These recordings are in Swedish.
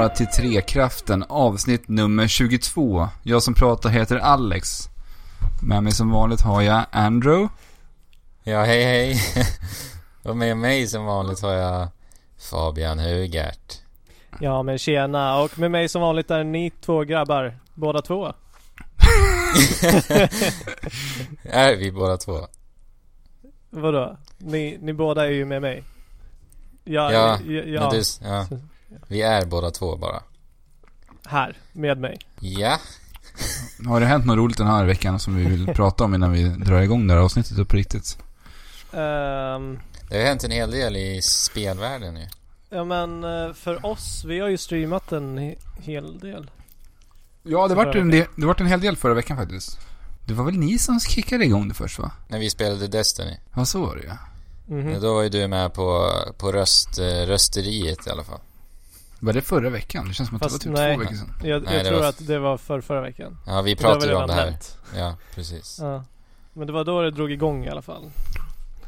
vara till Trekraften, avsnitt nummer 22. Jag som pratar heter Alex. Med mig som vanligt har jag Andrew. Ja, hej hej. Och med mig som vanligt har jag Fabian Hugert. Ja men tjena och med mig som vanligt är ni två grabbar, båda två. är vi båda två? Vadå? Ni, ni båda är ju med mig. Ja, ja, ja, men du, ja. Vi är båda två bara. Här, med mig. Ja. Har det hänt något roligt den här veckan som vi vill prata om innan vi drar igång det här avsnittet på riktigt? Um, det har hänt en hel del i spelvärlden ju. Ja men eh, för oss, vi har ju streamat en hel del. Ja, det vart en, del, det vart en hel del förra veckan faktiskt. Det var väl ni som kickade igång det först va? När vi spelade Destiny. Ja, så var det ja. Mm -hmm. Då var ju du med på, på röst, eh, rösteriet i alla fall. Var det förra veckan? Det känns som att Fast det var typ nej, två veckor sedan. Jag, jag tror var... att det var för förra veckan. Ja, vi pratade ju om det här. Hänt. Ja, precis. Ja. Men det var då det drog igång i alla fall.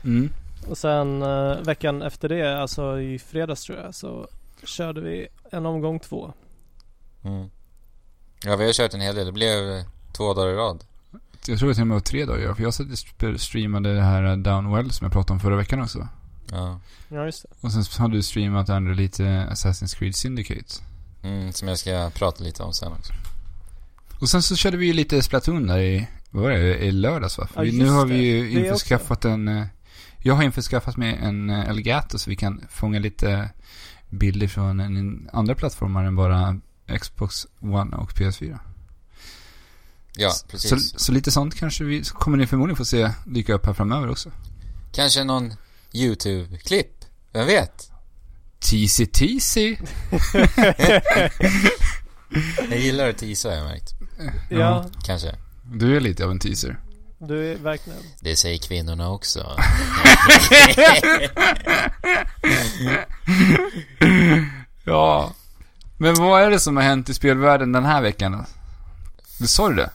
Mm. Och sen uh, veckan efter det, alltså i fredags tror jag, så körde vi en omgång två. Mm. Ja, vi har kört en hel del. Det blev två dagar i rad. Jag tror det och med var tre dagar. För jag satt och streamade det här Downwell som jag pratade om förra veckan också. Ja. Ja, just det. Och sen har du streamat ändå lite Assassin's Creed Syndicate. Mm, som jag ska prata lite om sen också. Och sen så körde vi ju lite Splatoon där i, vad var det, i lördags va? Ja, nu har vi ju införskaffat en, eh, jag har införskaffat mig en eh, Elgato så vi kan fånga lite bilder från en andra plattformar än bara Xbox One och PS4. Ja, precis. Så, så lite sånt kanske vi, kommer ni förmodligen få se dyka upp här framöver också. Kanske någon YouTube-klipp. Vem vet? Teasy teasy. jag gillar att teasa har jag märkt. Ja. Kanske. Du är lite av en teaser. Du är verkligen. Det säger kvinnorna också. ja. Men vad är det som har hänt i spelvärlden den här veckan? Du sa du det?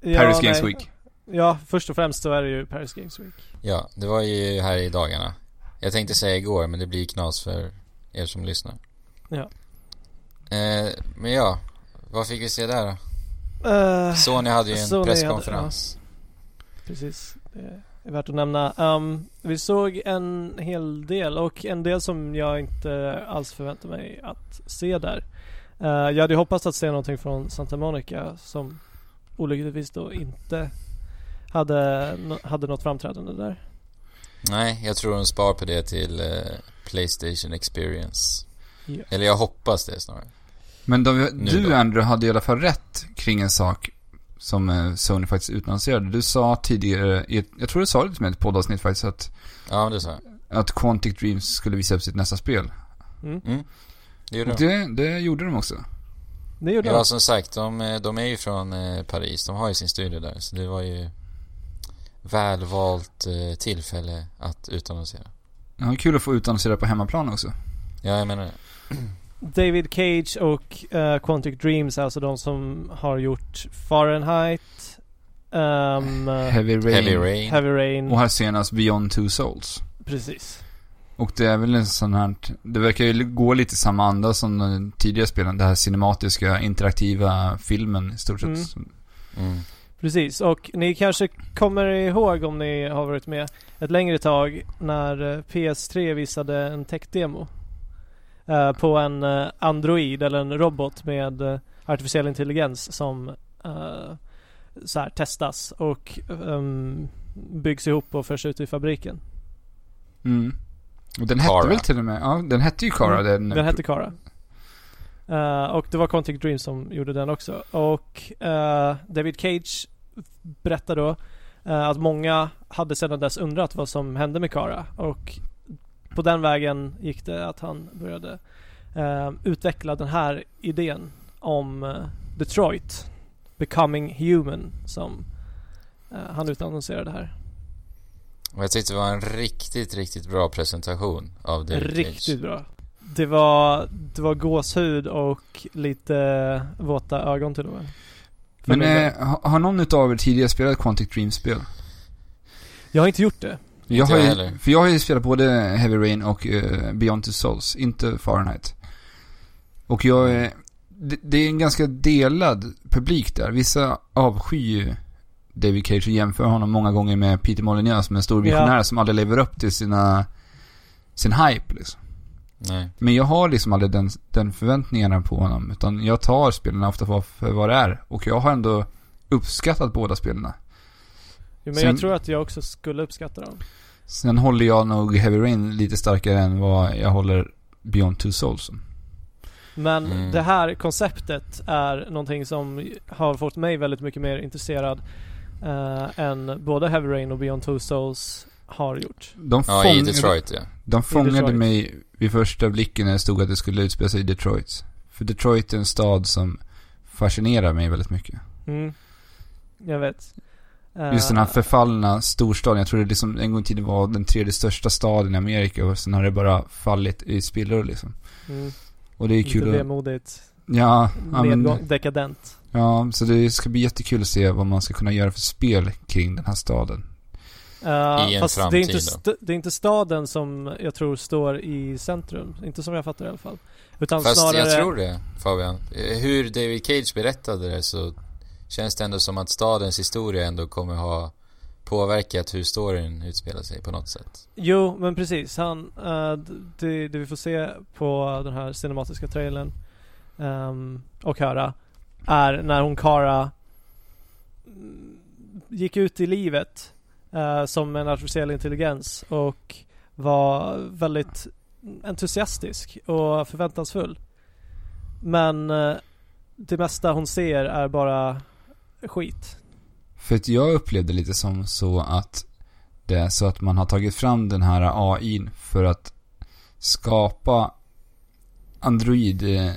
Ja, Paris Games nej. Week. Ja, först och främst så är det ju Paris Games Week. Ja, det var ju här i dagarna. Jag tänkte säga igår, men det blir knas för er som lyssnar. Ja. Eh, men ja, vad fick vi se där då? Uh, Sony hade ju en Sony presskonferens. Hade, ja. Precis. Det är värt att nämna. Um, vi såg en hel del och en del som jag inte alls förväntar mig att se där. Uh, jag hade hoppats att se någonting från Santa Monica som olyckligtvis då inte hade, hade något framträdande där. Nej, jag tror de spar på det till uh, Playstation Experience. Ja. Eller jag hoppas det snarare. Men de, du då. Andrew hade i alla fall rätt kring en sak som uh, Sony faktiskt utannonserade. Du sa tidigare, i ett, jag tror du sa det med ett poddavsnitt faktiskt att Ja, det sa jag. Att Quantic Dreams skulle visa upp sitt nästa spel. Mm. Mm. Det gjorde de. Det, det gjorde de också. Det gjorde ja, de. som sagt, de, de är ju från eh, Paris. De har ju sin studio där. Så det var ju välvalt eh, tillfälle att utannonsera. Ja, kul att få utannonsera på hemmaplan också. Ja, jag menar det. David Cage och uh, Quantic Dreams, alltså de som har gjort Fahrenheit, um, Heavy, Rain, Heavy Rain. Heavy Rain. Och här senast Beyond Two Souls. Precis. Och det är väl en sån här, det verkar ju gå lite samma anda som den tidigare spelen. Det här cinematiska, interaktiva filmen i stort sett. Mm. Mm. Precis, och ni kanske kommer ihåg om ni har varit med ett längre tag när eh, PS3 visade en tech-demo. Uh, på en uh, Android eller en robot med uh, artificiell intelligens som uh, så här, testas och um, byggs ihop och förs ut i fabriken. Mm. Och den hette väl till och med, ja den hette ju Kara. Mm, den, den hette Kara. Och det var Quantic Dream som gjorde den också. Och David Cage berättar då att många hade sedan dess undrat vad som hände med Kara. Och på den vägen gick det att han började uh, utveckla den här idén om uh, Detroit Becoming Human som uh, han utannonserade här. Och jag tyckte det var en riktigt, riktigt bra presentation av David Riktigt Cage. bra. Det var, det var gåshud och lite våta ögon till och med. Men eh, har någon utav er tidigare spelat Quantic Dream-spel? Jag har inte gjort det. Jag har ju, för jag har ju spelat både Heavy Rain och uh, Beyond Two Souls, inte Fahrenheit. Och jag är, det, det är en ganska delad publik där. Vissa avskyr ju David Cage och jämför honom många gånger med Peter Molyneux som en stor visionär Ja. som aldrig lever upp till sina, sin hype liksom. Nej. Men jag har liksom aldrig den, den förväntningarna på honom. Utan jag tar spelarna ofta för, för vad det är. Och jag har ändå uppskattat båda spelarna. Jo, men Sen- jag tror att jag också skulle uppskatta dem. Sen håller jag nog Heavy Rain lite starkare än vad jag håller Beyond Two Souls. Men Mm. det här konceptet är någonting som har fått mig väldigt mycket mer intresserad eh, än både Heavy Rain och Beyond Two Souls har gjort. De, Ja, i fångade, Detroit ja. de fångade Detroit. mig vid första blicken när det stod att det skulle utspela sig i Detroit. För Detroit är en stad som fascinerar mig väldigt mycket. Mm. Jag vet. Eh, Just den här förfallna storstaden. Jag tror det liksom en gång i tiden var den tredje största staden i Amerika och sen har det bara fallit i spillror liksom. mm, Och det är Lite kul att... vemodigt. Ja, ja, men, Nedgång, dekadent. ja, så det ska bli jättekul att se vad man ska kunna göra för spel kring den här staden. Uh, I en fast det är, framtid inte det är inte staden som jag tror står i centrum. Inte som jag fattar i alla fall. Utan Fast snarare... jag tror det, Fabian. Eh, Hur David Cage berättade det så känns det ändå som att stadens historia ändå kommer ha påverkat hur storyn utspelar sig på något sätt. Jo, men precis. Han, d- det, det vi får se på den här cinematiska trailern ehm, och höra är när hon Kara mm, gick ut i livet eh, som en artificiell intelligens och var väldigt entusiastisk och förväntansfull. Men eh, det mesta hon ser är bara skit. För att jag upplevde lite som så att det är så att man har tagit fram den här AIn för att skapa Android, eh,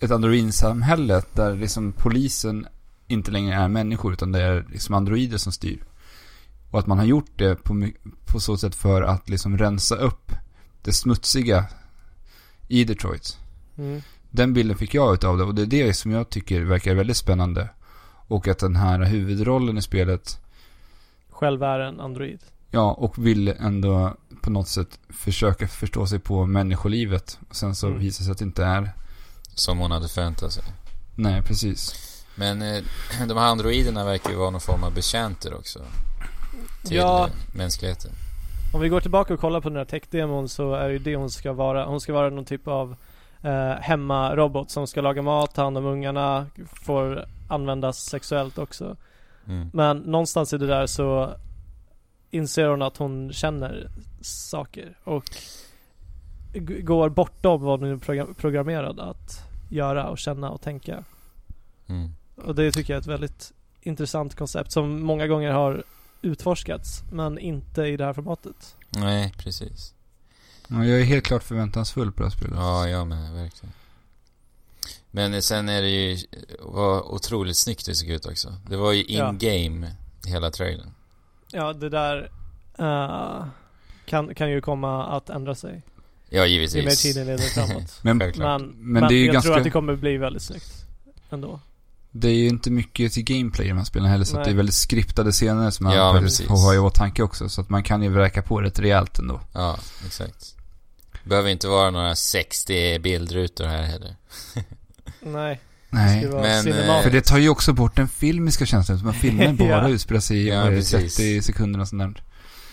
ett Android-samhälle där liksom polisen inte längre är människor utan det är liksom androider som styr. Och att man har gjort det på, på så sätt för att liksom rensa upp det smutsiga i Detroit. Mm. Den bilden fick jag utav det och det är det som jag tycker verkar väldigt spännande. Och att den här huvudrollen i spelet, Själv är en android. ja, och vill ändå på något sätt försöka förstå sig på människolivet. Och sen så Mm. visar det sig att det inte är, Som hon hade förväntat sig. nej precis. Men eh, de här androiderna verkar ju vara någon form av betjänter också. Till Ja. mänskligheten. Om vi går tillbaka och kollar på den här tech-demon så är det ju det hon ska vara. Hon ska vara någon typ av eh, hemmarobot som ska laga mat, ta hand om ungarna, får användas sexuellt också. Mm. Men någonstans i det där så inser hon att hon känner saker och g- går bortom vad hon är program- programmerad att göra och känna och tänka. Mm. Och det tycker jag är ett väldigt intressant koncept som många gånger har utforskats men inte i det här formatet. Nej, precis. Ja, jag är helt klart förväntansfull på det här spelet. Ja, jag med, verkligen. Men sen är det ju, var otroligt snyggt det såg ut också. Det var ju Ja. in-game, hela trailern. Ja, det där eh, kan, kan ju komma att ändra sig Ja, ju mer givetvis. tiden leder framåt. Men, Självklart. men Men det är ju jag ganska- tror att det kommer bli väldigt snyggt ändå. Det är ju inte mycket till gameplay i de här spelen heller. Så att det är väldigt skriptade scener som man Ja, faktiskt precis. får ha i åtanke också. Så att man kan ju vräka på rätt rejält ändå. Ja, exakt. Behöver inte vara några 60 bildrutor här heller. Nej, det Nej. men, eh, För det tar ju också bort den filmiska känslan. Som att filmen bara Ja. utspelar sig i Ja, vad är det, precis. 30 sekunder och sånt där.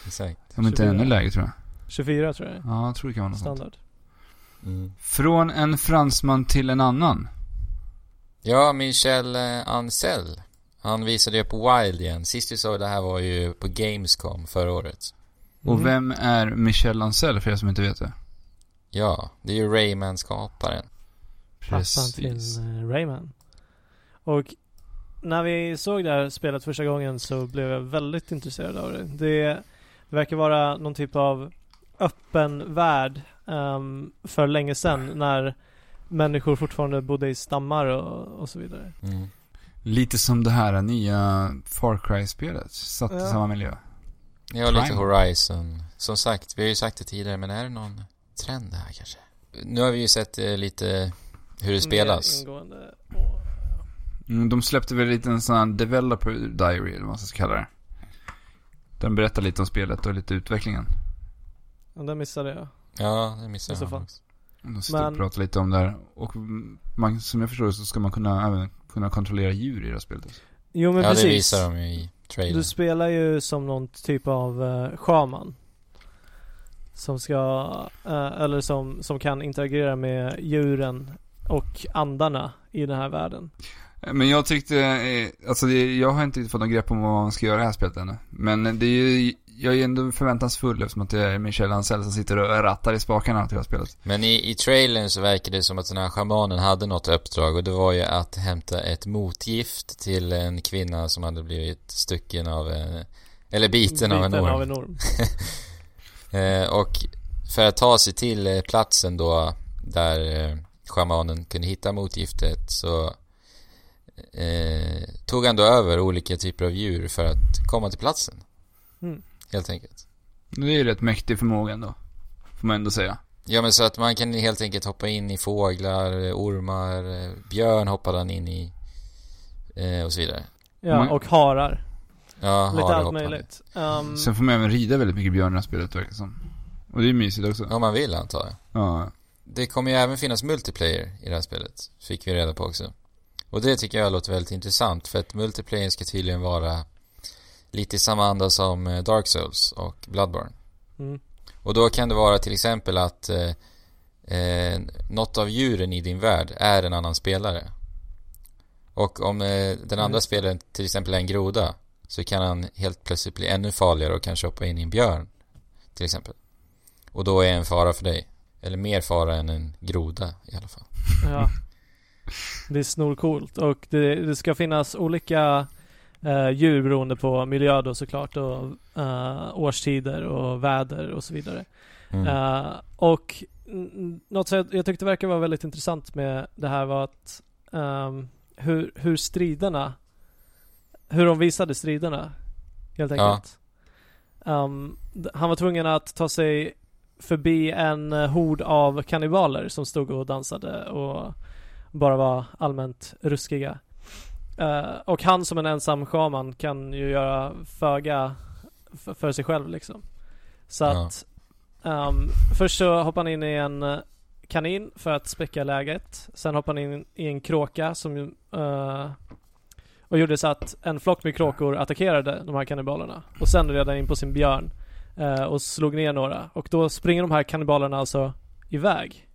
Exakt. Om inte 24. ännu lägre tror jag. 24 tror jag Ja, jag tror det kan vara något sånt. standard. Mm. Från en fransman till en annan. Ja, Michel eh, Ancel. Han visade ju på Wild igen. Sist vi såg det här var ju på Gamescom förra året. Och Mm. vem är Michel Ancel för er som inte vet det? Ja, det är ju Rayman-skaparen. Pappan till eh, Rayman. Och när vi såg det här spelet första gången så blev jag väldigt intresserad av det. Det verkar vara någon typ av öppen värld ehm, för länge sedan när människor fortfarande bodde i stammar och, och så vidare. Mm. Lite som det här nya Far Cry-spelet. Satt i Ja. samma miljö. Ja, lite. Horizon. Som sagt, vi har ju sagt det tidigare, men är det någon trend här kanske? Nu har vi ju sett eh, lite hur det spelas. Ingående. Mm, de släppte väl lite en sån här developer diary eller vad man ska kalla det. Den berättar lite om spelet och lite utvecklingen. Ja, det missade jag. Ja, det missade I så jag också. De sitter Men- och pratar lite om det här. Och man, som jag förstår det så ska man kunna även kunna kontrollera djur i det här spelet. Alltså. Jo men ja, precis. det visar de ju i trailern. Du spelar ju som någon typ av uh, shaman. Som ska, eh, eller som, som kan interagera med djuren och andarna i den här världen. Men jag tyckte, eh, alltså det, jag har inte fått någon grepp om vad man ska göra i det här spelet ännu. Men det är ju, jag är ändå förväntansfull eftersom att det är Michel Ancel som sitter och rattar i spakarna till det här spelet. Men i, i trailern så verkar det som att den här schamanen hade något uppdrag och det var ju att hämta ett motgift till en kvinna som hade blivit stucken av en, eller biten, av en orm. Av en orm. Eh, och för att ta sig till eh, platsen då där eh, schamanen kunde hitta motgiftet så eh, tog han då över olika typer av djur för att komma till platsen. Mm. Helt enkelt. Det är ju rätt mäktig förmåga ändå. Får man ändå säga. Ja men så att man kan helt enkelt hoppa in i fåglar, ormar, björn hoppade han in i eh, och så vidare. Ja, och harar. Ja, Lite allt möjligt. Um, Sen får man även rida väldigt mycket björn i det här spelet verkar som. Och det är mysigt också. Om man vill antar jag. Ja. Det kommer ju även finnas multiplayer i det här spelet. Fick vi reda på också. Och det tycker jag låter väldigt intressant för att multiplayer ska tydligen vara lite i samma anda som eh, Dark Souls och Bloodborne. mm. Och då kan det vara till exempel att eh, eh, något av djuren i din värld är en annan spelare. Och om eh, den andra det. spelaren till exempel är en groda så kan han helt plötsligt bli ännu farligare och kanske hoppa in i en björn. Till exempel. Och då är en fara för dig. Eller mer fara än en groda i alla fall. Ja. Det är snorcoolt och det, det ska finnas olika eh, djur beroende på miljö då såklart och eh, årstider och väder och så vidare. Mm. Eh, och något som jag, jag tyckte verkar vara väldigt intressant med det här var att ehm, hur, hur striderna, hur de visade striderna helt Ja. enkelt. Ehm, han var tvungen att ta sig förbi en eh, hord av kannibaler som stod och dansade och bara var allmänt ruskiga. Eh, och han som en ensam shaman kan ju göra föga f- för sig själv liksom. Så Ja. att ehm, först så hoppar han in i en eh, kanin för att späcka läget. Sen hoppar han in i en kråka som ju, eh, och gjorde så att en flock med kråkor attackerade de här kannibalerna. Och sen red han in på sin björn eh, och slog ner några. Och då springer de här kannibalerna alltså iväg.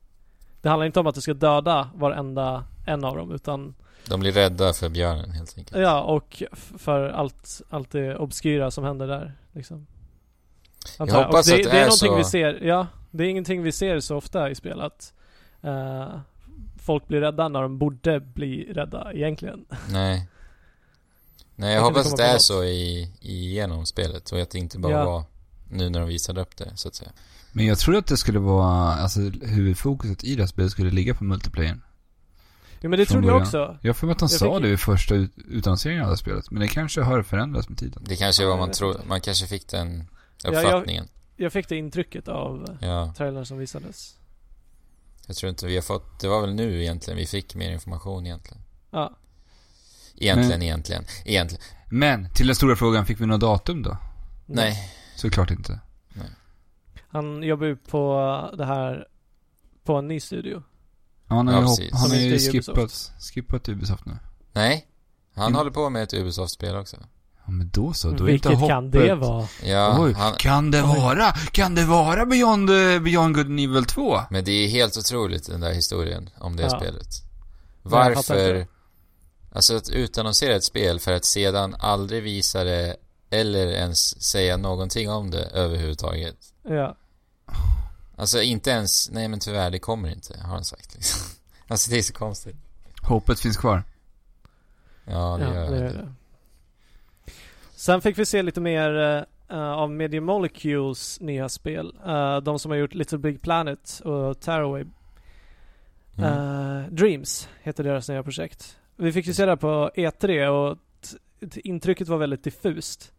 Det handlar inte om att du ska döda varenda en av dem utan De blir rädda för björnen helt enkelt. Ja, och för allt, allt det obskyra som händer där liksom. Och hoppas det, att det det är är så. vi ser, ja. Det är ingenting vi ser så ofta i spel att eh, folk blir rädda när de borde bli rädda egentligen. Nej. Nej, jag Jag hoppas att det är något. så i, i genom spelet och att det inte bara Ja. var nu när de visade upp det, så att säga. Men jag tror att det skulle vara, alltså huvudfokuset i det här spelet skulle ligga på multiplayer. Ja men det trodde jag också. Jag för mig att de Jag sa fick- det vid första ut- utannonseringen av det här spelet. Men det kanske har förändrats med tiden. Det kanske Ja, var jag man vet tror, man kanske fick den jag- uppfattningen. Jag fick det intrycket av Ja, trailern som visades. jag tror inte vi har fått, det var väl nu egentligen vi fick mer information egentligen. Ja. Egentligen, Men- egentligen, egentligen. Men, till den stora frågan, fick vi något datum då? Nej. Såklart inte. Han jobbar ju på det här på en ny studio. Han har Ja, ju, hopp, han har ju skippat, Ubisoft. skippat Ubisoft nu. Nej. Han Mm. håller på med ett Ubisoft-spel också. Ja, men då så. Då är Vilket inte kan hoppet... det vara? Ja, Oj, han, kan det Oj. vara? Kan det vara Beyond, eh, Beyond Good and Evil 2? men det är helt otroligt den där historien om det Ja. spelet. Varför, alltså att utannonsera ett spel för att sedan aldrig visa det eller ens säga någonting om det överhuvudtaget. Ja. Alltså inte ens, nej men tyvärr det kommer inte, har han sagt liksom. Alltså det är så konstigt. Hoppet finns kvar. Ja, det Ja, gör det det. Sen fick vi se lite mer eh, av Media Molecules nya spel. Eh, de som har gjort Little Big Planet och Taraway. Mm. Eh, Dreams heter deras nya projekt. Vi fick ju se det på E3 och intrycket var väldigt diffust.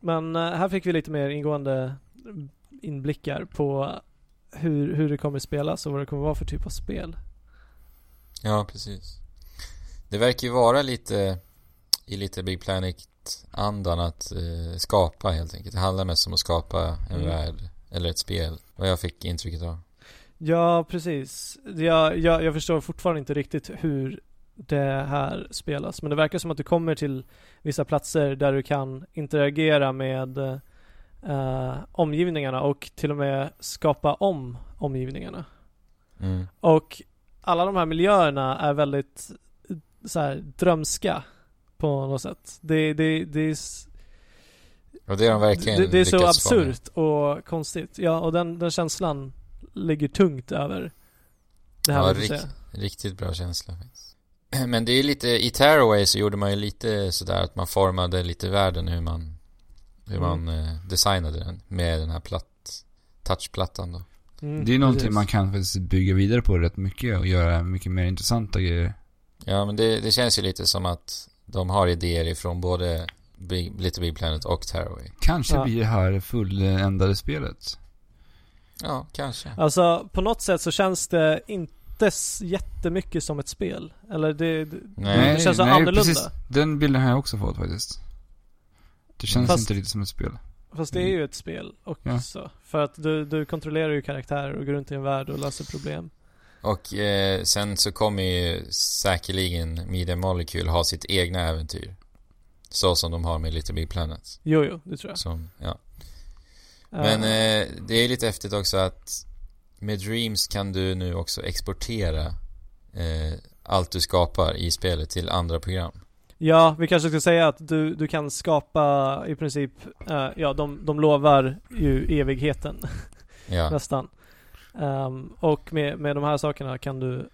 Men här fick vi lite mer ingående inblickar på hur, hur det kommer spelas och vad det kommer vara för typ av spel. Ja, precis. Det verkar ju vara lite i lite Big Planet-andan att eh, skapa helt enkelt. Det handlar mest om att skapa en Mm. värld eller ett spel. Vad jag fick intrycket av. Ja, precis. Jag, jag, jag förstår fortfarande inte riktigt hur det här spelas. Men det verkar som att du kommer till vissa platser där du kan interagera med eh, omgivningarna och till och med skapa om omgivningarna. Mm. Och alla de här miljöerna är väldigt eh, så här, drömska på något sätt. Det, det, det, är, Och det har de verkligen det, det är så absurt och konstigt. Ja, och den, den känslan ligger tungt över det här Ja, rikt-. Riktigt bra känsla faktiskt. Men det är lite, i Tearaway så gjorde man ju lite sådär att man formade lite världen hur man, hur Mm. man eh, designade den med den här platt, touchplattan då. Mm, Det är någonting precis. man kan faktiskt bygga vidare på rätt mycket och göra mycket mer intressanta grejer. Ja men det, det känns ju lite som att de har idéer ifrån både Big, Little Big Planet och Tearaway. Kanske Ja. blir det här fulländade spelet. Ja, kanske. Alltså på något sätt så känns det inte s- jättemycket som ett spel. Eller det, det Nej. det känns så annorlunda. Den bilden har jag också fått faktiskt. Det känns Fast- inte riktigt som ett spel. Fast det är ju ett spel också. För att du, du kontrollerar ju karaktärer och går runt i en värld och löser problem. Och eh, sen så kommer ju säkerligen Media Molecule ha sitt egna äventyr. Så som de har med Little Big Planet. Jo, jo, det tror jag. Som, ja. Eh, Men eh, det är lite häftigt också att med Dreams kan du nu också exportera eh, allt du skapar i spelet till andra program. Ja, vi kanske ska säga att du, du kan skapa i princip, eh, ja de, de lovar ju evigheten Ja, nästan. Ehm, och med, med de här sakerna kan du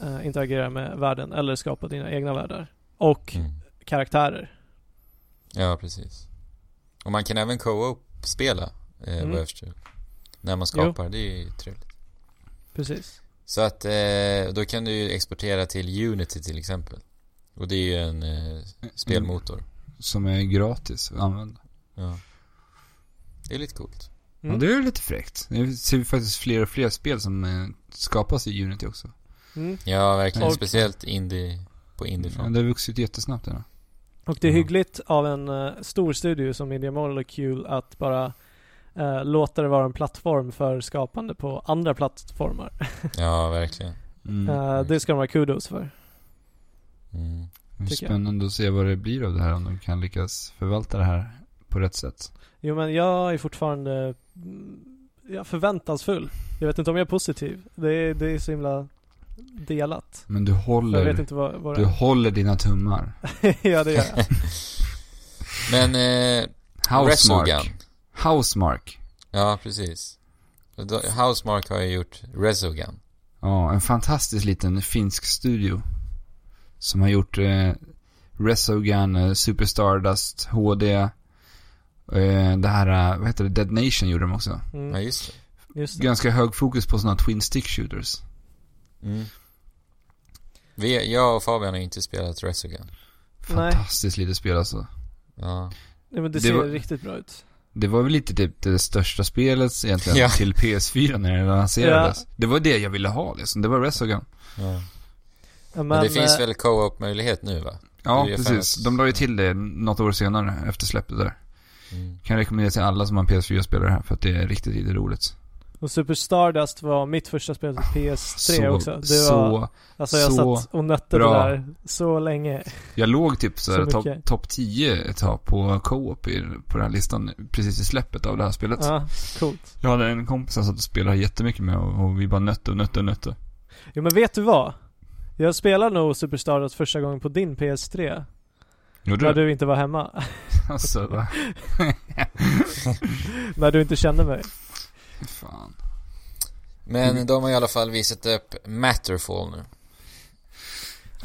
eh, interagera med världen eller skapa dina egna världar. Och mm. karaktärer. ja precis. Och man kan även co-op spela, eh, Mm. vad jag förstår. När man skapar, det är ju trevligt. Precis. Så att eh, då kan du ju exportera till Unity till exempel. Och det är ju en eh, spelmotor. Som är gratis att använda. Ja. Det är lite coolt. Mm. Och det är lite fräckt. Det ser faktiskt fler och fler spel som eh, skapas i Unity också. Mm. Ja, verkligen. Och- Speciellt indie, på Ja, indiefront. det har vuxit jättesnabbt där. Och det är Ja. hyggligt av en eh, stor studio som Media Molecule att bara eh, låta det vara en plattform för skapande på andra plattformar. Ja, verkligen. Mm. Eh, det ska de ha kudos för. Mm. det är tycker jag. spännande att se vad det blir av det här. Om de kan lyckas förvalta det här på rätt sätt. Jo men jag är fortfarande mm, ja, förväntansfull. Jag vet inte om jag är positiv. Det är, det är så himla delat. Men du Jag vet håller, inte vad, vad du håller dina tummar. ja det gör jag. Men, eh, Housemark. Housemark. Ja, precis. Housemark har ju gjort Resogun. Ja, en fantastisk liten finsk studio. Som har gjort eh, Resogun, eh, Super Stardust, HD. Eh, det här, eh, vad heter det, Dead Nation gjorde de också. Ja, Mm, just det. just det. Ganska hög fokus på sådana twin stick shooters. Mm. Vi, jag och Fabian har inte spelat Resogun. Nej. Fantastiskt litet spel alltså. Ja. Nej, men det, Det ser var- riktigt bra ut. Det var väl lite typ det största spelet egentligen Ja. till PS4 när det lanserades. Det var det jag ville ha liksom. Det var Resogun. ja. Ja, Men, Men, det finns eh, väl co-op-möjlighet nu va? Ja, precis. De la ju till det något år senare efter släppet där. Mm. Kan rekommendera till alla som har en PS4-spelare här för att det är riktigt, riktigt roligt. Och Super Stardust var mitt första spel till PS3 Så, också. Det var, så, alltså jag så satt och nötte bra. det där så länge. jag låg typ så här Så topp top 10 ett tag på co-op i, på den här listan precis i släppet av det här spelet. Ja, coolt. Jag hade en kompis som satt och spelade jättemycket med och, och vi bara nötte och nötte och nötte. Jo men vet du vad? Jag spelade nog Super Stardust första gången på din PS3. Gjorde När du? du inte var hemma. Alltså, va? när du inte kände mig. Fan. Men Mm. de har i alla fall visat upp Matterfall nu.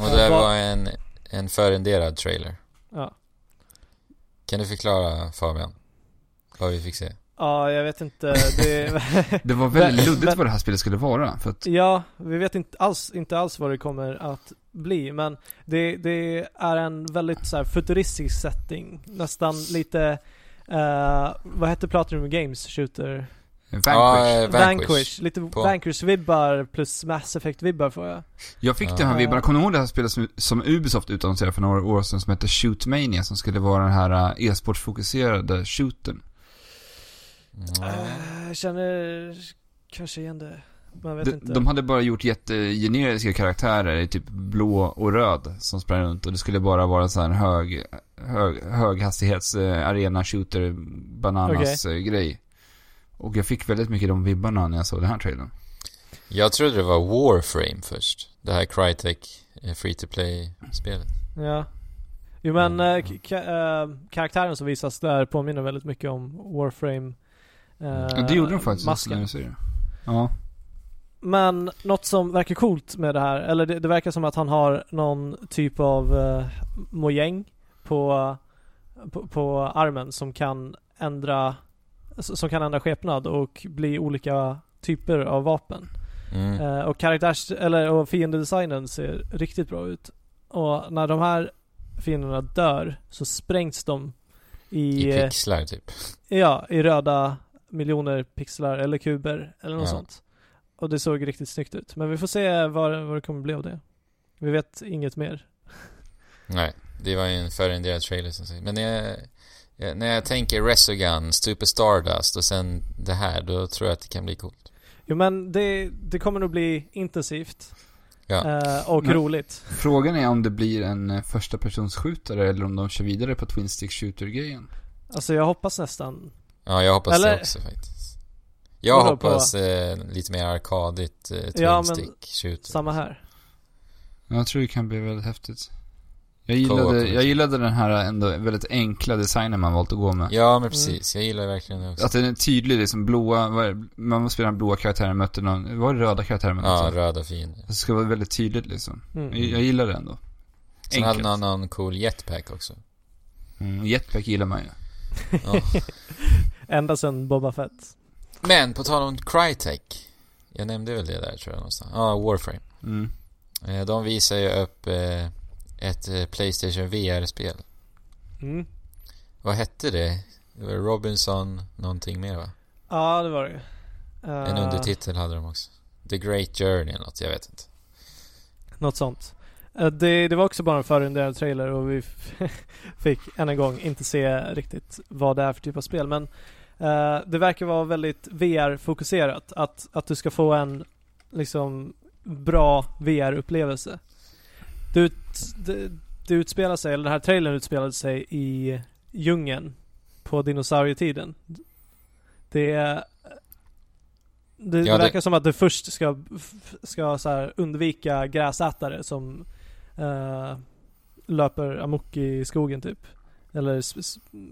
Och det var en, en förrenderad trailer. Ja. Kan du förklara Fabian? Vad vi fick se? Ja, jag vet inte. Det, Det var väldigt luddigt men- vad det här spelet skulle vara. För att, ja, vi vet inte alls, inte alls vad det kommer att bli. Men det, det är en väldigt så här, futuristisk setting. Nästan lite, eh, vad hette Platinum Games shooter? Vanquish. Ja, eh, Vanquish. Lite På- Vanquish-vibbar plus Mass Effect-vibbar får jag. Jag fick Ja. det här vibbarna, kommer du ihåg det här spelet som, som Ubisoft utannonserade för några år sedan som hette Shootmania som skulle vara den här eh? Ja. Eh, Jag känner kanske igen det. Man vet De, inte. de hade bara gjort jättegeneriska karaktärer i typ blå och röd som sprang runt och det skulle bara vara så här en hög, hög, höghastighets eh, arena shooter bananas eh, grej. Och jag fick väldigt mycket de vibbarna när jag såg den här trailern. Jag trodde det var Warframe först. Det här Crytek eh, Free to Play-spelet. Ja. Jo men Mm. eh, karaktären som visas där påminner väldigt mycket om Warframe. Eh, Ja, det gjorde de faktiskt. Masken. När säger det. Ja. Men något som verkar coolt med det här, eller det, det verkar som att han har någon typ av eh, mojäng på, på, på armen som kan ändra som kan ändra skepnad och bli olika typer av vapen. Mm. Eh, och karaktärs, eller och fiendedesignen ser riktigt bra ut. Och när de här fienderna dör så sprängs de i, I pixlar typ. ja, i röda miljoner pixlar eller kuber eller något Ja. sånt. Och det såg riktigt snyggt ut. Men vi får se vad, vad det kommer bli av det. Vi vet inget mer. Nej, det var ju en förrenderad trailer som sagt. Men när jag, jag, när jag tänker Resogun, Super Stardust och sen det här, då tror jag att det kan bli coolt. Jo men det, det kommer nog bli intensivt. Ja. Eh, och Men- roligt. Frågan är om det blir en eh, första persons skjutare eller om de kör vidare på Twin Stick Shooter-grejen. Alltså jag hoppas nästan. Ja, jag hoppas Eller- det också faktiskt. Jag Vadå, hoppas eh, lite mer arkadigt eh, Twin Ja, men Stick shooter. Samma här. Jag tror det kan bli väldigt häftigt. Jag gillade, jag gillade den här ändå väldigt enkla designen man valt att gå med. Ja, men precis. Jag gillar verkligen det också. Att den är tydlig, liksom blåa, vad är det? man spelar den blåa karaktären möter någon, var det röda karaktären mötte? Ja, röda fiender. Det ska vara väldigt tydligt liksom. Mm. Jag, jag gillar det ändå. Sen hade Enkelt. han någon cool jetpack också. Mm, jetpack gillar man ju. Ja. Ända sedan Boba Fett. Men på tal om Crytek. Jag nämnde väl det där tror jag någonstans. Ja, Warframe. Mm. Eh, De visar ju upp eh, ett eh, Playstation VR-spel. Mm. Vad hette det? Det var Robinson någonting mer va? Ja, det var det ju. En undertitel hade de också. The Great Journey eller något, jag vet inte. Något sånt. Det, det var också bara en förrenderad trailer och vi fick än en gång inte se riktigt vad det är för typ av spel. Men det verkar vara väldigt VR-fokuserat. Att, att du ska få en liksom bra VR-upplevelse. Det, ut, det, det utspelar sig, eller den här trailern utspelade sig i djungeln på dinosaurietiden. Det det, Ja, det verkar som att du först ska, ska så undvika gräsätare som eh, löper amok i skogen typ. Eller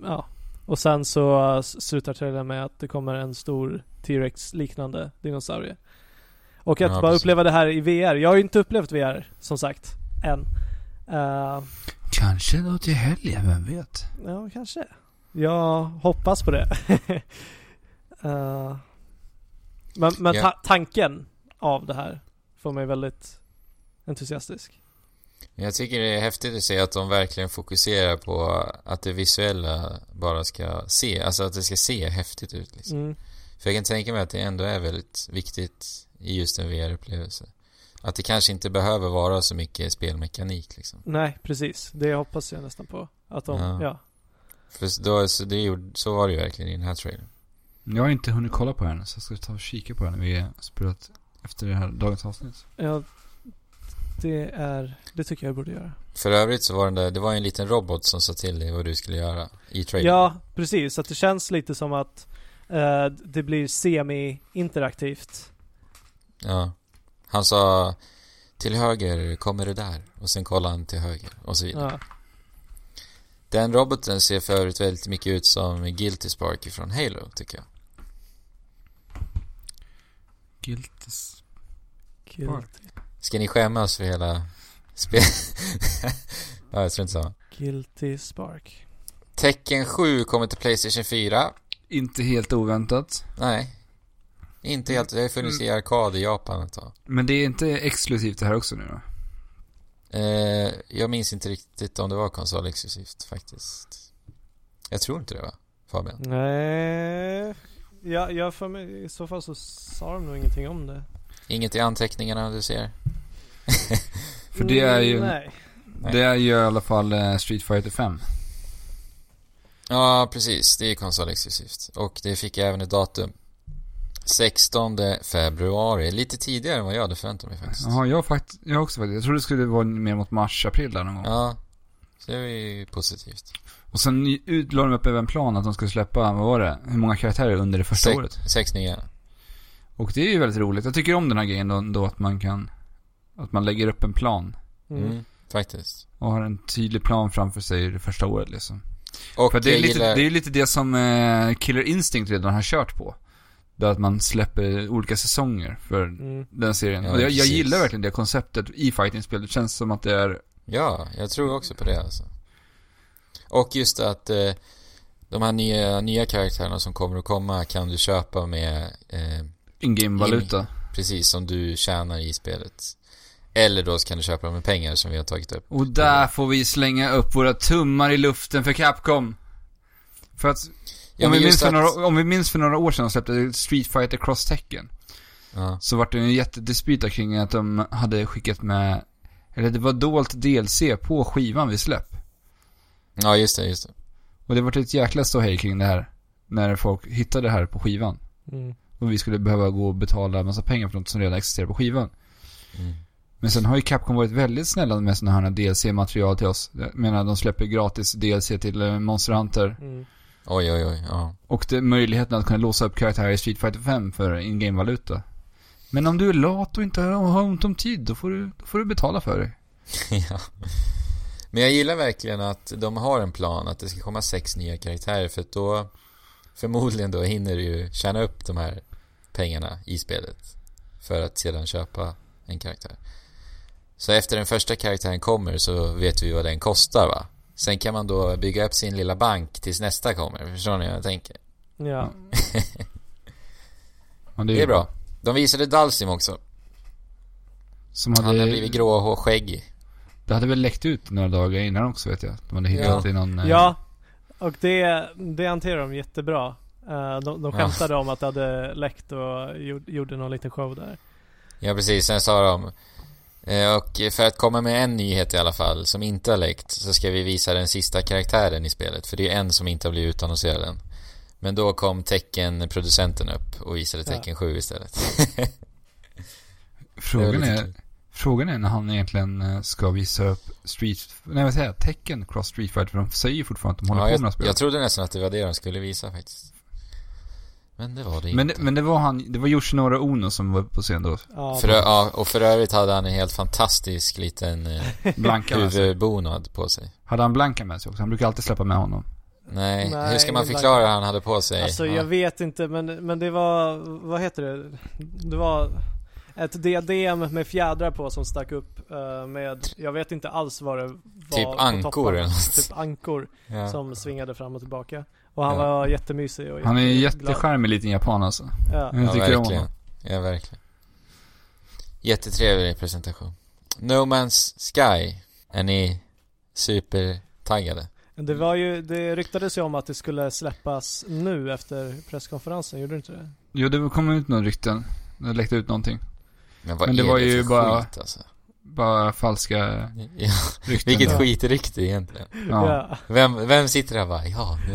ja. Och sen så uh, slutar trailern med att det kommer en stor T-Rex liknande dinosaurie. Och att Ja, bara precis. uppleva det här i VR. Jag har ju inte upplevt VR som sagt. Än. Eh, Kanske då till helgen, vem vet? ja, kanske. Jag hoppas på det. Eh, men men Ja. ta- tanken av det här får mig väldigt entusiastisk. Jag tycker det är häftigt att se att de verkligen fokuserar på att det visuella bara ska se, alltså att det ska se häftigt ut liksom. Mm. För jag kan tänka mig att det ändå är väldigt viktigt i just en VR-upplevelse. Att det kanske inte behöver vara så mycket spelmekanik liksom. Nej, precis. Det hoppas jag nästan på. Att de, Ja. ja. För då, så, det gjorde, så var det ju verkligen i den här trailern. Jag har inte hunnit kolla på den, så jag ska ta och kika på den när vi har spelat efter det här dagens avsnitt. ja. Det är, det tycker jag borde göra. För övrigt så var den där, det var en liten robot som sa till dig vad du skulle göra i trailern. Ja, precis. Att det känns lite som att eh, det blir semi-interaktivt. Ja. Han sa till höger kommer det där och sen kollade han till höger och så vidare. Ja. Den roboten ser för övrigt väldigt mycket ut som Guilty Spark från Halo tycker jag. Guilty Guilty, Ska ni skämmas för hela spel? ja, jag tror inte så. Guilty Spark. Tecken 7 kommer till Playstation 4. Inte helt oväntat. Nej. Inte helt, det har funnits i arkad i Japan ett tag. Men det är inte exklusivt det här också nu då? Eh, jag minns inte riktigt om det var konsolexklusivt faktiskt. Jag tror inte det va? Fabian? Nej. Ja, jag för mig, i så fall så sa de nog ingenting om det. Inget i anteckningarna du ser? För det är ju, Mm, Nej. Det är ju i alla fall eh, Street Fighter 5. Ja, precis. Det är konsolexklusivt. Och det fick även ett datum. 16 februari. Lite tidigare än vad jag hade förväntat mig faktiskt. Ja, jag, fakt- jag också faktiskt. Jag trodde det skulle vara mer mot mars-april där någon gång. Ja, så det är ju positivt. Och sen la de upp även en plan att de skulle släppa, vad var det? Hur många karaktärer under det första Sex- året? Sex nya. Och det är ju väldigt roligt. Jag tycker om den här grejen då, då att man kan, att man lägger upp en plan. Mm. Mm, faktiskt. Och har en tydlig plan framför sig det första året liksom. Och För det är, jag lite, gillar... det är lite det som eh, Killer Instinct redan har kört på. Det att man släpper olika säsonger för Mm. den serien. Ja, och jag, jag gillar verkligen det konceptet i fightingspel. Det känns som att det är, Ja, jag tror också på det alltså. Och just att eh, de här nya, nya karaktärerna som kommer att komma kan du köpa med eh, in-game valuta. precis som du tjänar i spelet. Eller då så kan du köpa dem med pengar som vi har tagit upp. Och där får vi slänga upp våra tummar i luften för Capcom. För att, Ja, om, vi minns för att, några, om vi minns för några år sedan de släppte Street Fighter Cross Tekken. ja, Så vart det en jättedispyt där kring att de hade skickat med, eller det var dolt DLC på skivan vid släpp. ja, just det, just det. Och det vart ett jäkla ståhej kring det här. När folk hittade det här på skivan. Mm. Och vi skulle behöva gå och betala en massa pengar för något som redan existerar på skivan. Mm. Men sen har ju Capcom varit väldigt snälla med sådana här DLC-material till oss. Jag menar, de släpper gratis DLC till eh, Monster Hunter. Mm. Oj, oj, oj, ja. Och det möjligheten att kunna låsa upp karaktärer i Street Fighter 5 för in-game valuta. Men om du är lat och inte har ont om tid, då får du, då får du betala för det. ja. Men jag gillar verkligen att de har en plan att det ska komma sex nya karaktärer för att då förmodligen då hinner du ju tjäna upp de här pengarna i spelet för att sedan köpa en karaktär. Så efter den första karaktären kommer så vet vi vad den kostar va? Sen kan man då bygga upp sin lilla bank tills nästa kommer. Förstår ni vad jag tänker? Ja. Ja, Det är bra. De visade Dalsim också. Som Han hade, blivit grå och skäggig. Det hade väl läckt ut några dagar innan också vet jag. De hade hittat Ja. i någon... eh, ja. Och det, det hanterar de jättebra. Eh, De, de Ja. skämtade om att det hade läckt och gjorde, gjorde någon liten show där. Ja precis, sen sa de eh, Och för att komma med en nyhet i alla fall som inte har läckt så ska vi visa den sista karaktären i spelet för det är en som inte har blivit utannonserad än. Men då kom Tecken-producenten upp och visade Ja. Tecken 7 istället. Frågan är, kul. Frågan är när han egentligen eh, ska visa upp Street... Nej vad säger jag? Tecken Cross Street Fighter. För de säger ju fortfarande att de håller Ja, på med de här jag, trodde nästan att det var det de skulle visa faktiskt. Men det var det Men, inte. det- men det var han, det var Yoshinori Ono som var uppe på scen då. Ja, För, ö- ja, och för övrigt hade han en helt fantastisk liten eh, Blanka huvudbonad på sig. Hade han Blanka med sig också? Han brukar alltid släppa med honom. Nej, Nej, hur ska man förklara vad han hade på sig? Alltså ja. jag vet inte men, men det var, vad heter det? Det var ett diadem med fjädrar på som stack upp eh, med, jag vet inte alls vad det var Typ på ankor topparna. eller något. Typ ankor Ja. som svingade fram och tillbaka. Och han Ja. var jättemysig och Han är en jättecharmig liten japan alltså. Ja. Jag Ja, tycker om verkligen. honom. Ja, verkligen. Jättetrevlig presentation. No Man's Sky. Är ni supertaggade? Det var ju, det ryktades ju om att det skulle släppas nu efter presskonferensen, gjorde det inte det? Jo, det kom ut några rykten. Det läckte ut någonting. Men vad Men det är var det ju för bara- skit alltså? Bara falska Ja, rykten. vilket Ja. skitrykte egentligen. Ja. Vem, vem sitter där och bara, ja,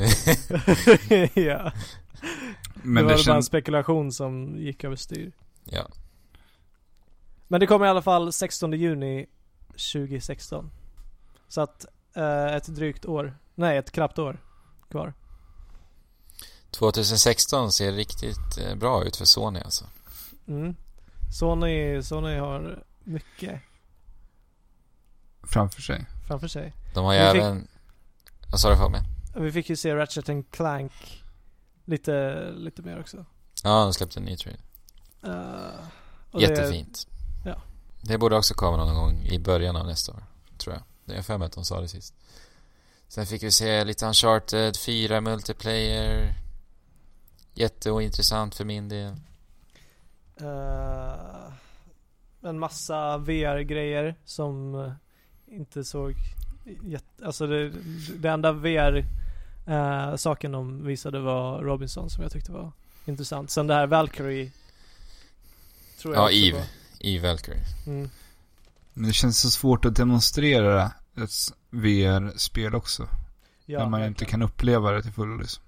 ja. Men det det, var bara en spekulation som gick överstyr. ja. Men det kommer i alla fall 16 juni 2016. Så att eh, ett drygt år, nej ett knappt år kvar. 2016 ser riktigt eh, bra ut för Sony alltså. Mm. Sony, Sony har mycket Framför sig. framför sig. De har ju även... Vad sa du för mig? Vi fick ju se Ratchet and Clank lite, lite mer också. Ja, de släppte en ny trailer. Eh, och det- Jättefint. ja. Det borde också komma någon gång i början av nästa år, tror jag. Det är för mig att de sa det sist. Sen fick vi se lite Uncharted 4 multiplayer. Jätteointressant för min del. Eh, en massa VR-grejer som eh, inte såg jätte, alltså det, det enda VR eh, saken de visade var Robinson som jag tyckte var intressant. Sen det här Valkyrie tror jag Ja, Eve. Eve Valkyrie. Mm. Men det känns så svårt att demonstrera ett VR-spel också. Ja, när man inte verkligen. kan uppleva det till fullo liksom.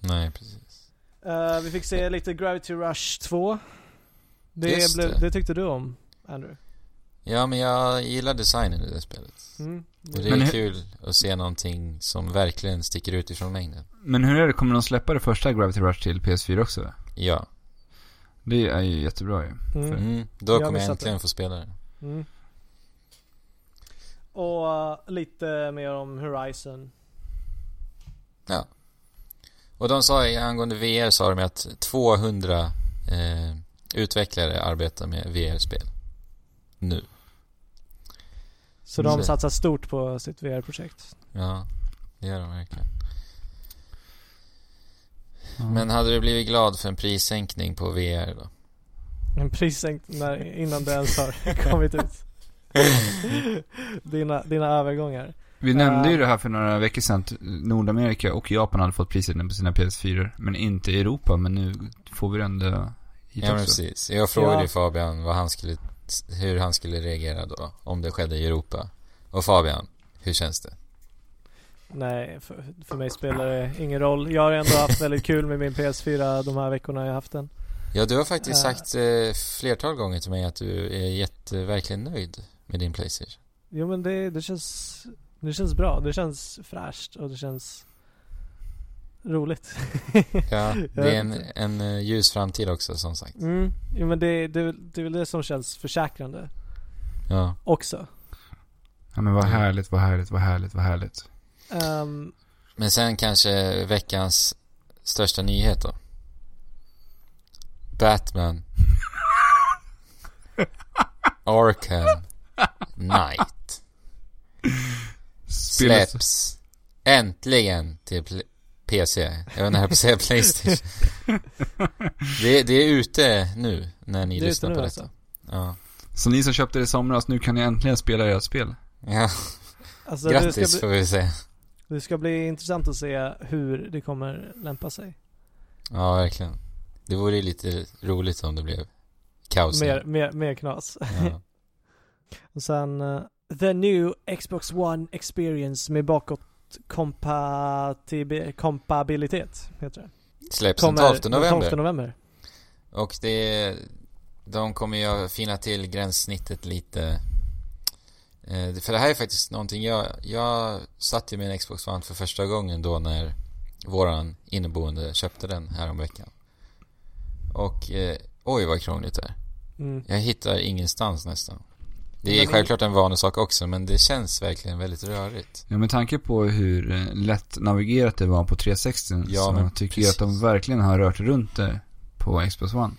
Nej, precis. Eh, vi fick se lite Gravity Rush 2. Det, blev, det. det tyckte du om, Andrew? Ja, men jag gillar designen i det spelet. Mm. Och det är Men hur- kul att se någonting som verkligen sticker ut ifrån mängden. Men hur är det, kommer de släppa det första Gravity Rush till PS4 också? Ja. Det är ju jättebra ju. Mm. Mm, då Jag kommer jag äntligen det. få spela det. Mm. Och eh, lite mer om Horizon. Ja. Och de sa angående VR sa de att 200 eh, utvecklare arbetar med VR-spel. Nu. Så de satsar stort på sitt VR-projekt. Ja, det gör de verkligen. Men hade du blivit glad för en prissänkning på VR då? En prissänkt när, innan det ens har kommit ut. dina, dina övergångar. Vi nämnde ju det här för några veckor sedan. att Nordamerika och Japan hade fått priset på sina PS4. Men inte i Europa. Men nu får vi det ändå hit Ja, också. precis. Jag frågade Ja. Fabian vad han skulle, hur han skulle reagera då, om det skedde i Europa. Och Fabian, hur känns det? Nej, för, för mig spelar det ingen roll. Jag har ändå haft väldigt kul med min PS4 de här veckorna jag haft den. Ja, du har faktiskt sagt eh, flertal gånger till mig att du är jätte, verkligen nöjd med din Playstation. Jo men det, det känns Det känns bra. Det känns fräscht och det känns roligt. Ja, det är en, en eh, ljus framtid också som sagt. Mm. Jo men det, det, det är väl det som känns försäkrande Ja. också. Ja men vad härligt, vad härligt, vad härligt, vad härligt. Ehm, Men sen kanske veckans största nyhet då. Batman. Arkham Knight. Spelet- Släpps äntligen till PC. Jag vet inte, jag höll på att säga Playstation. Det, det är ute nu när ni det lyssnar på detta. alltså. Ja. Så ni som köpte det i somras, nu kan ni äntligen spela ert spel. ja. alltså Grattis bli, får vi säga. det ska bli intressant att se hur det kommer lämpa sig. Ja, verkligen. Det vore lite roligt om det blev kaos. Mer, mer, mer knas. Ja. Och sen eh, The New Xbox One Experience med bakåt kompatib- kompabilitet heter det. Släpps den 12 den november. 12 november. Och det... De kommer ju fina till gränssnittet lite. Eh, För det här är faktiskt någonting jag... Jag satt ju med en Xbox One för första gången då när våran inneboende köpte den här om veckan. Och eh, oj vad krångligt det är. Mm. Jag hittar ingenstans nästan. Det är självklart en vanesak också men det känns verkligen väldigt rörigt. Ja med tanke på hur eh, lätt navigerat det var på 360 Ja, så men tycker jag att de precis. verkligen har rört runt det på Xbox One.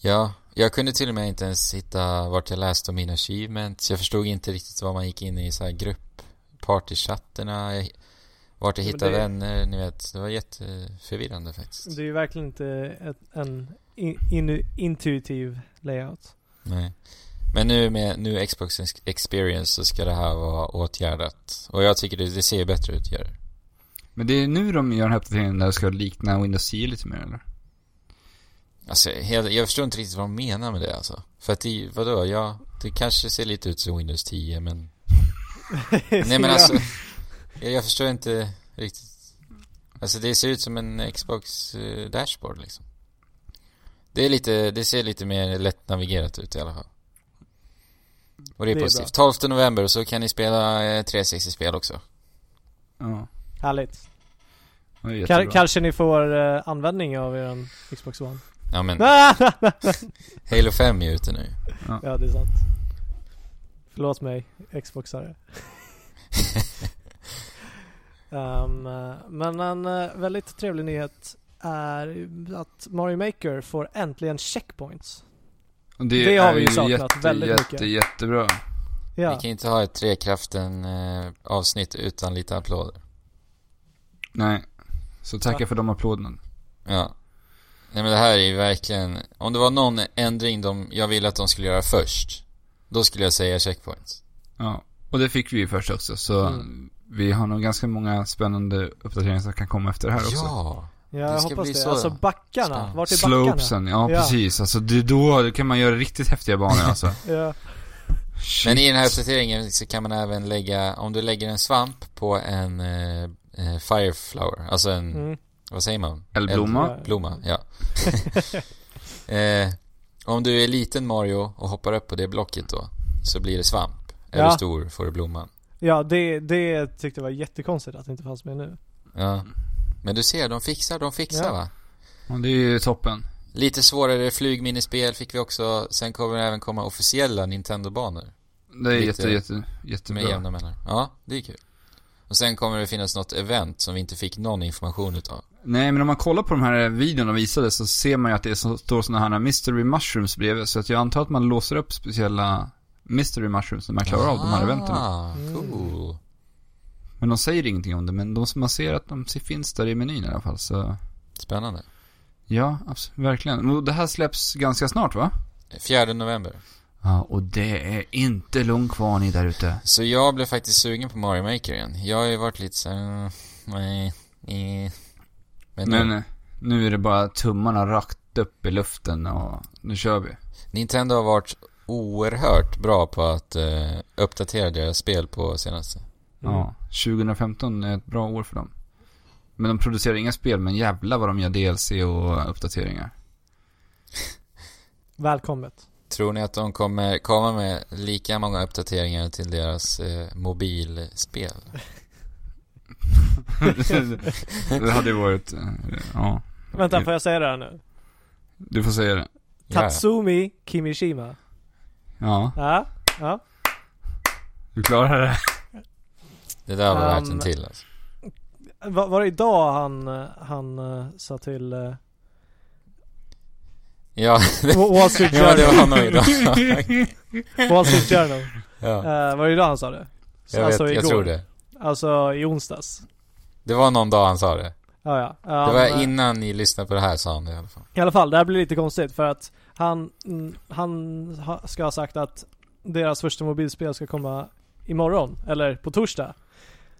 Ja, jag kunde till och med inte ens hitta vart jag läste om mina achievements. Jag förstod inte riktigt vad man gick in i så här grupp partychatterna. Jag- Vart jag hittade det- vänner, ni vet. Det var jätteförvirrande faktiskt. Det är ju verkligen inte ett, en in, in, intuitiv layout. Nej. Men nu med nu Xbox Experience så ska det här vara åtgärdat. Och jag tycker det, det ser bättre ut, gör det. Men det är nu de gör den här uppdateringen där det ska likna Windows 10 lite mer eller? Alltså, helt, jag förstår inte riktigt vad de menar med det alltså. För att det, vadå, ja, det kanske ser lite ut som Windows 10 men... Nej men alltså, jag, jag förstår inte riktigt. Alltså det ser ut som en Xbox eh, dashboard liksom. Det är lite, det ser lite mer lätt navigerat ut i alla fall. Och det är, Det är positivt. 12 november så kan ni spela eh, 360-spel också. Ja. Härligt. Ka- kanske ni får uh, användning av er Xbox One. Ja men, Halo 5 är ute nu. ja, det är sant. Förlåt mig, Xboxare. um, eh, men en eh, väldigt trevlig nyhet är att Mario Maker får äntligen checkpoints. Och det har vi ju saknat jätte, väldigt jätte, mycket. Jättebra. Vi Ja, kan inte ha ett Trekraften eh, avsnitt utan lite applåder. Nej. Så tacka Va? för de applåderna. Ja. Nej men det här är ju verkligen, om det var någon ändring de, jag ville att de skulle göra först, då skulle jag säga checkpoints. Ja. Och det fick vi ju först också. Så Mm. vi har nog ganska många spännande uppdateringar som kan komma efter det här också. Ja! Ja det jag ska hoppas bli det. så Alltså backarna, spännande. vart är backarna? Slopesen, ja, Ja. precis. Alltså det, då kan man göra riktigt häftiga banor alltså. Ja. Shit. Men i den här uppdateringen så kan man även lägga, om du lägger en svamp på en eh, eh, fireflower, alltså en, Mm. vad säger man? Eldblomma. Eldblomma, ja. eh, om du är liten Mario och hoppar upp på det blocket då, så blir det svamp. Är Ja. du stor får du blomman. Ja, det, det tyckte jag var jättekonstigt att det inte fanns med nu. Ja. Men du ser, de fixar, de fixar Ja. va? Och det är ju toppen. Lite svårare flygminispel fick vi också. Sen kommer det även komma officiella Nintendo-banor. Det är Lite jätte, jätte, Med jättebra. jämna mellanrum. Ja, det är kul. Och sen kommer det finnas något event som vi inte fick någon information utav. Nej, men om man kollar på de här videorna visade så ser man ju att det så, står sådana här mystery mushrooms bredvid. Så att jag antar att man låser upp speciella mystery mushrooms när man klarar av de här eventen. Ah, Mm. cool. Men de säger ingenting om det, men de man ser att de finns där i menyn i alla fall. Så Spännande. ja, absolut, verkligen. Och det här släpps ganska snart va? 4 november. Ja, och det är inte långt kvar ni där ute. Så jag blev faktiskt sugen på Mario Maker igen. Jag har ju varit lite såhär, nej, nej. Men, Men nu, eh, nu är det bara tummarna rakt upp i luften och nu kör vi. Nintendo har varit oerhört bra på att eh, uppdatera deras spel på senaste. Mm. Ja, 2015 är ett bra år för dem. Men de producerar inga spel, men jävla vad de gör DLC och uppdateringar. Välkommet. Tror ni att de kommer komma med lika många uppdateringar till deras eh, mobilspel? det hade ju varit, eh, ja. Vänta, får jag säga det här nu? Du får säga det. Tatsumi Kimishima. Ja, Ja, ja. du klarar det. Det där var Um, en till alltså. Var, var det idag han, eh, han uh, sa till uh, Ja, Wall Street ja det Journal? var nog idag. Wall Street Journal. ja, Uh, var det idag han sa det? Så jag vet, alltså jag igår. tror det. Alltså i onsdags. Det var någon dag han sa det. Ja, ja. Det Um, var eh, innan ni lyssnade på det här sa han det i alla fall. I alla fall, det här blir lite konstigt för att han, han ha- ska ha sagt att deras första mobilspel ska komma imorgon, eller på torsdag.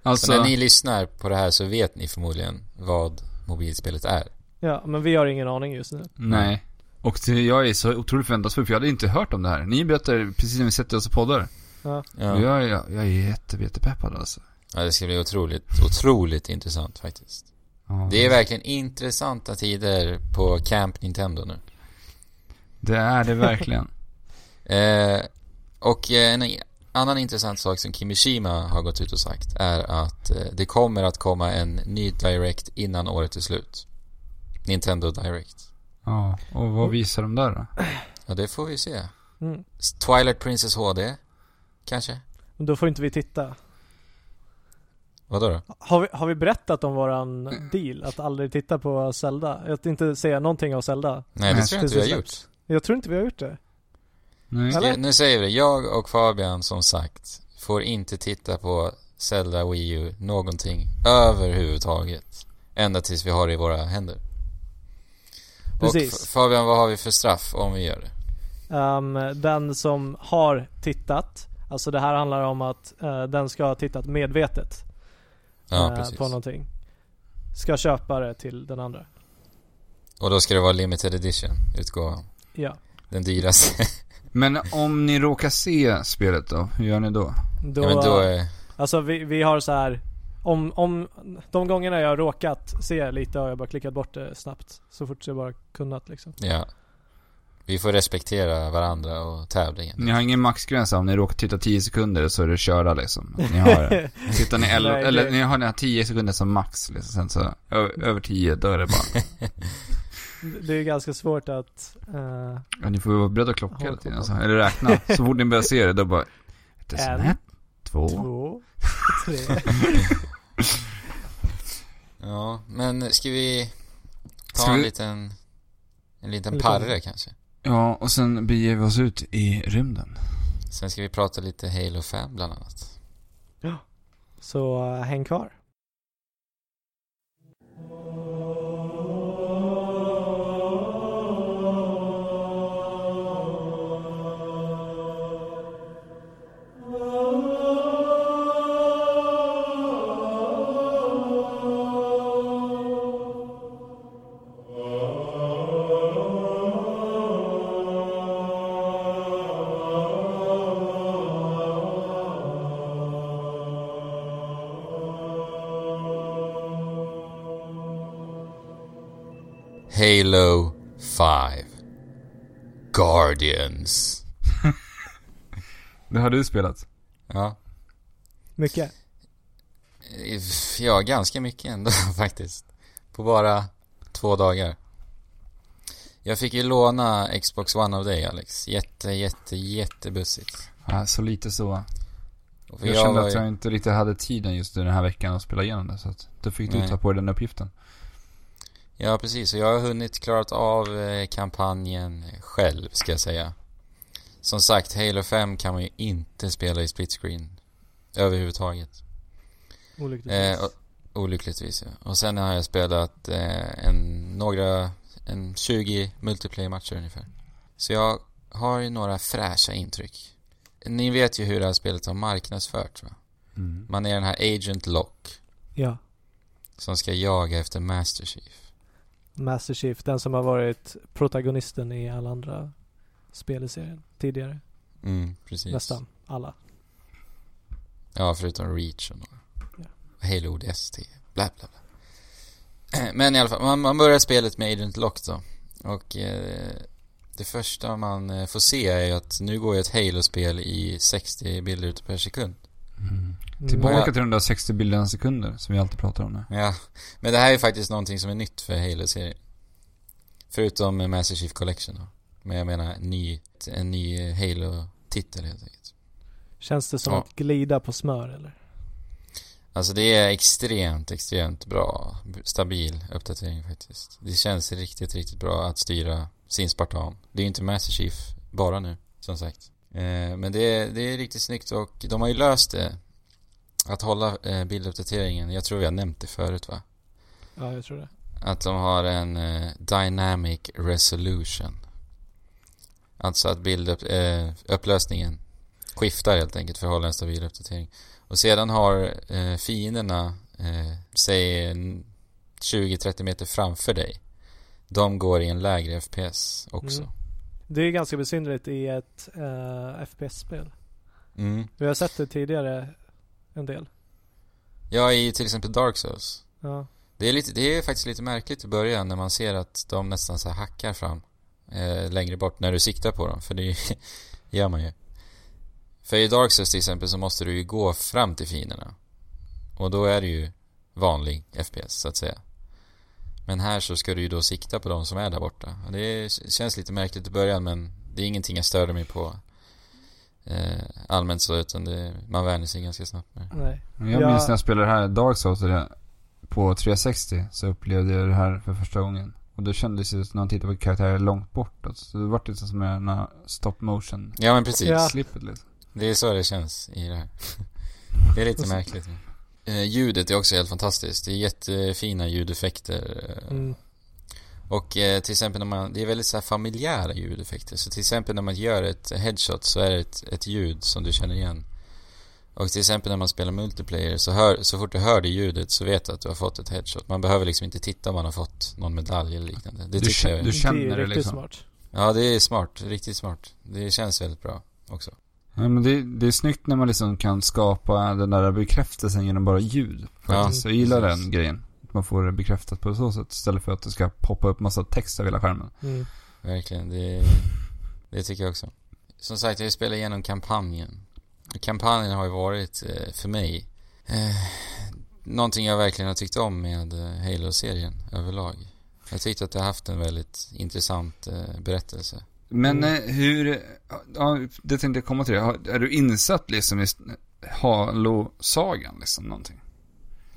Så Alltså, när ni lyssnar på det här så vet ni förmodligen vad mobilspelet är. Ja, men vi har ingen aning just nu. nej. Och det, jag är så otroligt förväntansfull, för jag hade inte hört om det här. Ni berättar precis när vi sätter oss och poddar. Ja. Ja. Jag, jag, jag är jätte, jättepeppad alltså. ja, det ska bli otroligt, otroligt intressant faktiskt. Ja, Det är verkligen intressanta tider på Camp Nintendo nu. Det är det verkligen. Eh, och eh, en annan intressant sak som Kimishima har gått ut och sagt är att eh, det kommer att komma en ny Direct innan året är slut. Nintendo Direct. Ja, och vad visar de där då? Ja, det får vi se. Mm. Twilight Princess HD, kanske? Men då får inte vi titta. Vadå då? Har vi, har vi berättat om våran deal? Att aldrig titta på Zelda? Att inte säga någonting om Zelda? Nej, det tror jag inte vi har gjort. Jag tror inte vi har gjort det. Nej. Nu säger vi det. Jag och Fabian, som sagt, får inte titta på Zelda Wii U någonting överhuvudtaget. Ända tills vi har det i våra händer. Precis. Och Fabian, vad har vi för straff om vi gör det? Um, den som har tittat, alltså det här handlar om att eh, den ska ha tittat medvetet Ja, precis. på någonting. Ska köpa det till den andra. Och då ska det vara limited edition utgåvan. Ja. Den dyraste. Men om ni råkar se spelet då, hur gör ni då? Då, ja, men då är... Alltså vi, vi har så här om, om de gångerna jag har råkat se lite har jag bara klickat bort det snabbt. Så fort jag bara kunnat liksom. Ja. Vi får respektera varandra och tävlingen. Ni har ingen maxgräns om ni råkar titta 10 sekunder så är det körda liksom. Ni har det. Tittar ni 11, Nej, eller ni har den här 10 sekunder som max liksom. Sen så, över 10 då är det bara, Det är ganska svårt att... eh, ja, ni får vara beredda att klocka hela tiden alltså. Eller räkna. Så fort ni börjar se det då bara, ett, En, ett, två. två, tre. Ja, men ska vi ta Ska en vi- liten... En liten En liten- parre kanske? Ja, och sen beger vi oss ut i rymden. Sen ska vi prata lite Halo 5 bland annat. Så eh, häng kvar. Halo 5 Guardians. Det har du spelat? Ja. Mycket. Ja, ganska mycket ändå faktiskt. På bara två dagar. Jag fick ju låna Xbox One av dig Alex. Jätte, jätte, jättebussigt. Ja, så lite så. För Jag kände att ju- jag inte riktigt hade tiden just den här veckan att spela igenom det. Så att då fick du Nej. ta på dig den uppgiften. Ja, precis. Och jag har hunnit klarat av eh, kampanjen själv, ska jag säga. Som sagt, Halo 5 kan man ju inte spela i split screen. Överhuvudtaget. Olyckligtvis. Eh, och, olyckligtvis, ja. Och sen har jag spelat eh, en, några, en 20 multiplayer-matcher ungefär. Så jag har ju några fräscha intryck. Ni vet ju hur det här spelet har marknadsförts va? Mm. Man är den här Agent Lock Ja. som ska jaga efter Master Chief. Master Chief, den som har varit protagonisten i alla andra spel i serien tidigare. Mm, precis. Nästan alla. Ja, förutom Reach och några. Ja. Halo ODST, bla bla bla. Men i alla fall, man, man börjar spelet med Agent Lock då. Och eh, det första man eh, får se är att nu går ju ett Halo-spel i 60 bilder per sekund. Mm. Mm. Tillbaka till de där 60 bilderna sekunder som vi alltid pratar om nu. Ja, men det här är faktiskt någonting som är nytt för Halo-serien. Förutom Master Chief Collection då. Men jag menar ny, en ny Halo-titel helt enkelt. Känns det som Ja. att glida på smör eller? Alltså det är extremt, extremt bra, stabil uppdatering faktiskt. Det känns riktigt, riktigt bra att styra sin Spartan. Det är ju inte Master Chief bara nu, som sagt. Eh, men det är, det är riktigt snyggt och de har ju löst det. Att hålla eh, bilduppdateringen, jag tror vi har nämnt det förut va? Ja, jag tror det. Att de har en eh, Dynamic Resolution. Alltså att bildupp, eh, skiftar helt enkelt för att hålla en stabil uppdatering. Och sedan har eh, fienderna, eh, säg en 20-30 meter framför dig. De går i en lägre FPS också. Mm. Det är ganska besynnerligt i ett eh, FPS-spel. Mm. Vi har sett det tidigare en del. Ja, i till exempel Dark Souls. Ja. Det är, lite, det är faktiskt lite märkligt i början när man ser att de nästan så hackar fram eh, längre bort när du siktar på dem. För det gör man ju. För i Dark Souls till exempel så måste du ju gå fram till fienderna. Och då är det ju vanlig FPS så att säga. Men här så ska du ju då sikta på de som är där borta. Det känns lite märkligt i början men det är ingenting jag störde mig på allmänt så utan det, man vänjer sig ganska snabbt med det. Nej. Jag Ja. minns när jag spelade det här Dark Souls på 360 så upplevde jag det här för första gången. Och då kändes det som när man tittade på karaktärer långt bort. Alltså, så det var lite som en stop motion Ja men precis. Ja. slippet liksom. Det är så det känns i det här. Det är lite märkligt. Eh, ljudet är också helt fantastiskt. Det är jättefina ljudeffekter. eh, Mm. Och eh, till exempel när man, det är väldigt så här familjära ljudeffekter. Så till exempel när man gör ett headshot så är det ett, ett ljud som du känner igen. Och till exempel när man spelar multiplayer så, hör, så fort du hör det ljudet så vet du att du har fått ett headshot. Man behöver liksom inte titta om man har fått någon medalj eller liknande. Det Du tycker känner- jag. du känner det är det liksom. smart. Ja, det är smart. Riktigt smart. Det känns väldigt bra också. Ja, men det, det är snyggt när man liksom kan skapa den där bekräftelsen genom bara ljud. Ja, Faktiskt. jag gillar precis. den grejen. Att man får det bekräftat på så sätt istället för att det ska poppa upp massa text över hela skärmen. Mm. Verkligen, det, det tycker jag också. Som sagt, jag spelar igenom kampanjen. Kampanjen har ju varit, eh, för mig, eh, någonting jag verkligen har tyckt om med eh, Halo-serien överlag. Jag tyckte att det har haft en väldigt intressant eh, berättelse. Men Mm. eh, hur, ja, det tänkte jag komma till. Har- Är du insatt liksom i Halo-sagan liksom någonting?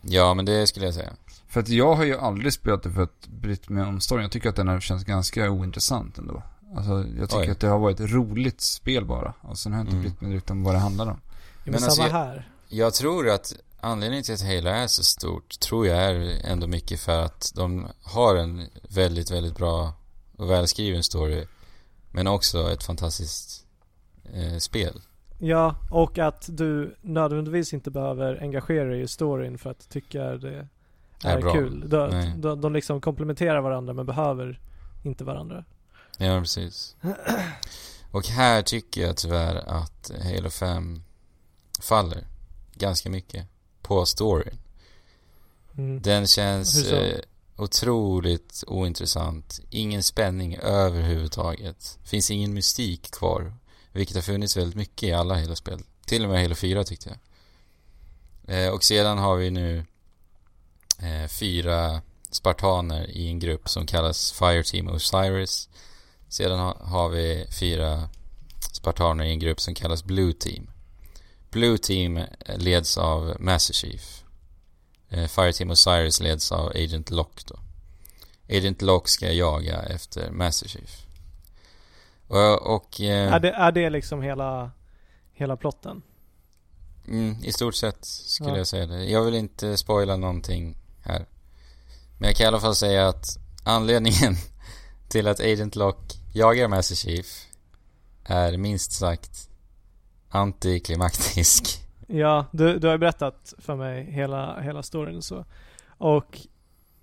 Ja, men det skulle jag säga. För att jag har ju aldrig spelat det för att brytt mig om storyn. Jag tycker att den har känts ganska ointressant ändå. Alltså jag tycker Oj. att det har varit ett roligt spel bara. Och sen har jag inte Mm. brytt mig direkt om vad det handlar om. Men, Men samma alltså, jag- här. Jag tror att anledningen till att Halo är så stort, tror jag är ändå mycket för att de har en väldigt, väldigt bra och välskriven story. Men också ett fantastiskt eh, spel. Ja, och att du nödvändigtvis inte behöver engagera dig i storyn för att tycka det Är bra. kul. De, de, de liksom komplementerar varandra men behöver inte varandra. Ja, precis. Och här tycker jag tyvärr att Halo 5 faller ganska mycket på storyn. Mm. Den känns... Eh, Otroligt ointressant. Ingen spänning överhuvudtaget. Finns ingen mystik kvar. Vilket har funnits väldigt mycket i alla Halo-spel. Till och med Halo 4 tyckte jag. Eh, och sedan har vi nu eh, fyra spartaner i en grupp som kallas Fire Team Osiris. Sedan ha, har vi fyra spartaner i en grupp som kallas Blue Team. Blue Team leds av Master Chief. Eh, Fire Team Osiris leds av Agent Lock då. Agent Lock ska jaga efter Master Chief. Och... och eh, Är, det, är det liksom hela, hela plotten? mm, I stort sett skulle Ja. jag säga det. Jag vill inte spoila någonting här. Men jag kan i alla fall säga att anledningen till att Agent Lock jagar Master Chief är minst sagt antiklimaktisk. Ja, du, du har ju berättat för mig hela, hela storyn så. Och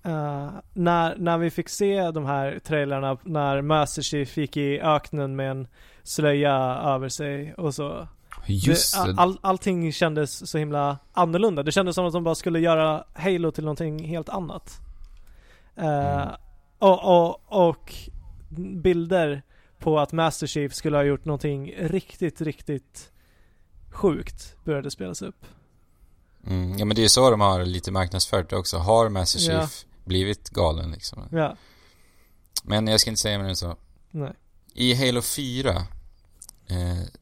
uh, när, när vi fick se de här trailerna när Master Chief gick i öknen med en slöja över sig och så. Just det, all, allting kändes så himla annorlunda. Det kändes som att de bara skulle göra Halo till någonting helt annat. Eh, Mm. och, och, och bilder på att Master Chief skulle ha gjort någonting riktigt, riktigt sjukt började spelas upp. Mm, ja men det är ju så de har lite marknadsfört det också. Har Master Ja. Chief blivit galen liksom? Ja, Men jag ska inte säga mer än så. nej. I Halo 4, eh,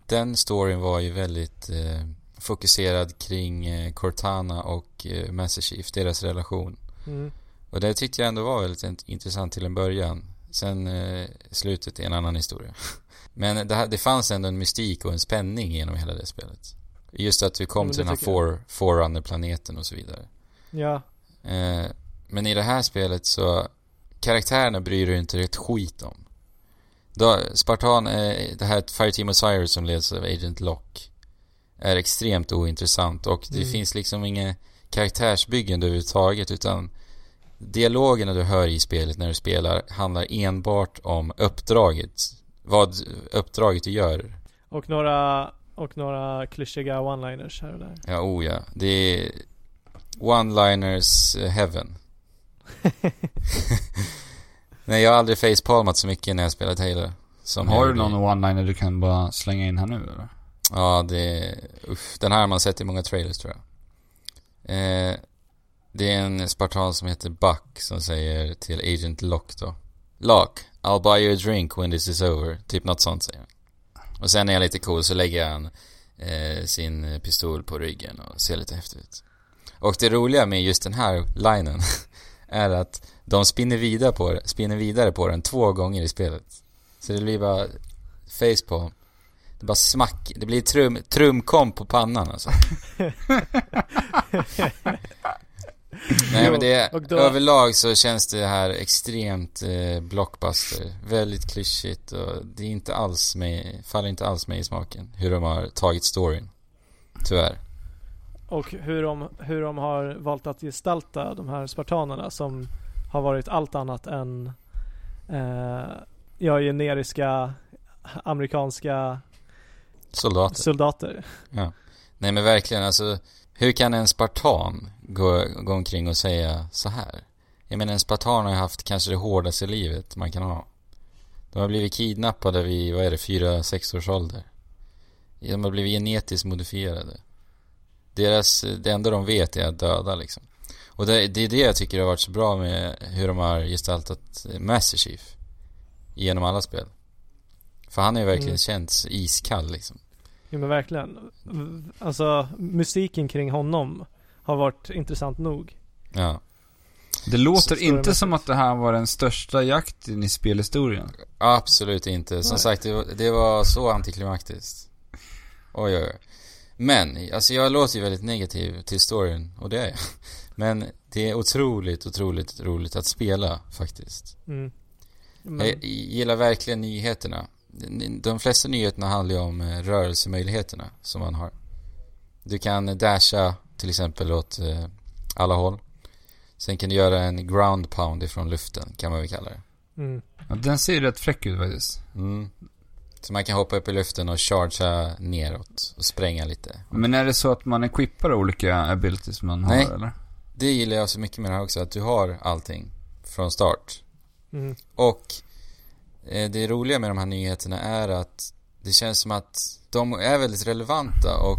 den storyn var ju väldigt eh, fokuserad kring eh, Cortana och eh, Master Chief, deras relation. Mm. Och det tyckte jag ändå var väldigt int- intressant till en början. Sen eh, slutet är en annan historia. Men det, här, det fanns ändå en mystik och en spänning genom hela det spelet. Just att vi kom men till den här for, Forerunner-planeten och så vidare. Ja, Eh, men i det här spelet så karaktärerna bryr du inte ett skit om. Då, Spartan, eh, det här Fireteam Osiris som leds av Agent Lock är extremt ointressant och det Mm. finns liksom inga karaktärsbyggen överhuvudtaget utan dialogerna du hör i spelet när du spelar handlar enbart om uppdraget. Vad uppdraget du gör. och några, och några klyschiga one-liners här och där. Ja, oh ja. Det är one-liners heaven. Nej, jag har aldrig facepalmat så mycket när jag spelat Halo. Som Har du någon one-liner du kan bara slänga in här nu eller? Ja, det... Uff, den här har man sett i många trailers tror jag. Eh, det är en spartan som heter Buck som säger till Agent Lock då. Lock, I'll buy you a drink when this is over. Typ något sånt säger han. Och sen är jag lite cool så lägger han eh, sin pistol på ryggen och ser lite häftig ut. Och det roliga med just den här linen är att de spinner vidare på, spinner vidare på den två gånger i spelet. Så det blir bara facepalm. Det bara smack, det blir trum, trumkom på pannan alltså. Nej men det, då- överlag så känns det här extremt eh, blockbuster. Väldigt klyschigt och det är inte alls mig, faller inte alls mig i smaken. Hur de har tagit storyn. Tyvärr. Och hur de, hur de har valt att gestalta de här spartanerna som har varit allt annat än eh, ja, generiska amerikanska Soldater. soldater. Nej men verkligen alltså, hur kan en spartan gå, gå omkring och säga så här? Jag menar en spartan har haft kanske det hårdaste livet man kan ha. De har blivit kidnappade vid, vad är det, fyra, sex års ålder. De har blivit genetiskt modifierade. Deras, det enda de vet är att döda liksom. Och det, det är det jag tycker har varit så bra med hur de har gestaltat Master Chief. Genom alla spel. För han har ju verkligen Mm. känts iskall liksom. Ja men verkligen. Alltså musiken kring honom har varit intressant nog. Ja. Det låter Så- inte som att det här var den största jakten i spelhistorien. Absolut inte. Som Nej. sagt, det var, det var så antiklimaktiskt. Oj, oj, oj. Men, alltså jag låter ju väldigt negativ till storyn, och det är jag. Men det är otroligt, otroligt roligt att spela faktiskt. Mm. Men, Jag gillar verkligen nyheterna. De flesta nyheterna handlar ju om eh, rörelsemöjligheterna som man har. Du kan dasha till exempel åt eh, alla håll. Sen kan du göra en ground pound ifrån luften, kan man väl kalla det. mm. Ja, den ser ju rätt fräck ut faktiskt. Mm. Så man kan hoppa upp i luften och chargea neråt och spränga lite. Men är det så att man equippar olika abilities man har Nej. eller? Det gillar jag så mycket med det här också, att du har allting. från start. Mm. Och eh, det roliga med de här nyheterna är att det känns som att de är väldigt relevanta och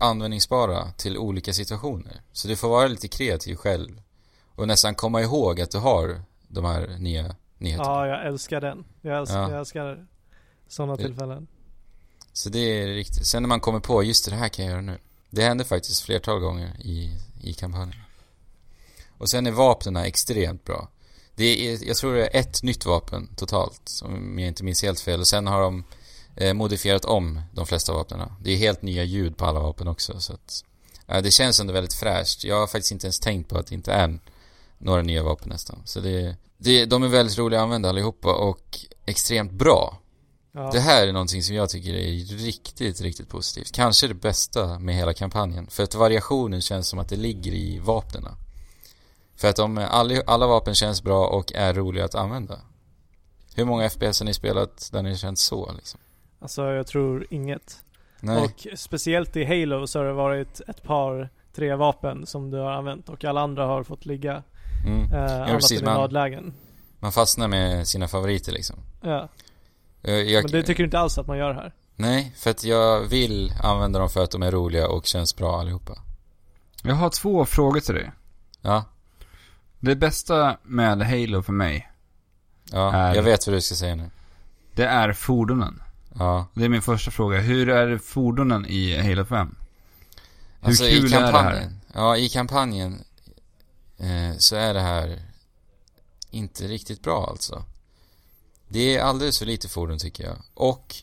användningsbara till olika situationer. Så du får vara lite kreativ själv och nästan komma ihåg att du har de här nya nyheterna. Ja, jag älskar den. Jag älskar, Ja. jag älskar sådana tillfällen. Så det är riktigt. Sen när man kommer på, just det, det här kan jag göra nu. Det hände faktiskt flertal gånger i, i kampanjen. Och sen är vapnen extremt bra. Det är, jag tror det är ett nytt vapen totalt, om jag inte minns helt fel. Och sen har de eh, modifierat om de flesta vapnen. Det är helt nya ljud på alla vapen också, så att... Ja, det känns ändå väldigt fräscht. Jag har faktiskt inte ens tänkt på att det inte är några nya vapen nästan. Så det, det, de är väldigt roliga att använda allihopa och extremt bra. Ja. Det här är någonting som jag tycker är riktigt, riktigt positivt. Kanske det bästa med hela kampanjen. För att variationen känns som att det ligger i vapnen. För att de, alla, alla vapen känns bra och är roliga att använda. Hur många FPS har ni spelat där ni känt så liksom? Alltså jag tror inget. Nej. Och speciellt i Halo så har det varit ett par, tre vapen som du har använt och alla andra har fått ligga Mm. eh, annat precis, man-. Man fastnar med sina favoriter liksom. Ja, Jag, men det tycker du inte alls att man gör här. Nej, för att jag vill använda dem för att de är roliga och känns bra allihopa. Jag har två frågor till dig. Ja, Det bästa med Halo för mig, ja, Är- jag vet vad du ska säga nu. det är fordonen. Ja. Det är min första fråga. Hur är fordonen i Halo 5? Hur Alltså kul i är det här? kampanjen, ja i kampanjen eh, så är det här inte riktigt bra alltså. Det är alldeles för lite fordon tycker jag. Och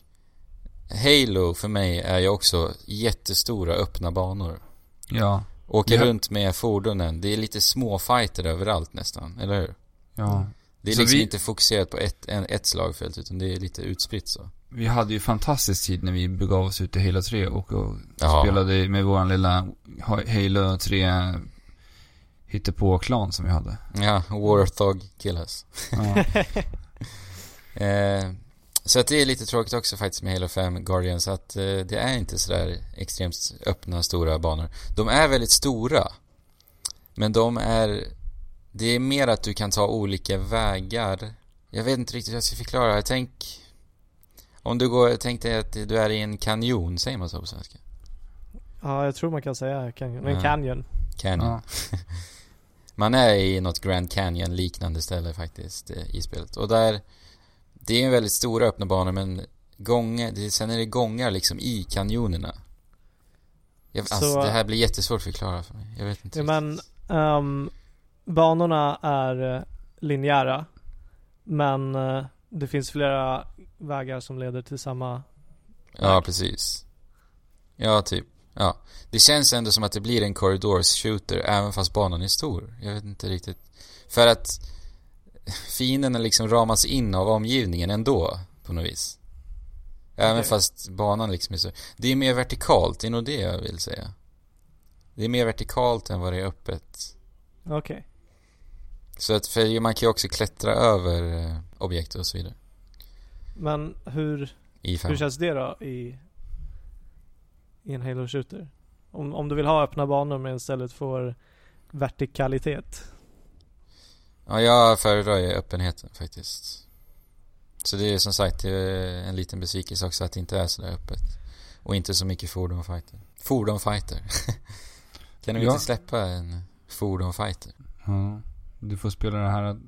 Halo för mig är ju också jättestora öppna banor. Ja. Åker Ja. runt med fordonen. Det är lite små fighter överallt nästan, eller hur? Ja. Det är Så liksom vi- inte fokuserat på ett, en, ett slagfält utan det är lite utspritt så. Vi hade ju fantastisk tid när vi begav oss ut i Halo 3 och, och Ja. spelade med våran lilla Halo 3 hittepå-klan som vi hade. Ja, Warthog killas. Ja. Eh, så att det är lite tråkigt också faktiskt med Halo 5 Guardians att eh, det är inte sådär extremt öppna, stora banor. De är väldigt stora. Men de är... Det är mer att du kan ta olika vägar. Jag vet inte riktigt hur jag ska förklara. Jag tänk... Om du går... Tänk dig att du är i en kanjon, säger man så på svenska? Ja, jag tror man kan säga canyon. Men Ja. canyon. Canyon. Ja. Man är i något Grand Canyon liknande ställe faktiskt eh, i spelet. Och där, det är en väldigt stora öppna banor men gångar, det, sen är det gångar liksom i kanjonerna. Jag, Så- alltså det här blir jättesvårt att förklara för mig. Jag vet inte Ja, men ehm, banorna är eh, linjära. Men eh, det finns flera vägar som leder till samma... Ja, precis. Ja, typ. Ja. Det känns ändå som att det blir en corridors shooter även fast banan är stor. Jag vet inte riktigt. För att fienderna liksom ramas in av omgivningen ändå, på något vis. Även Okej. fast banan liksom är så... Det är mer vertikalt, det är nog det jag vill säga. Det är mer vertikalt än vad det är öppet. Okej. Så att, för man kan ju också klättra över eh, objekt och så vidare. Men hur, hur känns det då i, i en Halo Shooter? Om, om du vill ha öppna banor men istället får vertikalitet. Ja, jag föredrar ju öppenheten faktiskt. Så det är som sagt är en liten besvikelse också att det inte är så där öppet. Och inte så mycket fordonfighter. Fordonfighter. kan du Ja. inte släppa en fordonfighter? ja. Du får spela det här,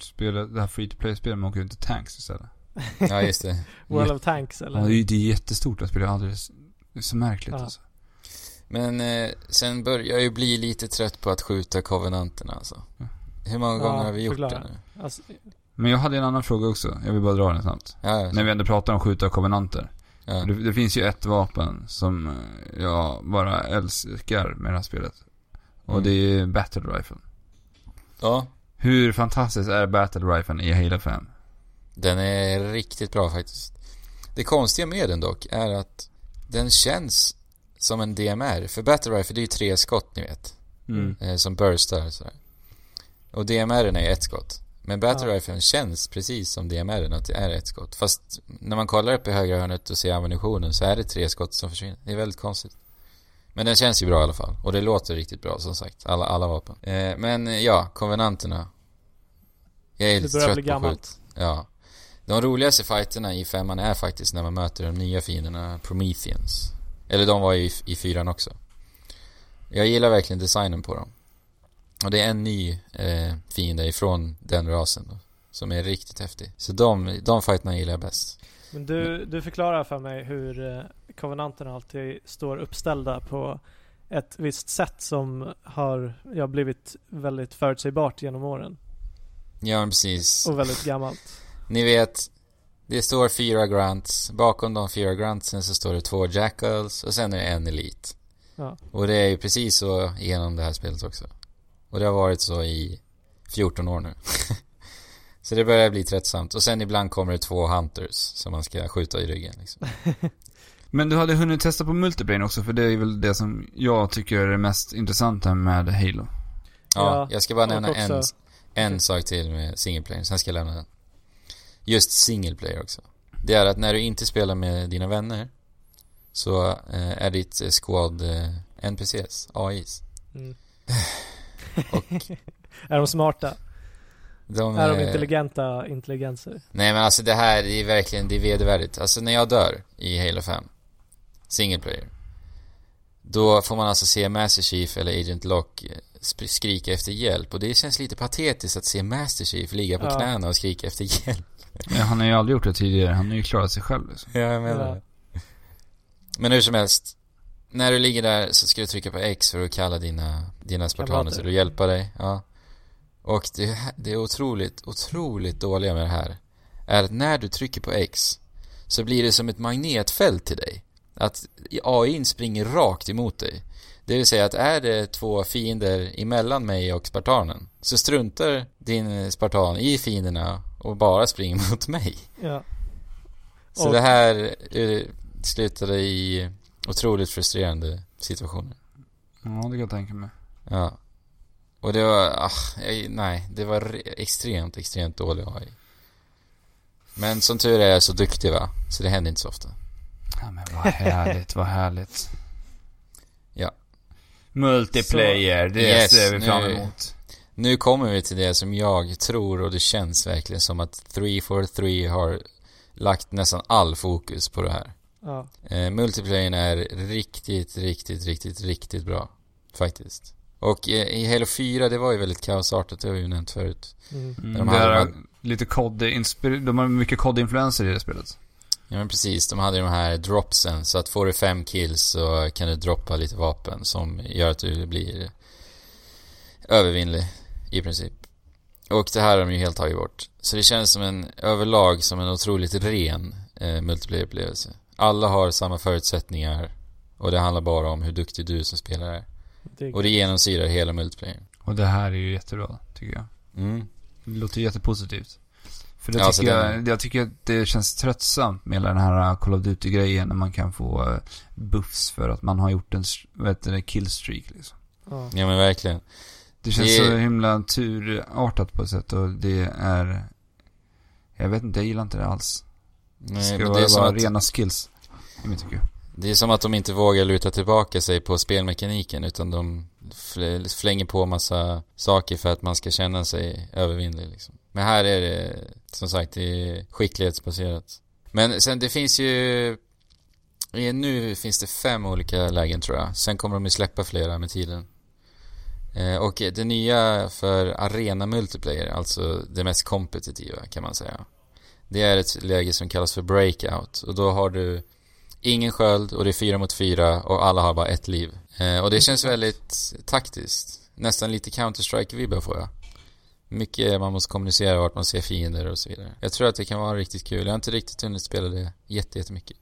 spela det här free to play-spelet men åker ut i tanks istället. Ja, just det. World of Tanks eller? Ja, det är det är jättestort att spela alldeles, det är så märkligt Ja. alltså. Men eh, sen börjar jag ju bli lite trött på att skjuta kovenanterna alltså. Ja. Hur många Ja, gånger har vi gjort förklara. det nu? Alltså, Men jag hade en annan fråga också, jag vill bara dra den snabbt. Ja, ja. När vi ändå pratar om skjuta kovenanter. ja. Det, det finns ju ett vapen som jag bara älskar med det här spelet. Och Mm. det är Battle Rifle. ja. Hur fantastiskt är Battle Rifle i Halo 5? Den är riktigt bra faktiskt. Det konstiga med den dock är att den känns som en DMR. För Battle Rifle det är ju tre skott ni vet. Mm. Eh, som burstar sådär. Och DMR är ett skott. Men Battle Ja. Rifle känns precis som DMR att det är ett skott. Fast när man kollar upp i högra hörnet och ser ammunitionen så är det tre skott som försvinner. Det är väldigt konstigt. Men den känns ju bra i alla fall. Och det låter riktigt bra som sagt. Alla, alla vapen. Eh, men eh, ja, konvenanterna. Jag är lite trött bli på gammalt. skjut. Ja. De roligaste fighterna i femman är faktiskt när man möter de nya fienderna, Prometheans. Eller de var ju i, i fyran också. Jag gillar verkligen designen på dem. Och det är en ny eh, fiende ifrån den rasen då, Som är riktigt häftig. Så de, de fighterna gillar jag bäst. Men du, du förklarar för mig hur eh, konvenanterna alltid står uppställda på ett visst sätt som har ja, blivit väldigt förutsägbart genom åren. Ja, precis. Och väldigt gammalt. Ni vet, det står fyra grants. Bakom de fyra grantsen så står det två jackals och sen är det en elit. Ja. Och det är ju precis så genom det här spelet också. Och det har varit så i 14 år nu. så det börjar bli tröttsamt. Och sen ibland kommer det två hunters som man ska skjuta i ryggen liksom. Men du hade hunnit testa på multiplayer också, för det är väl det som jag tycker är det mest intressanta med Halo. Ja, Ja, jag ska bara nämna en, en sak till med single player, sen ska jag lämna den. Just single player också. Det är att när du inte spelar med dina vänner så eh, är ditt squad eh, NPCs, AIs. Mm. Och Är de smarta? de, Är de eh, intelligenta intelligenser? Nej men alltså det här är verkligen, det är vedervärdigt. Alltså när jag dör i Halo 5, single player, då får man alltså se Master Chief eller Agent Lock eh, skrika efter hjälp. Och det känns lite patetiskt att se Master Chief ligga på Ja. knäna och skrika efter hjälp. Ja, han har ju aldrig gjort det tidigare, han har ju klarat sig själv liksom. Ja, jag menar Ja. det. Men hur som helst, när du ligger där så ska du trycka på X för att kalla dina, dina spartaner till att hjälpa dig. Ja. Och det, det är otroligt, otroligt dåliga med det här är att när du trycker på X så blir det som ett magnetfält till dig. Att AI springer rakt emot dig. Det vill säga att är det två fiender emellan mig och spartanen så struntar din spartan i fienderna och bara springer mot mig. Ja. Så Och- det här eh, slutade i otroligt frustrerande situationer. Ja, det kan jag tänka mig. Ja. Och det var, ah, jag- nej, det var re- extremt, extremt dålig AI. Men som tur är jag så duktig va, så det händer inte så ofta. Ja men vad härligt, vad härligt. Ja. Multiplayer, det Yes, ser vi fram nu- emot. Nu kommer vi till det som jag tror och det känns verkligen som att 343 har lagt nästan all fokus på det här. Ja. Eh, multiplayern är riktigt, riktigt, riktigt, riktigt bra. Faktiskt. Och eh, i Halo 4, det var ju väldigt kaosartat, det har vi ju nämnt förut. Mm. Mm, De det hade är man- lite kod de har mycket kod-influenser i det spelet. Ja men precis, de hade de här dropsen, så att får du fem kills så kan du droppa lite vapen som gör att du blir övervinnlig, i princip. Och det här har de ju helt tagit bort. Så det känns som en, överlag som en otroligt ren eh, multiplayer-upplevelse. Alla har samma förutsättningar och det handlar bara om hur duktig du som spelare är. Det, Och det genomsyrar hela multiplayer. Och det här är ju jättebra, tycker jag. Mm. Det låter jättepositivt. För det Ja, tycker den- jag, jag tycker att det känns tröttsamt med hela den här Call of Duty-grejen när man kan få eh, buffs för att man har gjort en, heter det, killstreak liksom. ja. Ja men verkligen. Det känns Det så himla turartat på ett sätt och det är... Jag vet inte, jag giglar inte det alls. Nej, ska vara det är, som att, rena skills. I mitt tycke. det är som att de inte vågar luta tillbaka sig på spelmekaniken utan de fl- flänger på massa saker för att man ska känna sig övervinnlig liksom. Men här är det, som sagt, det är skicklighetsbaserat. Men sen det finns ju eh, Nu finns det fem olika lägen tror jag. Sen kommer de ju släppa flera med tiden. Eh, Och det nya för arena multiplayer, alltså det mest kompetitiva kan man säga. Det är ett läge som kallas för breakout och då har du ingen sköld och det är fyra mot fyra och alla har bara ett liv. Eh, och det känns väldigt taktiskt. Nästan lite Counter-Strike-vibbar får jag. Mycket man måste kommunicera vart man ser fiender och så vidare. Jag tror att det kan vara riktigt kul. Jag har inte riktigt hunnit spela det jättemycket.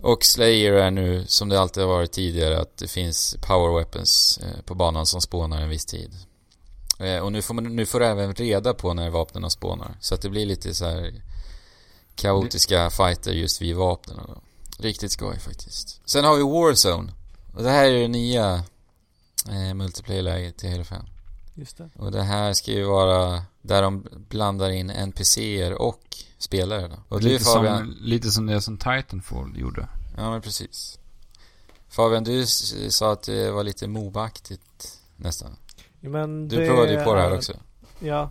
Och Slayer är nu, som det alltid har varit tidigare, att det finns power weapons eh, på banan som spånar en viss tid. Eh, och nu får, man, nu får du även reda på när vapnen spånar. Så att det blir lite så här kaotiska fighter just vid vapnen. Då. Riktigt skoj faktiskt. Sen har vi Warzone. Och det här är det nya eh, multiplayer-läget till Halo 5. Just det. Och det här ska ju vara där de blandar in NPCer och spelare då. Och du lite, Fabian, som, lite som det som Titanfall gjorde. ja men precis. Fabian, du sa att det var lite Moba-aktigt nästan. Ja, men Du det provade ju på det här är- också. Ja.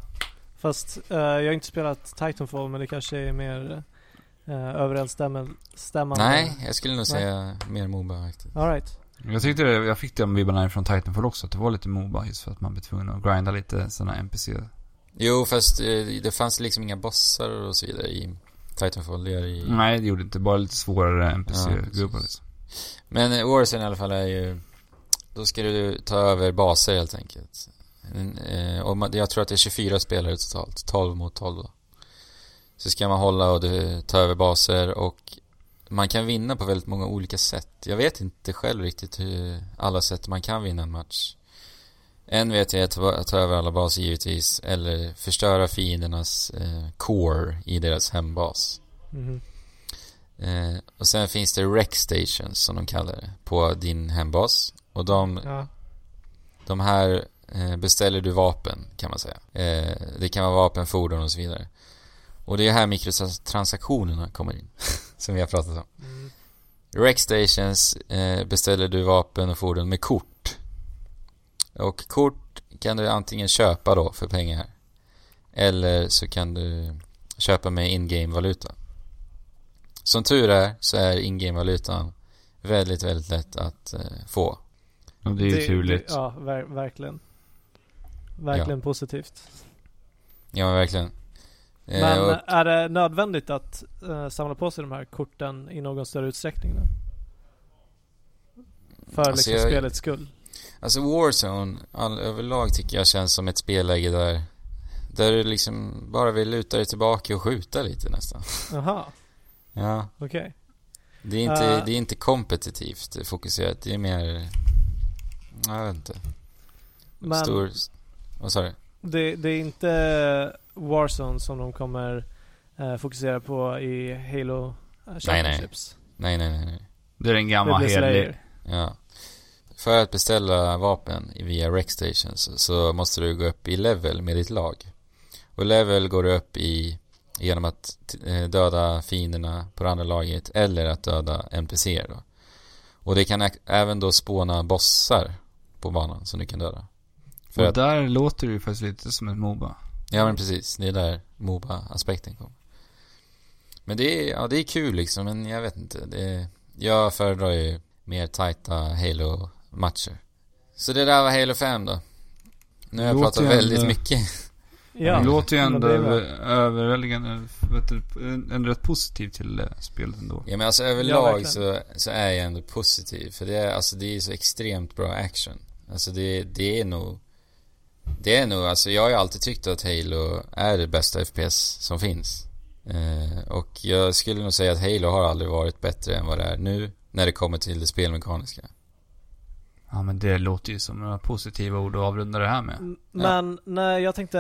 Fast eh, jag har inte spelat Titanfall men det kanske är mer uh, överensstämmande. Nej, jag skulle nog Nej. säga mer Moba faktiskt. Alright. Jag tyckte det, jag fick de vibbarna från Titanfall också, att det var lite Moba just för att man blev tvungen att grinda lite sådana NPC. Jo, fast eh, det fanns liksom inga bossar och så vidare i Titanfall. Det är i... Nej, det gjorde inte. Bara lite svårare NPC-gubbar precis. liksom. Men eh, Warzone i alla fall är ju... Då ska du ta över baser helt enkelt. En, eh, och man, jag tror att det är 24 spelare totalt. 12 mot 12 då. Så ska man hålla och ta över baser och man kan vinna på väldigt många olika sätt. Jag vet inte själv riktigt hur alla sätt man kan vinna en match. En vet jag är att ta, över alla baser givetvis, eller förstöra fiendernas eh, core i deras hembas. Mhm. Eh, och sen finns det rec stations som de kallar det på din hembas. Och de, Ja. de här eh, beställer du vapen kan man säga. Eh, det kan vara vapen, fordon och så vidare. Och det är här mikrotransaktionerna kommer in. som vi har pratat om. Mm. Rec stations eh, beställer du vapen och fordon med kort. Och kort kan du antingen köpa då för pengar. Eller så kan du köpa med in-game valuta. Som tur är så är in-game valutan väldigt, väldigt lätt att få. Och det är ju turligt. Det, ja, ver verkligen. Verkligen positivt. Ja, verkligen. Eh, Men och, är det nödvändigt att eh, samla på sig de här korten i någon större utsträckning då? För Alltså, liksom jag- spelets skull? alltså Warzone all, överlag tycker jag känns som ett spelläge där där du liksom bara vill luta dig tillbaka och skjuta lite nästan. Jaha, Ja. okej. Det är inte, Eh. det är inte kompetitivt fokuserat. Det är mer... Jag vet inte. Men Stor... Vad sa du? det, det är inte Warzone som de kommer eh, fokusera på i Halo eh, nej. Championships? Nej, nej, nej, nej. Det är en gammal helig... Ja. För att beställa vapen via rec stations så måste du gå upp i level med ditt lag. Och level går du upp i genom att eh, döda fienderna på det andra laget eller att döda NPCer då. Och det kan även då spåna bossar på banan som du kan döda. För Och att, där låter det ju faktiskt lite som ett Moba. ja men precis, det är där Moba-aspekten kommer. Men det är, ja det är kul liksom, men jag vet inte. Det är, jag föredrar ju mer tajta Halo-matcher. Så det där var Halo 5 då. Nu har jag Låter pratat väldigt ändå- mycket. Ja, det låter ju ändå överväldigande, ändå rätt positiv till eh, spelet ändå. Ja men alltså Ja, överlag verkligen. så, så är jag ändå positiv. För det är, alltså det är så extremt bra action. Alltså det, det är nog... Det är nog, alltså jag har ju alltid tyckt att Halo är det bästa FPS som finns. Eh, och jag skulle nog säga att Halo har aldrig varit bättre än vad det är nu. När det kommer till det spelmekaniska. Ja men det låter ju som några positiva ord att avrunda det här med. M- Men nej, jag tänkte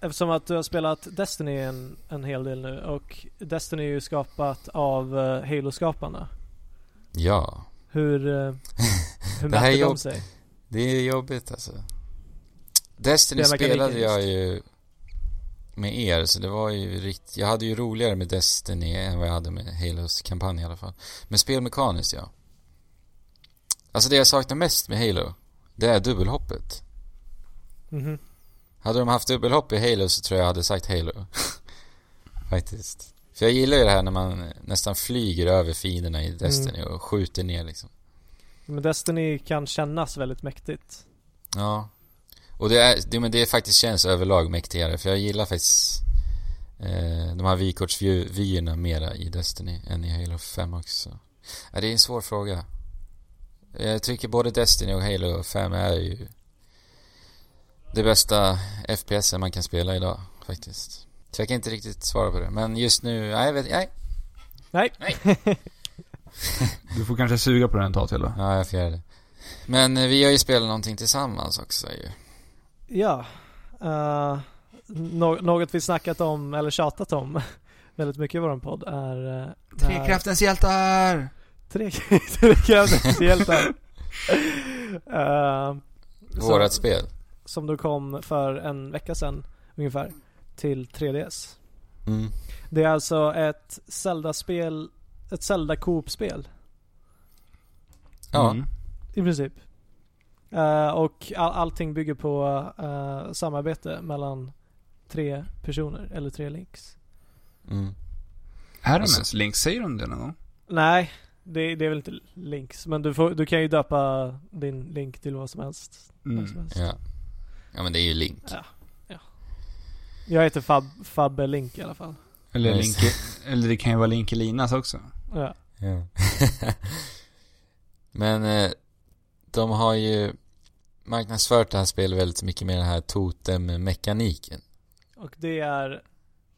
eftersom att du har spelat Destiny en, en hel del nu och Destiny är ju skapat av uh, Halo-skaparna. Ja. Hur, uh, hur Det här de jobb- sig? Det är jobbigt alltså. Destiny spelade jag just. ju med er, så det var ju riktigt... Jag hade ju roligare med Destiny än vad jag hade med Halos kampanj i alla fall. Men spelmekaniskt, ja. Alltså det jag saknar mest med Halo, det är dubbelhoppet. Mhm. Hade de haft dubbelhopp i Halo så tror jag jag hade sagt Halo. Faktiskt. För jag gillar ju det här när man nästan flyger över fienderna i Destiny och skjuter ner liksom. Men Destiny kan kännas väldigt mäktigt. Ja. Och det är, det, men det faktiskt känns överlag mäktigare för jag gillar faktiskt eh, de här vykortsvyerna mera i Destiny än i Halo 5 också. Ja, det är en svår fråga. Jag tycker både Destiny och Halo 5 är ju det bästa FPS man kan spela idag faktiskt. Så jag kan inte riktigt svara på det. Men just nu, nej, jag vet, nej. Nej. Du får kanske suga på den ett tag till då. Ja, jag får göra det. Men eh, vi har ju spelat någonting tillsammans också ju. Ja. Uh, nå- något vi snackat om, eller tjatat om väldigt mycket i våran podd är... Uh, det här- Trekraftens hjältar! Tre, Trekraftens hjältar. uh, Vårat spel. Som då kom för en vecka sedan ungefär till 3DS. Mm. Det är alltså ett Zelda-spel, ett Zelda Coop-spel Ja. Mm. i princip. Eh, och all, allting bygger på eh, samarbete mellan tre personer, eller tre links. Mm. Är de Alltså- ens Link? Säger de det någon gång? Nej, det, det är väl inte links. Men du, får, du kan ju döpa din link till vad som helst. Vad som Mm. helst. Ja. Ja men det är ju Link. Ja, ja. Jag heter Fab, Fabbe Link i alla fall. Eller. Link, eller det kan ju vara Linkelinas också. Ja. Ja. Men eh, de har ju marknadsfört det här spelet väldigt mycket med den här totem-mekaniken. Och det är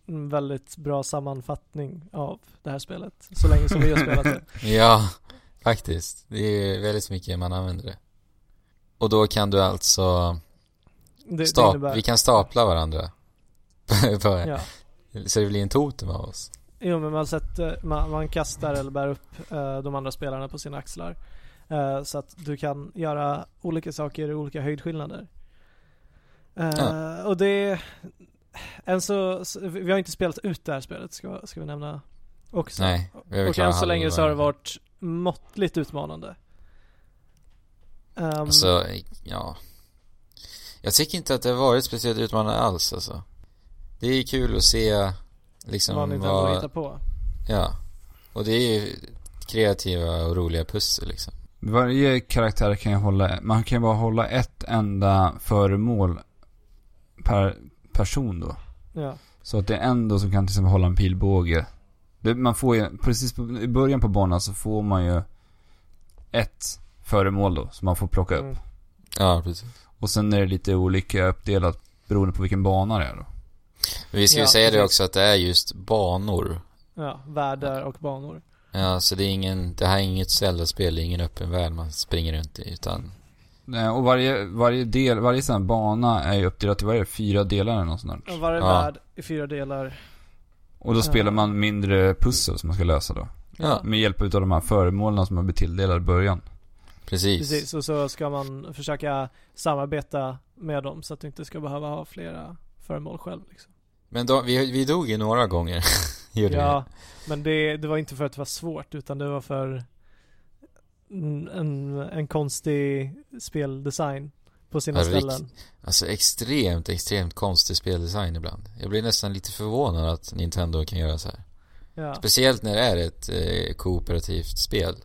en väldigt bra sammanfattning av det här spelet. Så länge som vi har spelat det. Ja, faktiskt. Det är väldigt mycket man använder det. Och då kan du alltså Det, det stap- innebär, vi kan stapla varandra. Ja. Så det blir en totem av oss. Jo men man, sätter, man, man kastar eller bär upp eh, de andra spelarna på sina axlar. Eh, så att du kan göra olika saker i olika höjdskillnader. Eh, Ja. Och det... Än så, vi har inte spelat ut det här spelet ska, ska vi nämna också. Nej, vi Och än så länge så har det varit måttligt utmanande. Ehm, Alltså, ja. Jag tycker inte att det har varit speciellt utmanande alls alltså. Det är kul att se liksom vad Nintendo vad, hittar på. ja. Och det är ju kreativa och roliga pussel liksom. Varje karaktär kan ju hålla, man kan ju bara hålla ett enda föremål per person då. Ja. Så att det är en då som kan till exempel hålla en pilbåge. Det, man får ju, precis på, i början på banan så får man ju ett föremål då, som man får plocka upp. Mm. Ja, precis. Och sen är det lite olika uppdelat beroende på vilken bana det är då. Men vi ska ju Ja, säga det precis. också att det är just banor. ja, världar och banor. Ja, så det är ingen, det här är inget Zelda-spel, det är ingen öppen värld man springer runt i, utan Och varje, varje del, varje sån här bana är ju uppdelat i, vad är det, fyra delar eller något sånt där. Och varje Ja. värld i fyra delar. Och då Ja. spelar man mindre pussel som man ska lösa då. ja, Med hjälp av de här föremålen som man blir tilldelad i början. precis. Precis, och så ska man försöka samarbeta med dem så att du inte ska behöva ha flera föremål själv liksom. Men då, vi, vi dog ju några gånger, gjorde Ja, men det, det var inte för att det var svårt utan det var för en, en, konstig speldesign på sina rikt- ställen. Alltså extremt, extremt konstig speldesign ibland. Jag blir nästan lite förvånad att Nintendo kan göra så här. Ja. Speciellt när det är ett eh, kooperativt spel.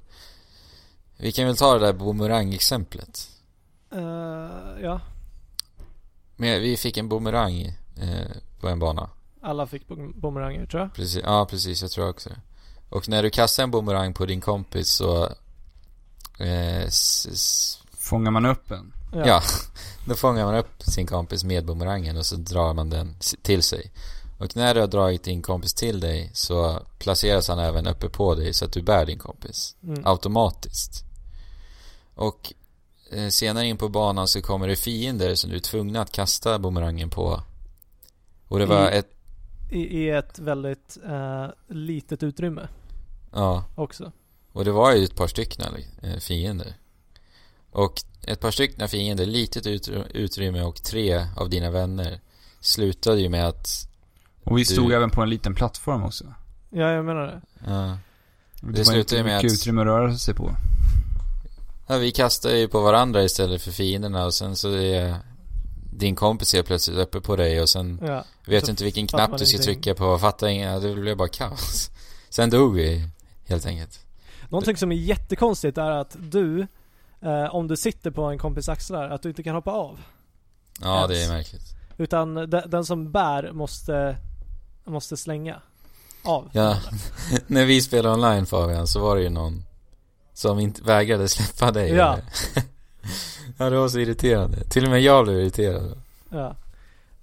Vi kan väl ta det där boomerang-exemplet. Eh, ja, Men vi fick en boomerang eh, på en bana. alla fick bomeranger tror jag. Precis, ja precis, jag tror också det. Och när du kastar en boomerang på din kompis så... Eh, s- s- Fångar man upp en? Ja. då fångar man upp sin kompis med boomerangen och så drar man den till sig. Och när du har dragit din kompis till dig så placeras han även uppe på dig så att du bär din kompis. Mm. automatiskt. Och eh, senare in på banan så kommer det fiender som du är tvungna att kasta boomerangen på. Och det var I- ett, I, I ett väldigt eh, litet utrymme ja, också. Och det var ju ett par stycken eh, fiender. Och ett par stycken fiender, litet utry- utrymme och tre av dina vänner slutade ju med att, Och vi stod Du- även på en liten plattform också. Ja, jag menar det. ja, Det, Det inte ju med att- utrymme att röra sig på. ja vi kastade ju på varandra istället för fienderna och sen så är din kompis är plötsligt uppe på dig och sen Ja. Vet Så inte vilken knapp du ska ingenting. trycka på, fattar inga, det blev bara kaos. Sen dog vi, helt enkelt. Någonting som är jättekonstigt är att du, eh, om du sitter på en kompis axlar, att du inte kan hoppa av. Ja, Ens. det är märkligt. Utan de, den som bär måste, måste slänga av. Ja, när vi spelade online Fabian så var det ju någon som inte vägrade släppa dig. Ja. ja, det var så irriterande. Till och med jag blev irriterad. Ja.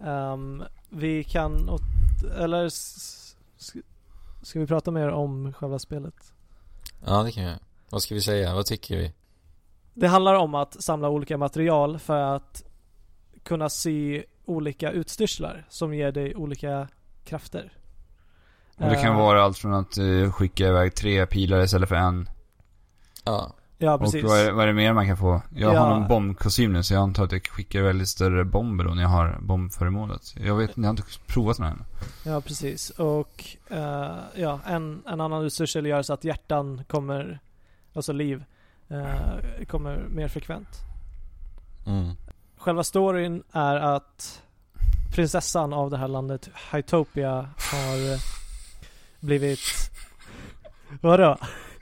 Ehm, vi kan, eller ska vi prata mer om själva spelet? Ja, det kan jag. Vad ska vi säga? Vad tycker vi? Det handlar om att samla olika material för att kunna sy olika utstyrslar som ger dig olika krafter. Och det kan Eh, vara allt från att eh, skicka iväg tre pilar istället för en. Ja, Ja, precis. Och vad är, vad är det mer man kan få? Jag Ja. har någon bombkostym nu så jag antar att jag skickar väldigt större bomber då när jag har bombföremålet. Jag vet inte, jag har inte provat den än. Ja, precis. Och eh, ja, en, en annan utstyrsel gör så att hjärtan kommer, alltså liv, eh, kommer mer frekvent. mm. Själva storyn är att prinsessan av det här landet, Hytopia, har eh, blivit... Vadå?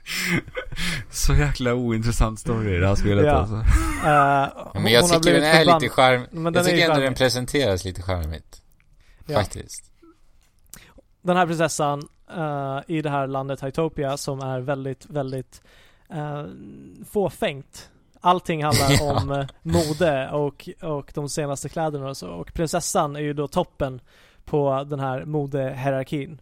Så jäkla ointressant story i det här spelet Ja. alltså. Uh, Men jag tycker den är lite charm... Men den Jag tycker ändå charmig. den presenteras lite charmigt. Ja. Faktiskt. Den här prinsessan eh, i det här landet Hytopia som är väldigt, väldigt uh, fåfängt. Allting handlar Ja. om mode och, och de senaste kläderna och så. Och prinsessan är ju då toppen på den här modehierarkin.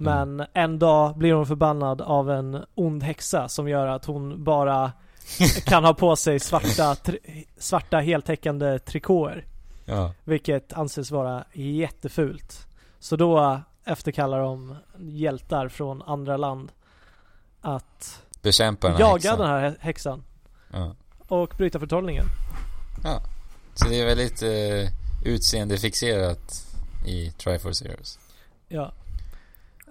Men en dag blir hon förbannad av en ond häxa som gör att hon bara kan ha på sig svarta, tri- svarta heltäckande trikåer. Ja. Vilket anses vara jättefult. Så då efterkallar de hjältar från andra land att Bekämpa den här jaga häxan. den här hä- häxan Ja. och bryta förtrollningen. Så det är väldigt eh, utseendefixerat i Triforce Heroes. Ja.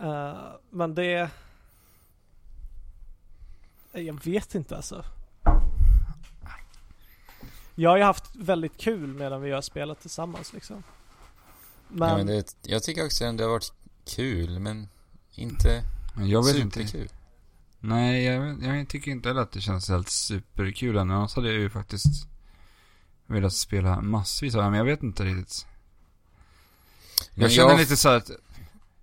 Eh, men det... Jag vet inte alltså. Jag har ju haft väldigt kul medan vi har spelat tillsammans liksom. Men, Ja, men det, jag tycker också att det har varit kul, men inte Men Jag vet inte. superkul. Nej, jag, jag tycker inte heller att det känns helt superkul än. Annars hade jag ju faktiskt velat spela massvis av det, men jag vet inte riktigt. Jag Men känner jag- lite så här att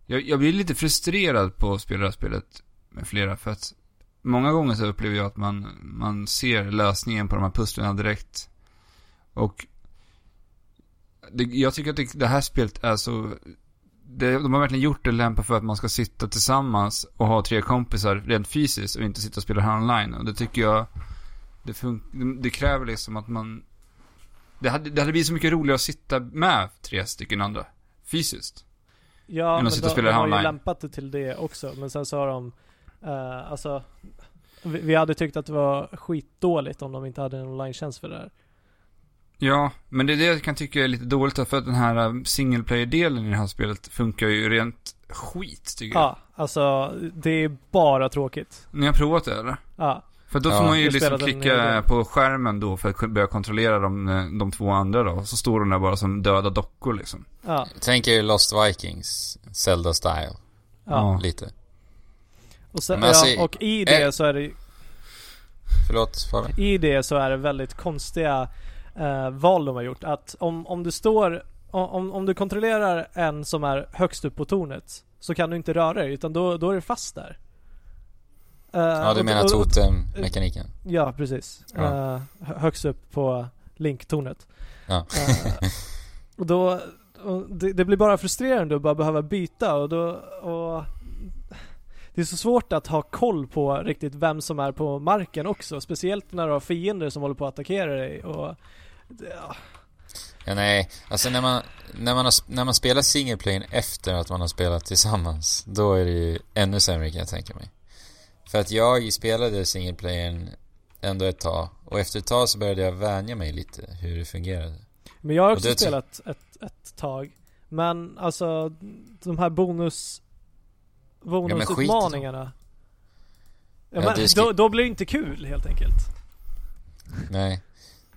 jag, jag blir lite frustrerad på att spela det här spelet med flera för att många gånger så upplever jag att man, man ser lösningen på de här pusslen direkt. Och det, jag tycker att det, det här spelet är så det, de har verkligen gjort det lämpat för att man ska sitta tillsammans och ha tre kompisar rent fysiskt och inte sitta och spela här online. Och det tycker jag, det, fun- det kräver liksom att man, det hade, det hade blivit så mycket roligare att sitta med tre stycken andra fysiskt ja, men de, de har ju lämpat det till det också. Men sen så har de, eh, alltså, vi, vi hade tyckt att det var skitdåligt om de inte hade en online-tjänst för det här. Ja, men det är det jag kan tycka är lite dåligt för att den här äh, single player-delen i det här spelet funkar ju rent skit tycker jag. Ja, alltså det är bara tråkigt. Ni har provat det eller? Ja, För då Ja. får man ju liksom klicka på skärmen då för att börja kontrollera de, eh, de två andra då. Så står de där bara som döda dockor liksom. ja, Tänk er Lost Vikings, Zelda-style, ja. lite. Och, sen, alltså, ja, och i det eh, så är det Förlåt, Fabian? I det så är det väldigt konstiga eh, val de har gjort. Att om, om du står, om, om du kontrollerar en som är högst upp på tornet så kan du inte röra dig utan då, då är du fast där. Eh, Ja, du menar totem-mekaniken? Ja, precis. Ja. Hö- högst upp på Link-tornet. Ja. Eh, och då, och det, det blir bara frustrerande att bara behöva byta och då, och det är så svårt att ha koll på riktigt vem som är på marken också. Speciellt när du har fiender som håller på att attackera dig och ja, Ja, nej, alltså när man, när man, har, när man spelar single efter att man har spelat tillsammans, då är det ju ännu sämre kan jag tänka mig. För att jag spelade single playern ändå ett tag, och efter ett tag så började jag vänja mig lite hur det fungerade. Men jag har också det spelat ett, ett tag. Men alltså de här bonus men bonusutmaningarna. Ja, Ja, men det ska- då, då blir det inte kul helt enkelt. Nej.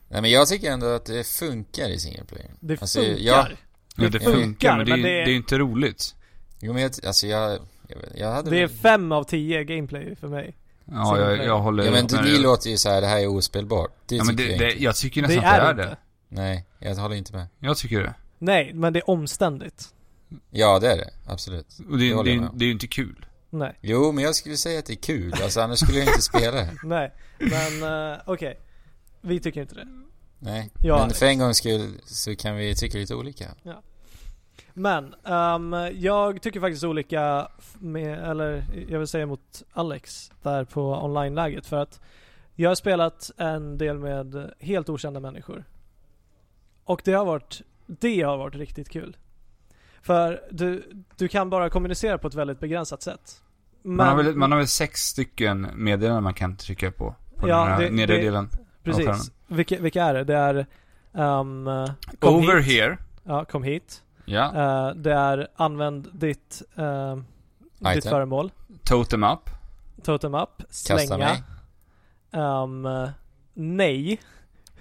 Nej men jag tycker ändå att det funkar i single player. Det Alltså, funkar. ja. Ja, det funkar, funkar, men det, men är- det- det är ju inte roligt. Jo men jag, alltså jag, jag, vet- jag hade Det är väl- fem av tio gameplay för mig. Ja, jag, jag håller Ja men med det, det låter ju så här, det här är ospelbart. Det Ja, men tycker det, jag det, inte. jag tycker Det nästan är att det det är inte. det. Nej, jag håller inte med. Jag tycker det. Nej, men det är omständigt. Ja det är det, absolut. Och det, Det det, det är ju inte kul. Nej, Jo men jag skulle säga att det är kul, alltså annars skulle jag inte spela det. nej. Men eh, okej. Vi tycker inte det. Nej. Ja, men för en gångs skull så kan vi tycka lite olika. Men, ehm, jag tycker faktiskt olika med, eller jag vill säga mot Alex där på online-läget för att jag har spelat en del med helt okända människor. Och det har varit, det har varit riktigt kul. För du, du kan bara kommunicera på ett väldigt begränsat sätt. Men, Man, har väl, man har väl sex stycken meddelanden man kan trycka på. På Ja, den här det- nedre det- delen. precis. Vilka, vilka är det? Det är um, Over hit. here. Ja, kom hit. Ja. Eh, det är använd ditt, ehm, ditt föremål. Totem up. Totem up. Slänga. Ehm, nej.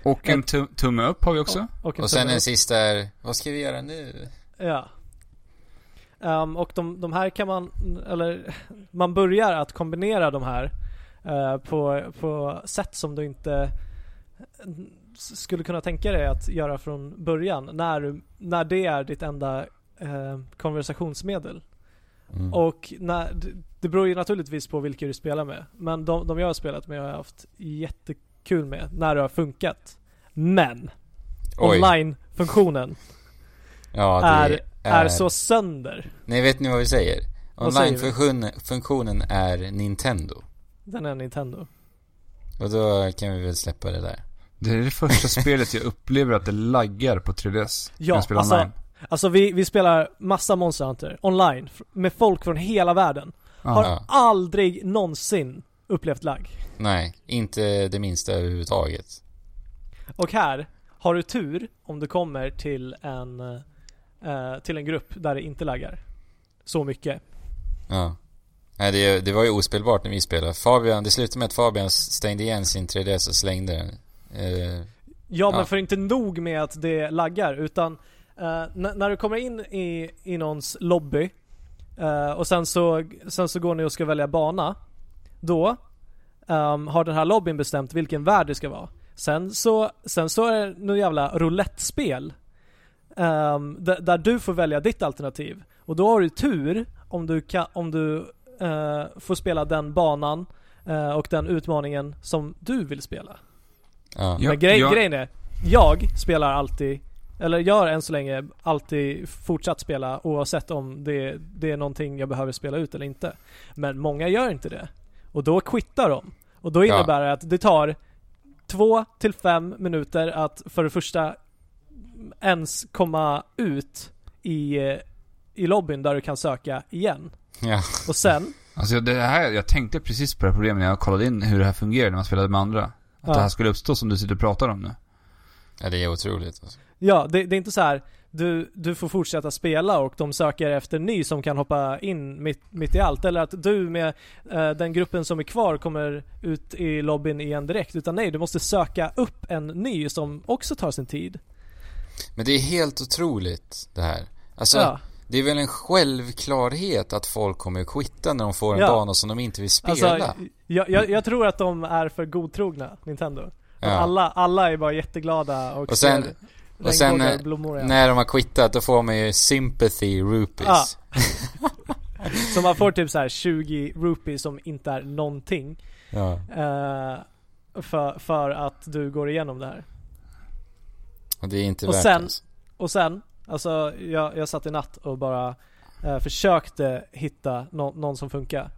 Och en tum tumme upp har vi också. Och, en Och sen en sista är, vad ska vi göra nu? Ja. Ehm, och de, de här kan man, eller man börjar att kombinera de här eh, på, på sätt som du inte skulle kunna tänka dig att göra från början när, när det är ditt enda eh, konversationsmedel. Mm. Och när, det- beror ju naturligtvis på vilka du spelar med. Men de, de jag har spelat med har jag haft jättekul med när det har funkat. Men online-funktionen Ja, det är, är så sönder. Nej, vet ni vad vi säger? Online-funktionen är Nintendo. Den är Nintendo. Och då kan vi väl släppa det där. Det är det första spelet jag upplever att det laggar på 3DS. Ja, när jag spelar alltså, online. Alltså vi, vi spelar massa Monster Hunter online med folk från hela världen. Har Ja. Ja. aldrig någonsin upplevt lag. Nej, inte det minsta överhuvudtaget. Och här har du tur om du kommer till en, eh, till en grupp där det inte laggar. Så mycket. Ja. Nej, det, det var ju ospelbart när vi spelade. Fabian, det slutade med att Fabian stängde igen sin 3DS och slängde den. Eh, Ja, men för inte nog med att det laggar utan eh, när du kommer in i, i någons lobby eh, och sen så, sen så går ni och ska välja bana. Då ehm, har den här lobbyn bestämt vilken värld det ska vara. Sen så, sen så är det något jävla roulettespel. Um, där, där du får välja ditt alternativ. Och då har du tur om du, kan, om du eh, får spela den banan eh, och den utmaningen som du vill spela. Ja. Ja. Men grej, jag- grejen är, jag spelar alltid, eller jag har än så länge alltid fortsatt spela oavsett om det, det är någonting jag behöver spela ut eller inte. Men många gör inte det. Och då quittar de. Och då Ja. innebär det att det tar två till fem minuter att för det första ens komma ut i, i lobbyn där du kan söka igen. ja. Och sen, Alltså det här, jag tänkte precis på det här problemet när jag kollade in hur det här fungerar när man spelade med andra. Att Ja. det här skulle uppstå som du sitter och pratar om nu. ja det är otroligt. Alltså. Ja, det, det är inte så här. Du, du får fortsätta spela och de söker efter ny som kan hoppa in mitt, mitt i allt. Eller att du med eh, den gruppen som är kvar kommer ut i lobbyn igen direkt. Utan nej, du måste söka upp en ny som också tar sin tid. Men det är helt otroligt det här. Alltså, Ja. Det är väl en självklarhet att folk kommer att quitta när de får en Ja. bana som de inte vill spela. Alltså, jag, jag, jag tror att de är för godtrogna, Nintendo. Ja. Alla, alla är bara jätteglada och, Och sen- och sen, blommor i när de har quittat då får man ju sympathy rupees. Ja. Så man får typ så här 20 rupees som inte är någonting. Ja. eh, för, för att du går igenom det här. Och det är inte Och värt sen- alltså. Och sen, alltså jag, jag satt i natt och bara eh, försökte hitta nå- någon som funkar.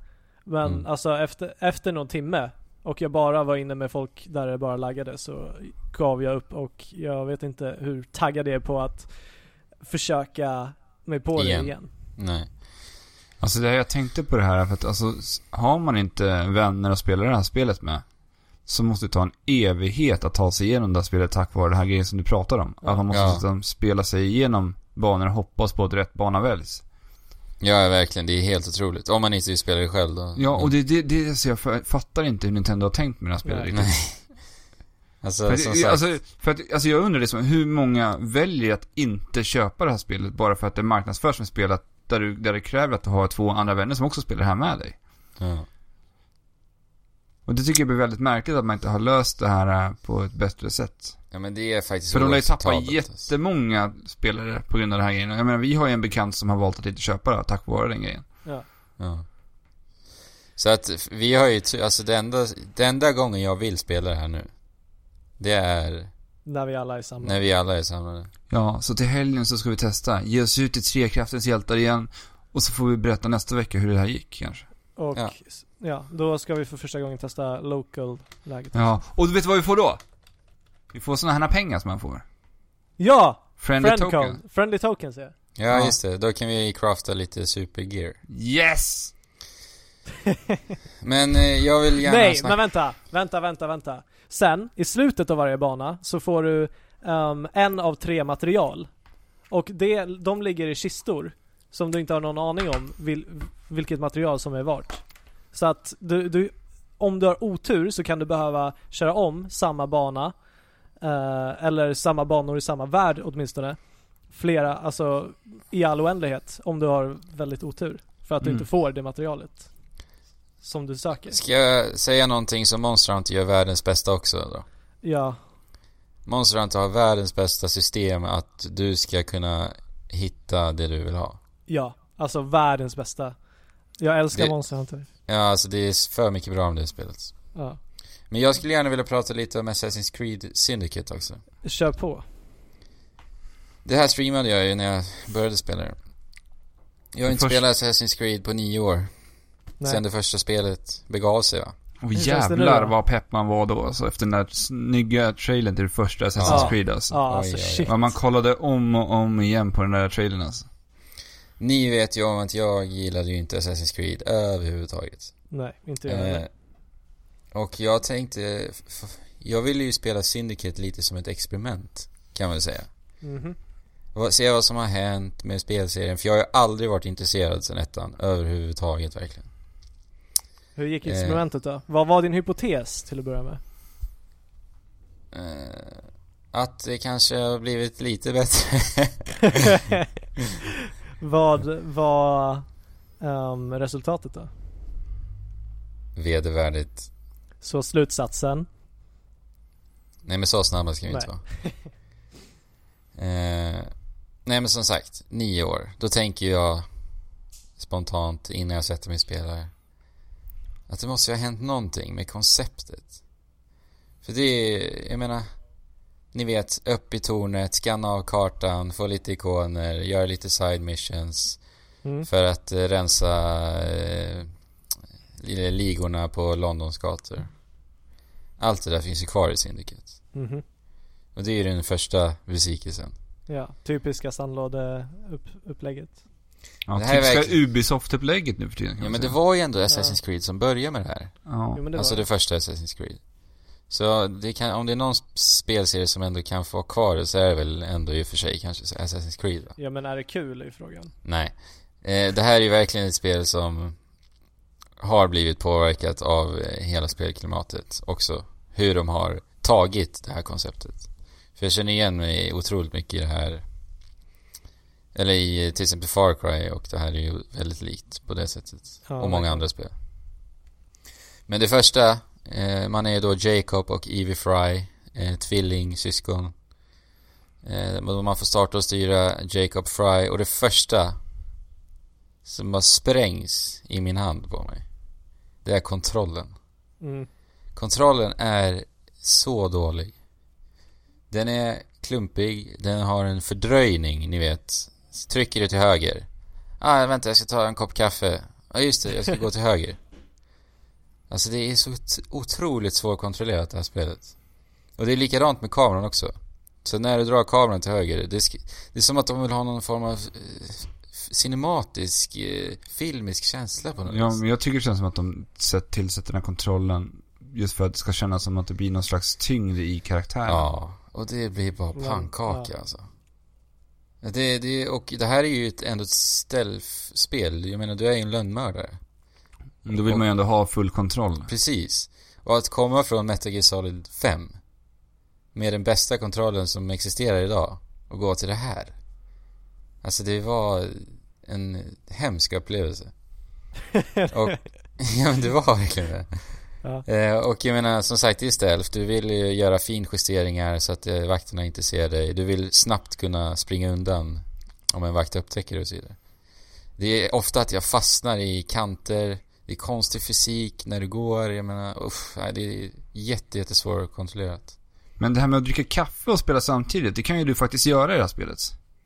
Men Mm. alltså efter, efter någon timme och jag bara var inne med folk där det bara laggade så gav jag upp och jag vet inte hur taggad jag är på att försöka mig på Igen. det igen. Nej. Alltså det jag tänkte på det här för att alltså, har man inte vänner att spela det här spelet med så måste det ta en evighet att ta sig igenom det här spelet tack vare det här grejen som du pratar om. Att man måste Ja. liksom spela sig igenom banor och hoppas på att rätt bana väljs. Ja, verkligen. Det är helt otroligt. Om man inte vill spela det själv då. Ja, och det, det, det så jag f- fattar inte hur Nintendo har tänkt med det här spelet Nej. riktigt. Nej. Alltså, För, som att, sagt. alltså, för att, alltså jag undrar liksom, hur många väljer att inte köpa det här spelet bara för att det marknadsförs som ett spel där, du, där det kräver att du har två andra vänner som också spelar det här med dig. Ja. Och det tycker jag blir väldigt märkligt att man inte har löst det här eh, på ett bättre sätt. ja, men det är faktiskt För de lär ju tappa alltså. jättemånga spelare på grund av den här grejen. Jag menar, vi har ju en bekant som har valt att inte köpa det tack vare den grejen. Ja. Så att vi har ju, alltså det enda, det enda gången jag vill spela det här nu. Det är När vi alla är samlade. när vi alla är samlade. Ja, så till helgen så ska vi testa. Ge oss ut i Trekraftens hjältar igen. Och så får vi berätta nästa vecka hur det här gick kanske. Och Ja. ja. då ska vi för första gången testa local-läget. Ja, och du vet vad vi får då? Vi får såna här pengar som man får. Ja! Friendly Friend token. Friendly tokens ja. Ja, Ja. just det. Då kan vi crafta lite supergear. Yes! Men eh, jag vill gärna Nej, men vänta, vänta, vänta, vänta. Sen, i slutet av varje bana så får du ehm, en av tre material. Och det, de ligger i kistor. Som du inte har någon aning om vil, vilket material som är vart. Så att du, du, om du har otur så kan du behöva köra om samma bana eh, eller samma banor i samma värld åtminstone, flera, alltså i all oändlighet om du har väldigt otur. För att du Mm. inte får det materialet som du söker. Ska jag säga någonting som Monster Hunter gör världens bästa också då? Ja, Monster Hunter har världens bästa system att du ska kunna hitta det du vill ha. Ja, alltså världens bästa. Jag älskar Det- Monster Hunter. Ja, alltså det är för mycket bra om det spelet. Ja. Men jag skulle gärna vilja prata lite om Assassin's Creed Syndicate också. Kör på. Det här streamade jag ju när jag började spela det. Jag har inte Först- spelat Assassin's Creed på nio år. Nej. Sen det första spelet begav sig va? Och jävlar vad pepp man var då alltså, efter den där snygga trailern till det första Assassin's Ja. Creed alltså. Ja, alltså shit. Man kollade om och om igen på den där trailern alltså. Ni vet ju om att jag gillade ju inte Assassin's Creed överhuvudtaget. Nej, inte jag Eh, heller. och jag tänkte, jag ville ju spela Syndicate lite som ett experiment, kan man väl säga. Mhm. Och Se vad som har hänt med spelserien, för jag har ju aldrig varit intresserad sen ettan, överhuvudtaget verkligen. Hur gick Eh. experimentet då? Vad var din hypotes till att börja med? Eh, att det kanske har blivit lite bättre. Vad var ehm, resultatet då? Vedervärdigt. Så slutsatsen? Nej men så snabba ska vi inte vara. Eh, nej men som sagt, nio år. Då tänker jag spontant innan jag sätter mig och spelar att det måste ju ha hänt någonting med konceptet. För det är, jag menar, ni vet, upp i tornet, scanna av kartan, få lite ikoner, göra lite side missions Mm. för att eh, rensa eh, li- ligorna på Londons gator. Allt det där finns ju kvar i Syndicate. Mhm. Och det är ju den första besvikelsen. Ja, typiska sandlådeupplägget. Ja, Det här är typiska verkligen- Ubisoft-upplägget nu för tiden Ja men det säga. var ju ändå Assassin's Creed som började med det här. Ja. Jo, men det alltså var det första Assassin's Creed. Så det kan, om det är någon spelserie som ändå kan få kvar det så är det väl ändå i och för sig kanske Assassin's Creed va? Ja men är det kul är frågan. Nej. Eh, det här är ju verkligen ett spel som har blivit påverkat av eh, hela spelklimatet också. Hur de har tagit det här konceptet. För jag känner igen mig otroligt mycket i det här. Eller i eh, till exempel Far Cry och det här är ju väldigt likt på det sättet. Ja, och många andra spel. Men det första, eh, man är då Jacob och Evie Fry, eh, tvillingsyskon. Eh, man får starta och styra Jacob Fry och det första som bara sprängs i min hand på mig. Det är kontrollen. Mm. Kontrollen är så dålig. Den är klumpig, den har en fördröjning, ni vet. Trycker du till höger. Ah, vänta, jag ska ta en kopp kaffe. Ja, ah, just det, jag ska gå till höger. Alltså det är så ot- otroligt svårkontrollerat det här spelet. Och det är likadant med kameran också. Så när du drar kameran till höger, det är, det är som att de vill ha någon form av eh, cinematisk, eh, filmisk känsla på något Ja, men jag tycker det känns som att de sett tillsätter den här kontrollen just för att det ska kännas som att det blir någon slags tyngd i karaktären. Ja, och det blir bara pannkaka ja. alltså. Ja, Det, det, och det här är ju ett, ändå ett stealth-spel. Jag menar, du är ju en lönnmördare. Men Då vill man ju ändå ha full kontroll. Precis. Och att komma från Metal Gear Solid 5 med den bästa kontrollen som existerar idag och gå till det här. Alltså det var en hemsk upplevelse. Och, ja men det var verkligen det. Ja. Eh, och jag menar som sagt det är stealth. Du vill ju göra finjusteringar så att eh, vakterna inte ser dig. Du vill snabbt kunna springa undan om en vakt upptäcker dig och så vidare. Det är ofta att jag fastnar i kanter. Det är konstig fysik när du går. Jag menar, uff, nej, det är jätte, jättesvårkontrollerat. Men det här med att dricka kaffe och spela samtidigt, det kan ju du faktiskt göra i det här spelet.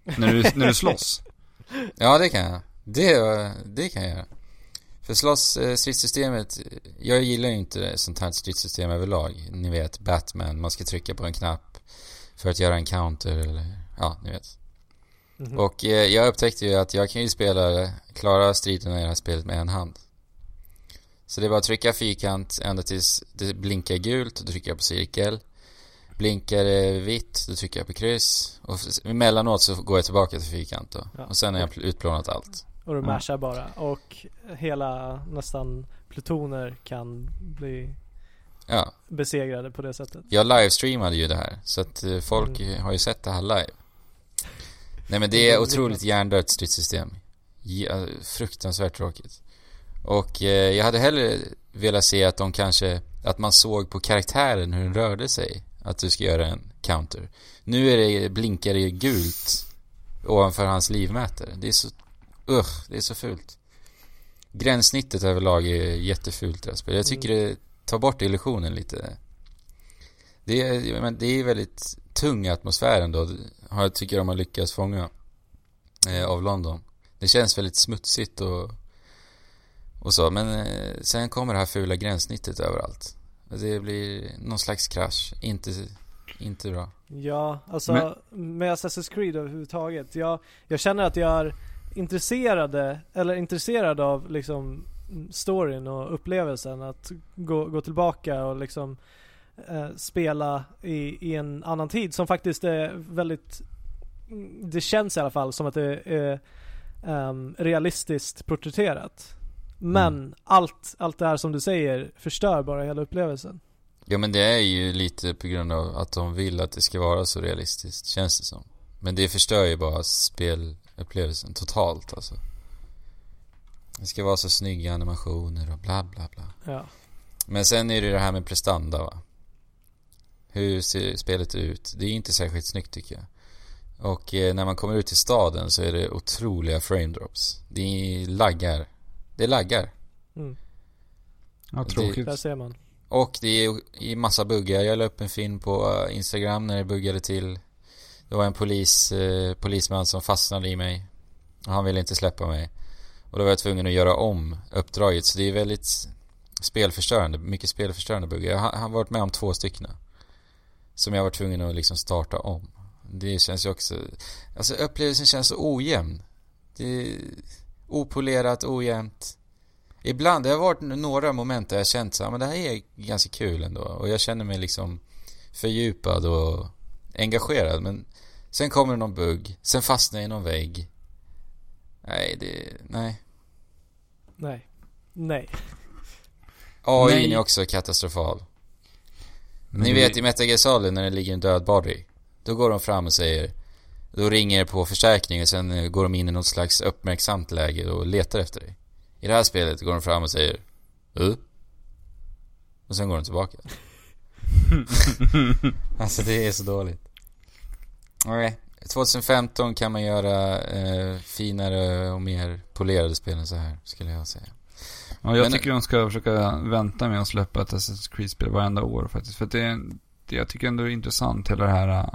När du, när du slåss. Ja, det kan jag. Det, det kan jag göra. För slåss eh, stridssystemet, jag gillar ju inte sånt här stridssystem överlag. Ni vet, Batman, man ska trycka på en knapp för att göra en counter eller, ja, ni vet. Mhm. Och eh, jag upptäckte ju att jag kan ju spela, klara striderna i det här spelet med en hand. Så det är bara att trycka fyrkant ända tills det blinkar gult, då trycker jag på cirkel. Blinkar det vitt, då trycker jag på kryss. Och emellanåt så går jag tillbaka till fyrkant då. Ja. Och sen har jag pl- utplånat allt. Och du Ja. mashar bara. Och hela nästan plutoner kan bli Ja, besegrade på det sättet. jag livestreamade ju det här. Så att eh, folk Mm. har ju sett det här live. Nej men det är otroligt hjärndött stridssystem. Ja, fruktansvärt tråkigt. Och eh, jag hade hellre velat se att de kanske, att man såg på karaktären hur den rörde sig. Att du ska göra en counter. Nu är det, blinkar det gult ovanför hans livmätare. Det är så, usch, det är så fult. Gränssnittet överlag är jättefult i det här spelet. Jag tycker det tar bort illusionen lite. Det är, men det är väldigt tung atmosfär ändå, tycker de har lyckats fånga eh, av London. Det känns väldigt smutsigt och, och så, men eh, sen kommer det här fula gränssnittet överallt. Det blir någon slags krasch, inte, inte bra. Ja, alltså med Assassin's Creed överhuvudtaget. Jag, jag känner att jag är intresserade, eller intresserad av liksom storyn och upplevelsen. Att gå, gå tillbaka och liksom eh, spela i, i en annan tid som faktiskt är väldigt det känns i alla fall som att det är ehm, realistiskt porträtterat. Men Mm. allt, allt det här som du säger förstör bara hela upplevelsen. Ja men det är ju lite på grund av att de vill att det ska vara så realistiskt, känns det som. Men det förstör ju bara spelupplevelsen totalt alltså. Det ska vara så snygga animationer och bla bla bla. Ja. Men sen är det det här med prestanda va. Hur ser spelet ut? Det är inte särskilt snyggt tycker jag. Och eh, när man kommer ut till staden så är det otroliga frame drops. Det laggar. Det är laggar. Mm. Ja, Det- tråkigt. Där ser man. Och det är i massa buggar. Jag la upp en film på eh, Instagram när det buggade till. Det var en polis, eh, polisman som fastnade i mig. Och han ville inte släppa mig. Och då var jag tvungen att göra om uppdraget. Så det är väldigt spelförstörande, mycket spelförstörande buggar. Jag har, har varit med om två stycken. Som jag var tvungen att liksom starta om. Det känns ju också... Alltså upplevelsen känns så ojämn. Det opolerat, ojämnt. Ibland, det har varit några moment där jag känt så här, men det här är ganska kul ändå. Och jag känner mig liksom fördjupad och engagerad. Men sen kommer det någon bugg, sen fastnar jag i någon vägg. Nej, det... Nej. Nej. Nej. AI är också katastrofal. Men Ni vet i Metal Gear Solid när det ligger en död body. Då går de fram och säger... Då ringer det på förstärkning och sen eh, går de in i något slags uppmärksamt läge och letar efter dig. I det här spelet går de fram och säger... Uh? Och sen går de tillbaka. alltså det är så dåligt. Okej. 2015 kan man göra eh, finare och mer polerade spel än så här, skulle jag säga. Ja, jag Men- tycker de ska försöka vänta med att släppa ett Assassin's Creed-spel varenda år faktiskt. För det, det jag tycker ändå är intressant, hela det här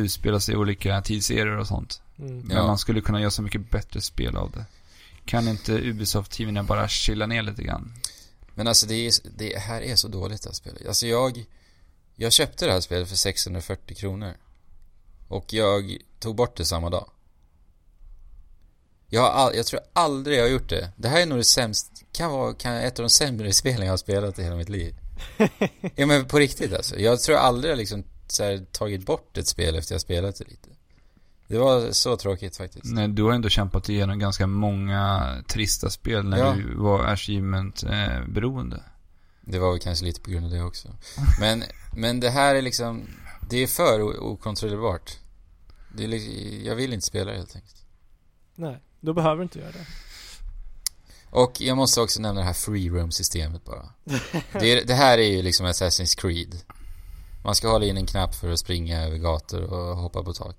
det utspelar sig i olika tidsserier och sånt. Mm. Men Ja. man skulle kunna göra så mycket bättre spel av det. Kan inte Ubisoft-teamen bara chilla ner lite grann? Men alltså det, är, det här är så dåligt det här spelet. Alltså jag... Jag köpte det här spelet för 640 kronor. Och jag tog bort det samma dag. Jag, har all, jag tror aldrig jag har gjort det. Det här är nog det sämsta, kan vara kan, ett av de sämre spelen jag har spelat i hela mitt liv. ja men på riktigt alltså. Jag tror aldrig jag liksom här, tagit bort ett spel efter jag spelat det lite. Det var så tråkigt faktiskt. Nej, du har ändå kämpat igenom ganska många trista spel när Ja. du var achievement-beroende. Det var väl kanske lite på grund av det också. Men, men det här är liksom, det är för okontrollerbart. Det är liksom, jag vill inte spela helt enkelt. Nej, då behöver du inte göra det. Och jag måste också nämna det här free roam systemet bara. Det, är, det här är ju liksom Assassin's Creed. Man ska hålla in en knapp för att springa över gator och hoppa på tak.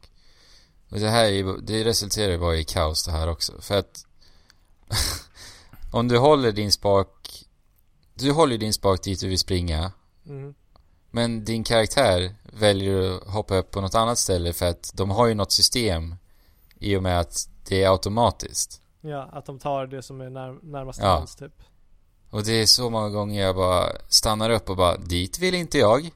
Och det här är ju, det resulterar ju bara i kaos det här också. För att om du håller din spak, du håller din spak dit du vill springa Mm. Men din karaktär väljer att hoppa upp på något annat ställe för att de har ju något system i och med att det är automatiskt. Ja, att de tar det som är när, närmast Ja. hands typ. Och det är så många gånger jag bara stannar upp och bara dit vill inte jag.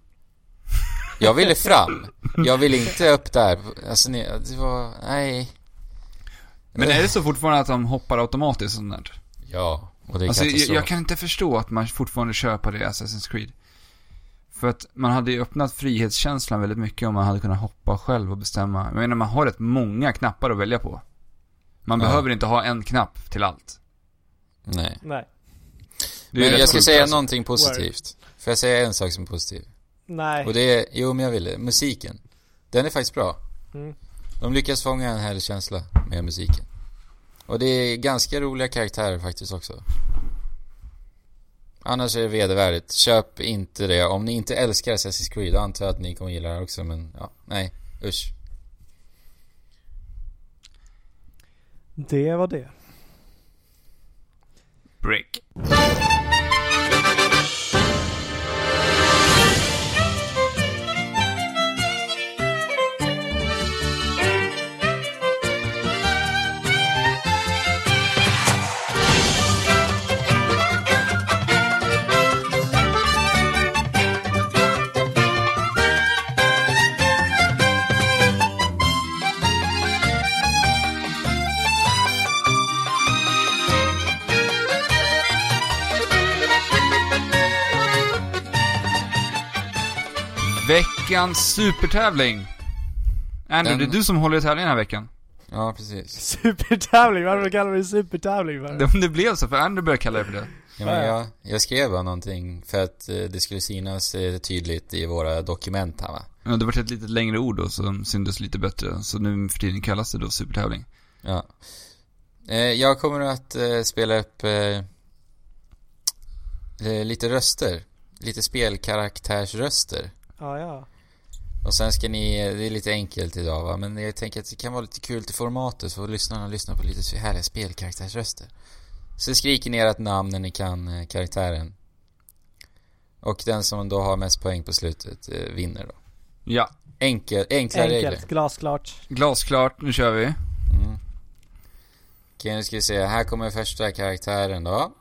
Jag ville fram. Jag vill inte upp där. Alltså det var, nej. Men är det så fortfarande att de hoppar automatiskt sånt där? Ja, och det är Alltså, jag, jag kan inte förstå att man fortfarande kör på det i Assassin's Creed. För att man hade ju öppnat frihetskänslan väldigt mycket om man hade kunnat hoppa själv och bestämma. Jag menar, man har rätt många knappar att välja på. Man Ja. behöver inte ha en knapp till allt. Nej. Nej. Men jag ska säga alltså. någonting positivt. Får jag säga en sak som är positiv? Nej. Och det är, jo men jag vill det, musiken. Den är faktiskt bra. Mm. De lyckas fånga en härlig känsla med musiken. Och det är ganska roliga karaktärer faktiskt också. Annars är det vedervärdigt. Köp inte det. Om ni inte älskar Assassin's Creed, då antar jag att ni kommer gilla det här också, men ja, nej, usch. Det var det. Break. Veckans supertävling. Andrew, Den- det är du som håller i tävlingen den här veckan. Ja, precis. Supertävling, varför kallar vi det supertävling för? Det, det blev så, för Andrew började kalla det för det. Ja, men jag, jag skrev bara någonting för att eh, det skulle synas eh, tydligt i våra dokument här va. Ja, det var ett lite längre ord då, som syntes lite bättre. Så nu för tiden kallas det då supertävling. Ja. Eh, jag kommer att eh, spela upp lite röster. Lite spelkaraktärsröster. Ja, ja. Och sen ska ni, det är lite enkelt idag va, men jag tänker att det kan vara lite kul till formatet så lyssnarna lyssnar på lite så härliga spelkaraktärsröster. Så skriker ni ert namn när ni kan eh, karaktären. Och den som då har mest poäng på slutet eh, vinner då. Ja. Enkel, enkla regler. Enkelt, glasklart. Glasklart, nu kör vi. Mm. Okej, nu ska vi se. Här kommer första karaktären då.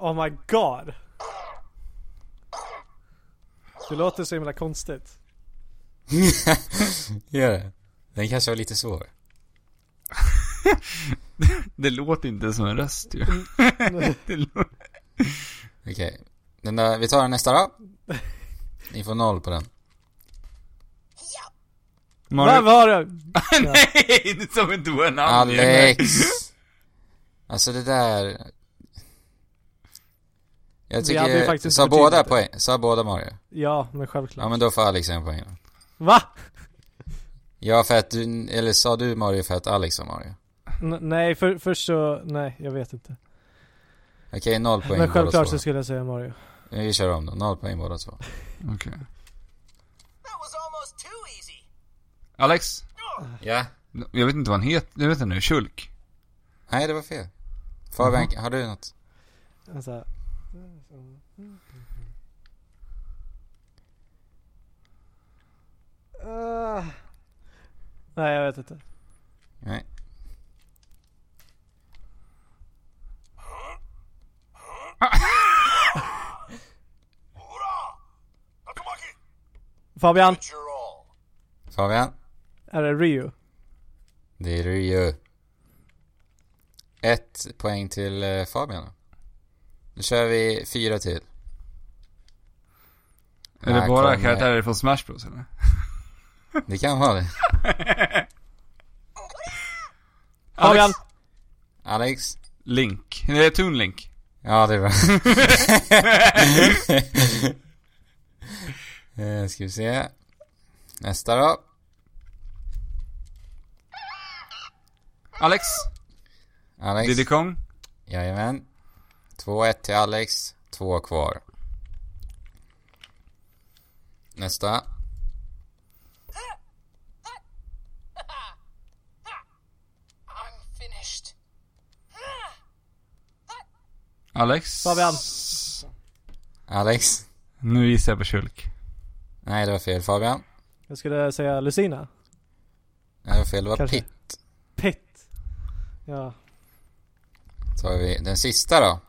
Oh my god. Det låter så himla konstigt. Gör det? Den kanske var lite svår. Det låter inte som en röst ju. Okej. Den där, vi tar den nästa då. Ni får noll på den. Vad Mario... var det? Nej, det som inte våra namn Alex! Alltså det där... Jag Vi hade ju tycker, faktiskt sa båda poäng? Sa båda Mario? Ja, men självklart. Ja men då får Alex en poäng då. Va? Ja för att du, eller sa du Mario för att Alex sa Mario? N- nej, för, först så, nej, jag vet inte. Okej, noll poäng men självklart så skulle jag säga Mario. Vi kör om då, noll poäng båda två. Okej. Easy. Alex? Ja? Jag vet inte vad han heter. Jag vet inte nu. Shulk? Nej det var fel. Fabian, har du något? Alltså, uh, nej, jag vet inte. Nej. Fabian. Fabian? är det Ryu? Det är ju. Ett poäng till eh, Fabian. Nu kör vi fyra till. Är det bara karaktärer från Smash Bros eller? Det kan vara det. Fabian! Alex? Link. Det är Toon Link. Ja, det är bra. Eh, Ska vi se. Nästa då. Alex? Alex? Diddy Kong? Jajamän. 2-1 till Alex. Två kvar. Nästa. Alex? Fabian. Alex? Nu gissar jag på Shulk. Nej, det var fel. Fabian? Jag skulle säga Lucina. Nej, det var fel. Det var Kanske. Pitt. Pitt. Ja. Så har vi den sista då.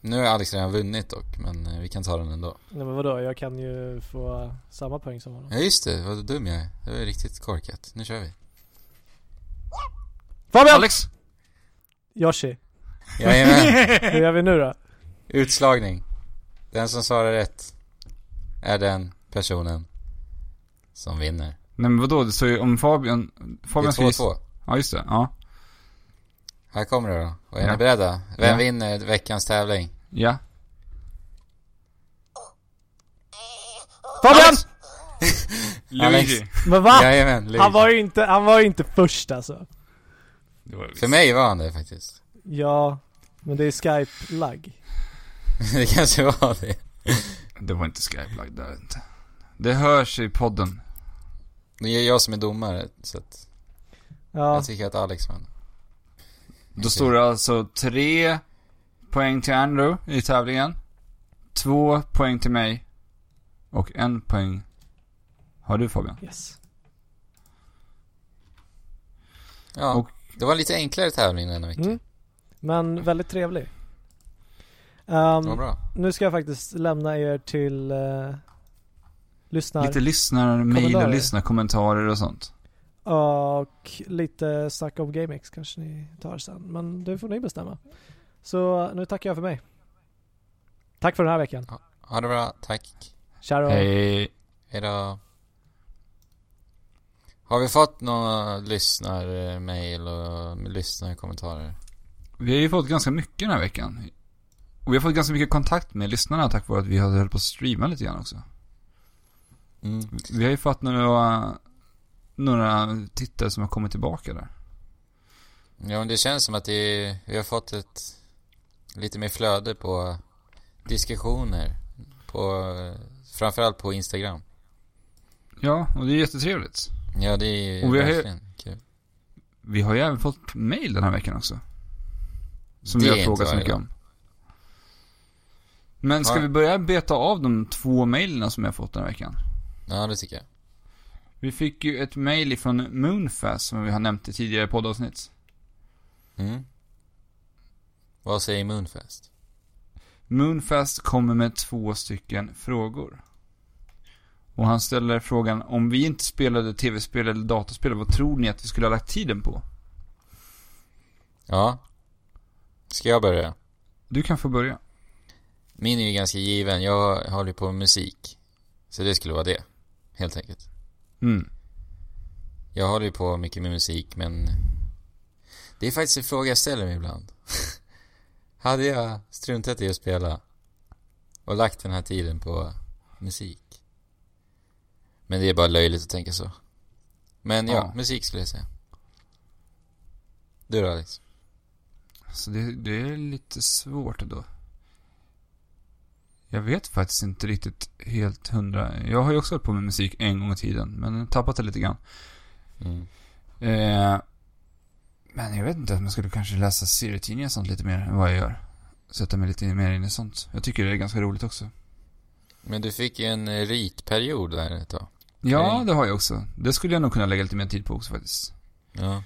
Nu har Alex redan vunnit dock, men eh, vi kan ta den ändå. Nej men vadå, jag kan ju få samma poäng som honom. Ja, just det. Vad dum jag är. Det var ju riktigt korkat. Nu kör vi. Fabian! Alex? Yoshi. Jajamän. Hur gör vi nu då? Utslagning. Den som svarar rätt är den personen som vinner. Nej men vadå, det står ju om Fabian... Det Fabian ska är gissa- 2-2. Ja, just det. Ja. Här kommer det då. Och är Ja. ni beredda? Vem Ja. vinner veckans tävling? Ja. Fabian! Luigi. Men va? Jajamän, Luigi. Han var ju inte, han var ju inte först alltså. Det var, För mig var han det faktiskt. Ja, men det är Skype-lagg. det kanske var det. det var inte Skype-lagd där inte. Det hörs i podden. Det är jag som är domare, så att Ja, jag tycker att Alex vann. Då står det alltså tre poäng till Andrew i tävlingen. Två poäng till mig. Och en poäng har du Fabian. yes. Ja, Och- det var en lite enklare tävling denna vecka. Mm. Men väldigt trevlig. Um, bra. nu ska jag faktiskt lämna er till uh, lyssnar Lite lyssnarmail och Kommentarer. lyssnarkommentarer och sånt. och lite snack om GameX kanske ni tar sen. Men det får ni bestämma. Så nu tackar jag för mig. Tack för den här veckan. Ha det bra, tack. Ciao. Hej. Hejdå. Har vi fått några lyssnarmail och lyssnarkommentarer? Vi har ju fått ganska mycket den här veckan. Och vi har fått ganska mycket kontakt med lyssnarna tack vare att vi har hållit på att streama lite grann också. Mm. Vi har ju fått några, några tittare som har kommit tillbaka där. Ja, men det känns som att det, vi har fått ett lite mer flöde på diskussioner. På, framförallt på Instagram. Ja, och det är jättetrevligt. Ja, det är ju Och vi har ju- verkligen kul. Vi har ju även fått mail den här veckan också. Som Det vi har frågat så mycket om. Men ska Ja. vi börja beta av de två mailen som jag fått den här veckan? Ja, det tycker jag. Vi fick ju ett mail ifrån Moonfast som vi har nämnt i tidigare poddavsnitt. Mm. Vad säger Moonfest? Moonfast kommer med två stycken frågor. Och han ställer frågan, om vi inte spelade tv-spel eller dataspel, vad tror ni att vi skulle ha lagt tiden på? Ja. Ska jag börja? Du kan få börja. Min är ju ganska given. Jag håller på med musik. Så det skulle vara det. Helt enkelt. Mm. Jag håller ju på mycket med musik, men... Det är faktiskt en fråga jag ställer mig ibland. Hade jag struntat i att spela och lagt den här tiden på musik? Men det är bara löjligt att tänka så. Men ja, Ja. musik skulle jag säga. Du då Alex? Så det, det är lite svårt då. Jag vet faktiskt inte riktigt helt hundra. Jag har ju också hållit på med musik en gång i tiden, men tappat det lite grann. Mm. Eh, men jag vet inte jag skulle kanske läsa serietidningar och sånt lite mer än vad jag gör. Sätta mig lite mer in i sånt. Jag tycker det är ganska roligt också. Men du fick en ritperiod där ett tag. Ja, det har jag också. Det skulle jag nog kunna lägga lite mer tid på också faktiskt. Ja.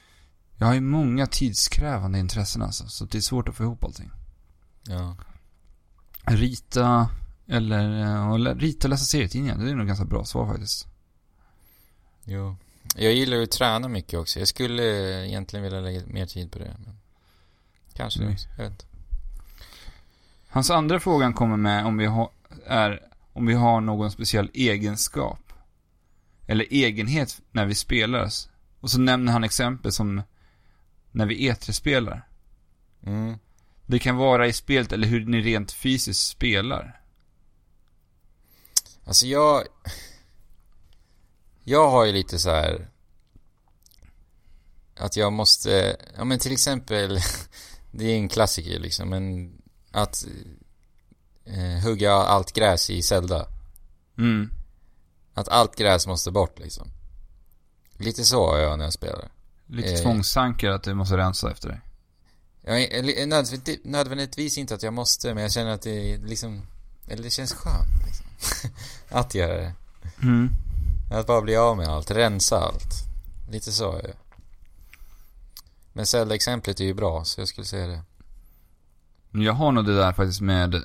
Jag har ju många tidskrävande intressen alltså, så det är svårt att få ihop allting. Ja. Rita, eller eh, rita och läsa serietidningar, det är nog ganska bra svar faktiskt. Jo. Jag gillar ju att träna mycket också. Jag skulle egentligen vilja lägga mer tid på det. Men... Kanske, Mm. jag vet inte. Hans andra frågan kommer med om vi har, är om vi har någon speciell egenskap. Eller egenhet när vi spelar. Och så nämner han exempel som när vi E3-spelar. Mm. Det kan vara i spelet eller hur ni rent fysiskt spelar. Alltså jag... Jag har ju lite så här Att jag måste, ja men till exempel Det är en klassiker liksom men Att eh, Hugga allt gräs i Zelda Mm. Att allt gräs måste bort liksom Lite så har jag när jag spelar Lite Eh. tvångstankar att du måste rensa efter dig. jag, är- nödvändigt, Nödvändigtvis inte att jag måste men jag känner att det liksom Eller det känns skönt liksom Att göra det Mm. Att bara bli av med allt, rensa allt. Lite så det. Men Zelda-exemplet är ju bra, så jag skulle säga det. Jag har nog det där faktiskt med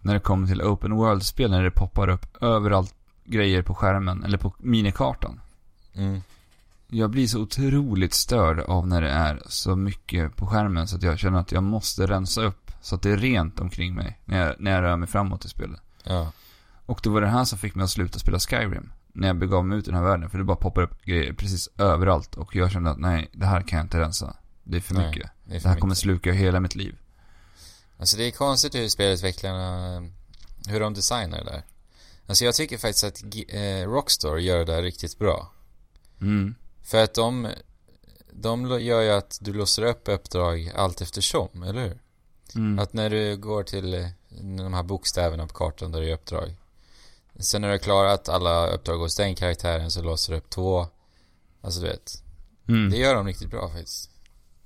när det kommer till open world-spel, när det poppar upp överallt grejer på skärmen, eller på minikartan. Mm. Jag blir så otroligt störd av när det är så mycket på skärmen så att jag känner att jag måste rensa upp så att det är rent omkring mig när jag, när jag rör mig framåt i spelet. Ja. Och det var det här som fick mig att sluta spela Skyrim. När jag begav mig ut i den här världen. För det bara poppar upp grejer precis överallt. Och jag kände att nej, det här kan jag inte rensa. Det är för Nej, mycket. Det, är för Det här kommer mycket. sluka hela mitt liv. Alltså det är konstigt hur spelutvecklarna, hur de designar det där. Alltså jag tycker faktiskt att eh, Rockstar gör det där riktigt bra. Mm. För att de, de gör ju att du låser upp uppdrag allt eftersom, eller hur? Mm. Att när du går till de här bokstäverna på kartan där det är uppdrag. Sen när du har klarat alla uppdrag hos den karaktären så låser du upp två. Alltså du vet. Mm. Det gör de riktigt bra faktiskt.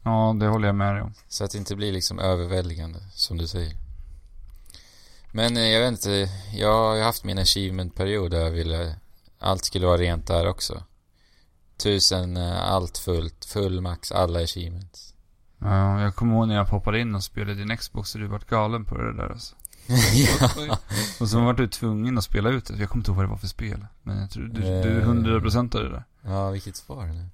Ja, det håller jag med dig om. Så att det inte blir liksom överväldigande, som du säger. Men eh, jag vet inte, jag har haft min achievement-period där jag ville... Allt skulle vara rent där också. Tusen, eh, allt fullt, full max, alla achievements. Ja, jag kommer ihåg när jag poppade in och spelade din Xbox och du vart galen på det där alltså. ja. Och så var du tvungen att spela ut det. Jag kommer inte ihåg vad det var för spel. Men jag tror du, du Eh. 100% det där. ja, vilket var det?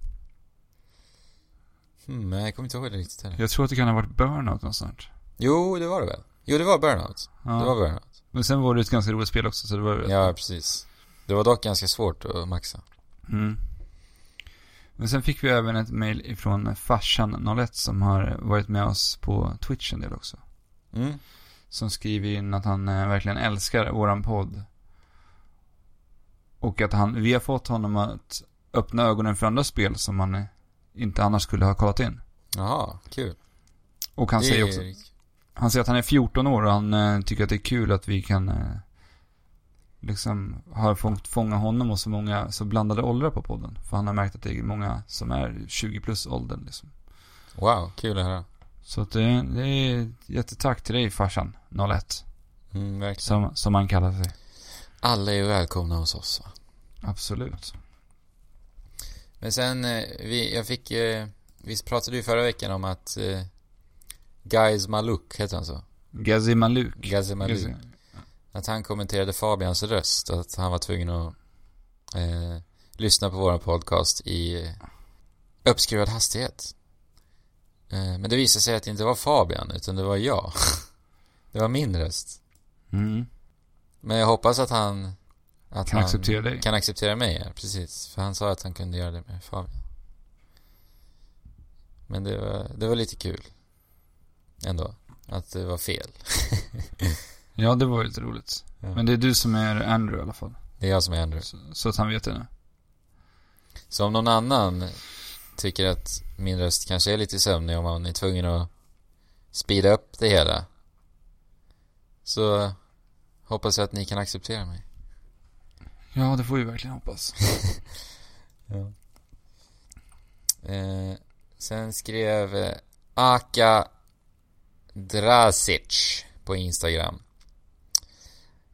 Hmm, men jag kommer inte ihåg det riktigt heller. Jag tror att det kan ha varit Burnout någonstans. Jo, det var det väl? Jo, det var Burnout. Ja. Det var Burnout. Men sen var det ett ganska roligt spel också, så det var rätt. Ja, precis. Det var dock ganska svårt att maxa. Mm. Men sen fick vi även ett mail ifrån farsan 01 som har varit med oss på Twitch en del också. Mm. Som skriver in att han eh, verkligen älskar våran podd. Och att han, vi har fått honom att öppna ögonen för andra spel som han eh, inte annars skulle ha kollat in. Jaha, kul. Och han Det säger också, han säger att han är 14 år och han eh, tycker att det är kul att vi kan liksom har fångt fånga honom och så många så blandade åldrar på podden. För han har märkt att det är många som är 20 plus åldern liksom. Wow, kul att höra. Så att det, det är jättetack till dig farsan 01. Mm, verkligen. Som, som han kallar sig. Alla är välkomna hos oss va? Absolut. Men sen, eh, vi, jag fick, eh, vi pratade ju förra veckan om att eh, Guys Maluk, heter han så? Gazi Maluk. Gazi Maluk. Gazi- Att han kommenterade Fabians röst, att han var tvungen att eh, lyssna på vår podcast i uppskruvad hastighet. Eh, men det visade sig att det inte var Fabian, utan det var jag. det var min röst. Mm. Men jag hoppas att han... Att Kan han acceptera dig. Kan acceptera mig, ja, precis. För han sa att han kunde göra det med Fabian. Men det var, det var lite kul. Ändå. Att det var fel. Ja, det var ju lite roligt. Ja. Men det är du som är Andrew i alla fall. Det är jag som är Andrew. Så, så att han vet det nu. Så om någon annan tycker att min röst kanske är lite sömnig om man är tvungen att speeda upp det hela. Så hoppas jag att ni kan acceptera mig. Ja, det får vi verkligen hoppas. Ja. Eh, sen skrev eh, Aka Drasic på Instagram.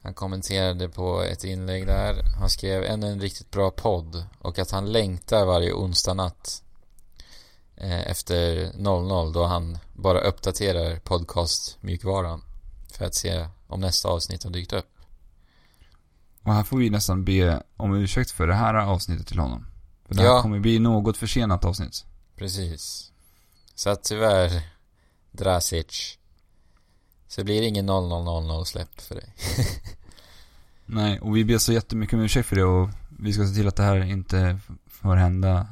Han kommenterade på ett inlägg där. Han skrev ännu en riktigt bra podd och att han längtar varje onsdag natt eh, efter 00 då han bara uppdaterar podcastmjukvaran för att se om nästa avsnitt har dykt upp. Och här får vi nästan be om ursäkt för det här avsnittet till honom. För det här Ja. kommer bli något försenat avsnitt. Precis. Så att tyvärr, Drasic. Så blir det ingen 0000 släpp för dig. Nej, och vi ber så jättemycket om ursäkt för det och vi ska se till att det här inte får hända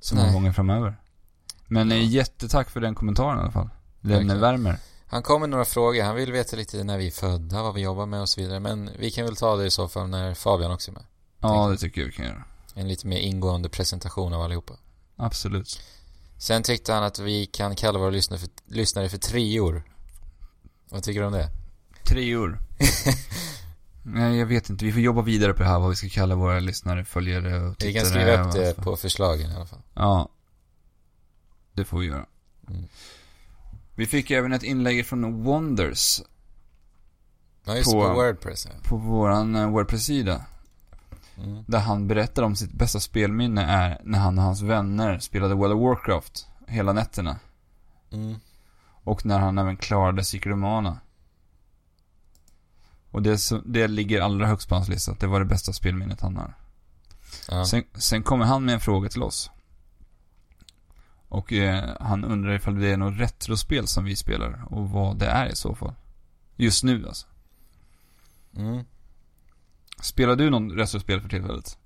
så många Nej. gånger framöver. Men Ja. jättetack för den kommentaren i alla fall. Den Verkligen. värmer. Han kom med några frågor. Han vill veta lite när vi är födda, vad vi jobbar med och så vidare. Men vi kan väl ta det i så fall när Fabian också är med. Ja, det tycker jag vi kan göra. En lite mer ingående presentation av allihopa. Absolut. Sen tyckte han att vi kan kalla våra lyssnare för, lyssnare för trior. Vad tycker du om det? Treor. Nej, jag vet inte. Vi får jobba vidare på det här, vad vi ska kalla våra lyssnare, följare och tittare. Vi kan skriva upp det på förslagen i alla fall. Ja. Det får vi göra. Mm. Vi fick även ett inlägg från Wonders Ja, just På- på, Wordpress ja. på våran eh, Wordpress-sida. Mm. Där han berättar om sitt bästa spelminne är när han och hans vänner spelade World of Warcraft hela nätterna. Mm. Och när han även klarade Secret of Mana. Och det, det ligger allra högst på hans lista. Det var det bästa spelminnet han har. Ja. Sen, sen kommer han med en fråga till oss. Och eh, han undrar ifall det är något retrospel som vi spelar och vad det är i så fall. Just nu alltså. Mm. Spelar du någon retrospel för tillfället?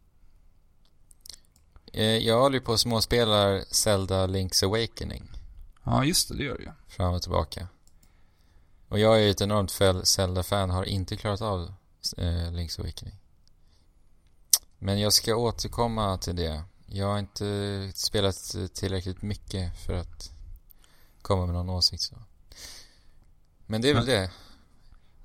Eh, jag håller ju på och småspelar Zelda Link's Awakening. Ja, just det, det gör ju. Fram och tillbaka. Och jag är ju ett enormt Zelda-fan, har inte klarat av eh, Link's Awakening. Men jag ska återkomma till det. Jag har inte spelat tillräckligt mycket för att komma med någon åsikt så. Men det är väl det.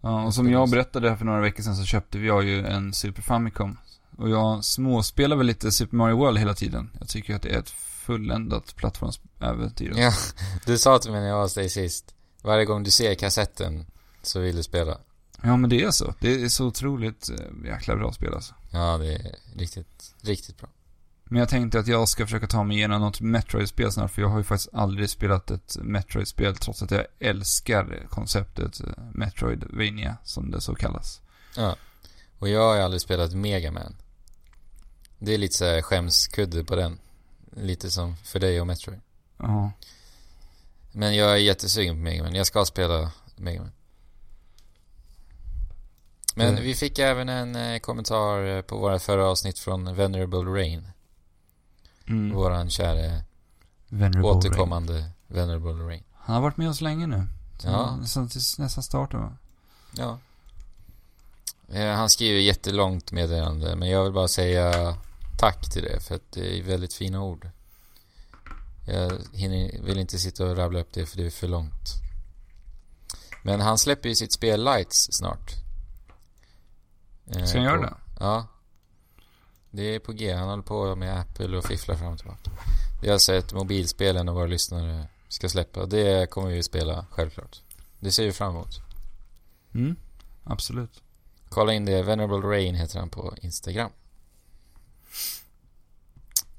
Ja, och som jag berättade för några veckor sedan så köpte vi jag ju en Super Famicom. Och jag småspelar väl lite Super Mario World hela tiden. Jag tycker att det är ett fulländat plattformsäventyr. Ja, du sa till mig när jag var hos dig sist. Varje gång du ser kassetten så vill du spela. ja, men det är så. Det är så otroligt eh, jäkla bra spel alltså. Ja, det är riktigt, riktigt bra. Men jag tänkte att jag ska försöka ta mig igenom något Metroid-spel snart, för jag har ju faktiskt aldrig spelat ett Metroid-spel trots att jag älskar konceptet eh, Metroidvania, som det så kallas. Ja. Och jag har ju aldrig spelat Mega Man. Det är lite så här skämskudde på den. Lite som för dig och Metroid. Ja. Men jag är jättesugen på Mega Man. Jag ska spela Mega Man. Men Mm. vi fick även en eh, kommentar eh, på våra förra avsnitt från Venerable Rain. Mm. Våran kära Venerable Rain. återkommande Venerable Rain. Han har varit med oss länge nu. Ja. Nästan nästan starten va? Ja. Eh, Han skriver jättelångt meddelande, men jag vill bara säga tack till det, för att det är väldigt fina ord. Jag hinner, vill inte sitta och rabbla upp det, för det är för långt. Men han släpper ju sitt spel Lights snart. Eh, Ska han göra på- det? Ja. Det är på G. Han håller på med Apple och fifflar fram och tillbaka. Det är alltså ett mobilspel en av våra lyssnare ska släppa. Det kommer vi ju spela, självklart. Det ser vi fram emot. Mm. Absolut. Kolla in det. Venerable Rain heter han på Instagram.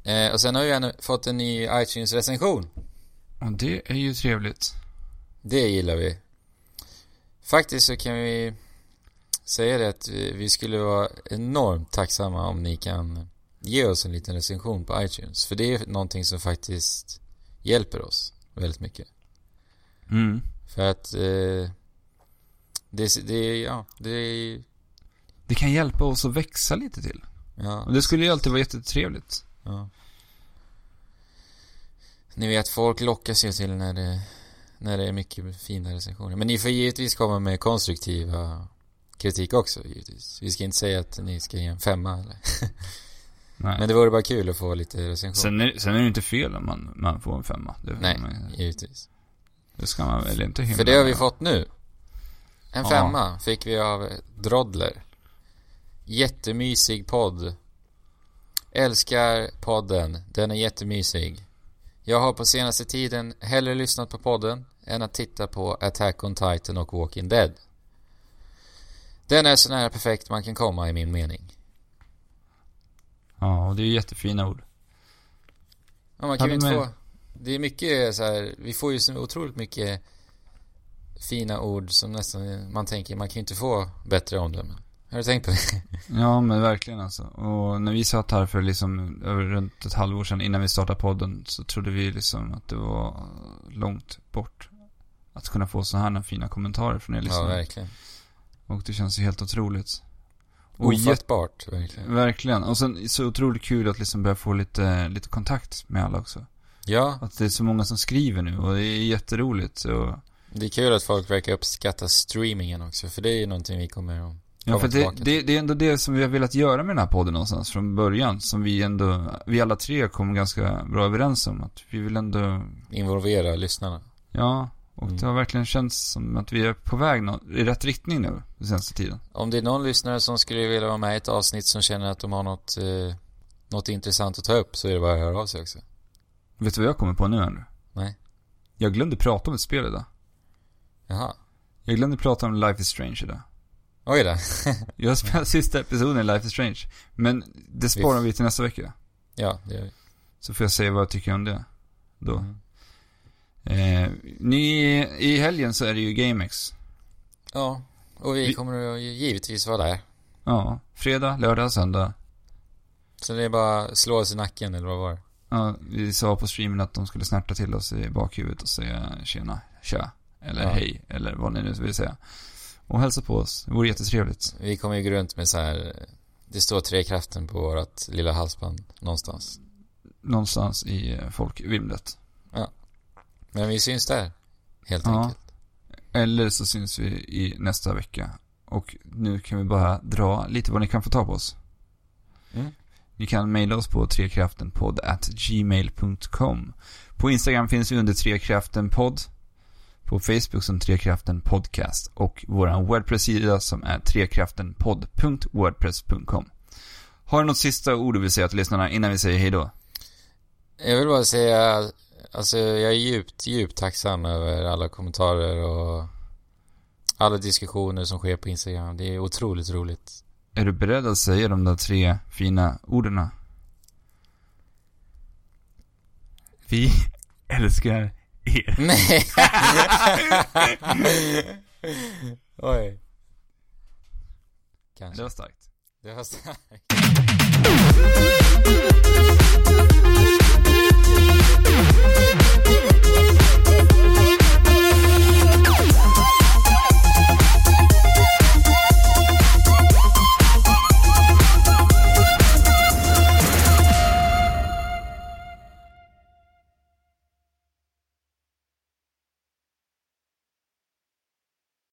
Eh, och sen har vi ännu fått en ny iTunes-recension. Och det är ju trevligt. Det gillar vi. Faktiskt så kan vi säga det att vi vi skulle vara enormt tacksamma om ni kan ge oss en liten recension på iTunes. För det är någonting som faktiskt hjälper oss väldigt mycket. Mm. För att eh, det, det, ja, det, Det kan hjälpa oss att växa lite till. ja. Och det skulle ju alltid vara jättetrevligt. Ja. Ni vet, folk lockas ju till när det, när det är mycket fina recensioner. Men ni får givetvis komma med konstruktiva kritik också, givetvis. Vi ska inte säga att ni ska ge en femma eller. Nej. Men det vore bara kul att få lite recension. Sen, är, sen är det inte fel om man, man får en femma. Det, Nej, man, givetvis. det ska man väl inte hymla För det har vi fått nu. En Ja. femma fick vi av Drodler. Jättemysig podd. Älskar podden. Den är jättemysig. Jag har på senaste tiden hellre lyssnat på podden än att titta på Attack on Titan och Walking Dead. Den är så nära perfekt man kan komma i min mening. Ja, och det är jättefina ord. Ja, man kan ju inte få... Det är mycket så här, vi får ju så otroligt mycket fina ord som nästan man tänker man kan ju inte få bättre omdömen. Har du tänkt på det? Ja, men verkligen alltså. Och när vi satt här för liksom över runt ett halvår sedan innan vi startade podden så trodde vi liksom att det var långt bort att kunna få så här fina kommentarer från er Ja, lyssnare. verkligen. och det känns ju helt otroligt. Och Ofattbart, verkligen. verkligen. Och sen så otroligt kul att liksom börja få lite, lite kontakt med alla också. Ja, Att det är så många som skriver nu och det är jätteroligt. Och, det är kul att folk verkar uppskatta streamingen också, för det är ju någonting vi kommer att ja, för det, det, det är ändå det som vi har velat göra med den här podden någonstans från början. Som vi ändå, vi alla tre kom ganska bra överens om. Att vi vill ändå, Involvera lyssnarna. ja. Och Mm. det har verkligen känts som att vi är på väg i rätt riktning nu, den senaste tiden. Om det är någon lyssnare som skulle vilja vara med i ett avsnitt som känner att de har något, eh, något intressant att ta upp så är det bara att höra av sig också. Vet du vad jag kommer på nu Andrew? Nej. Jag glömde prata om ett spel idag. Jaha. Jag glömde prata om Life is Strange idag. Oj då. Jag har spelat sista episoden i Life is Strange. Men det sparar vi till nästa vecka. ja, det gör vi. Så får jag säga vad jag tycker om det. Då. Mm. Eh, ni, I helgen så är det ju GameX. Ja, och vi Vi- kommer att givetvis vara där. Ja, fredag, lördag, söndag. Så det är bara att slå oss i nacken, eller vad var det? Ja, vi sa på streamen att de skulle snärta till oss i bakhuvudet och säga tjena, tja, eller Ja. hej, eller vad ni nu vill säga. Och hälsa på oss. Det vore jättetrevligt. Vi kommer ju gå runt med så här Det står Trekraften på vårt lilla halsband någonstans. Någonstans i folkvimlet. Men vi syns där. Helt Ja. enkelt. Eller så syns vi i nästa vecka. Och nu kan vi bara dra lite vad ni kan få ta på oss. Mm. Ni kan mejla oss på trekraftenpodd at gmail.com. På Instagram finns vi under trekraftenpodd. På Facebook som Trekraften Podcast. Och vår webbsida som är trekraftenpodd.wordpress.com. Har du något sista ord du vill säga till lyssnarna innan vi säger hej då? Jag vill bara säga, alltså jag är djupt, djupt tacksam över alla kommentarer och alla diskussioner som sker på Instagram. Det är otroligt roligt. Är du beredd att säga de där tre fina orden? Vi älskar er. Nej! Oj. Kanske. Det var starkt. Det var starkt.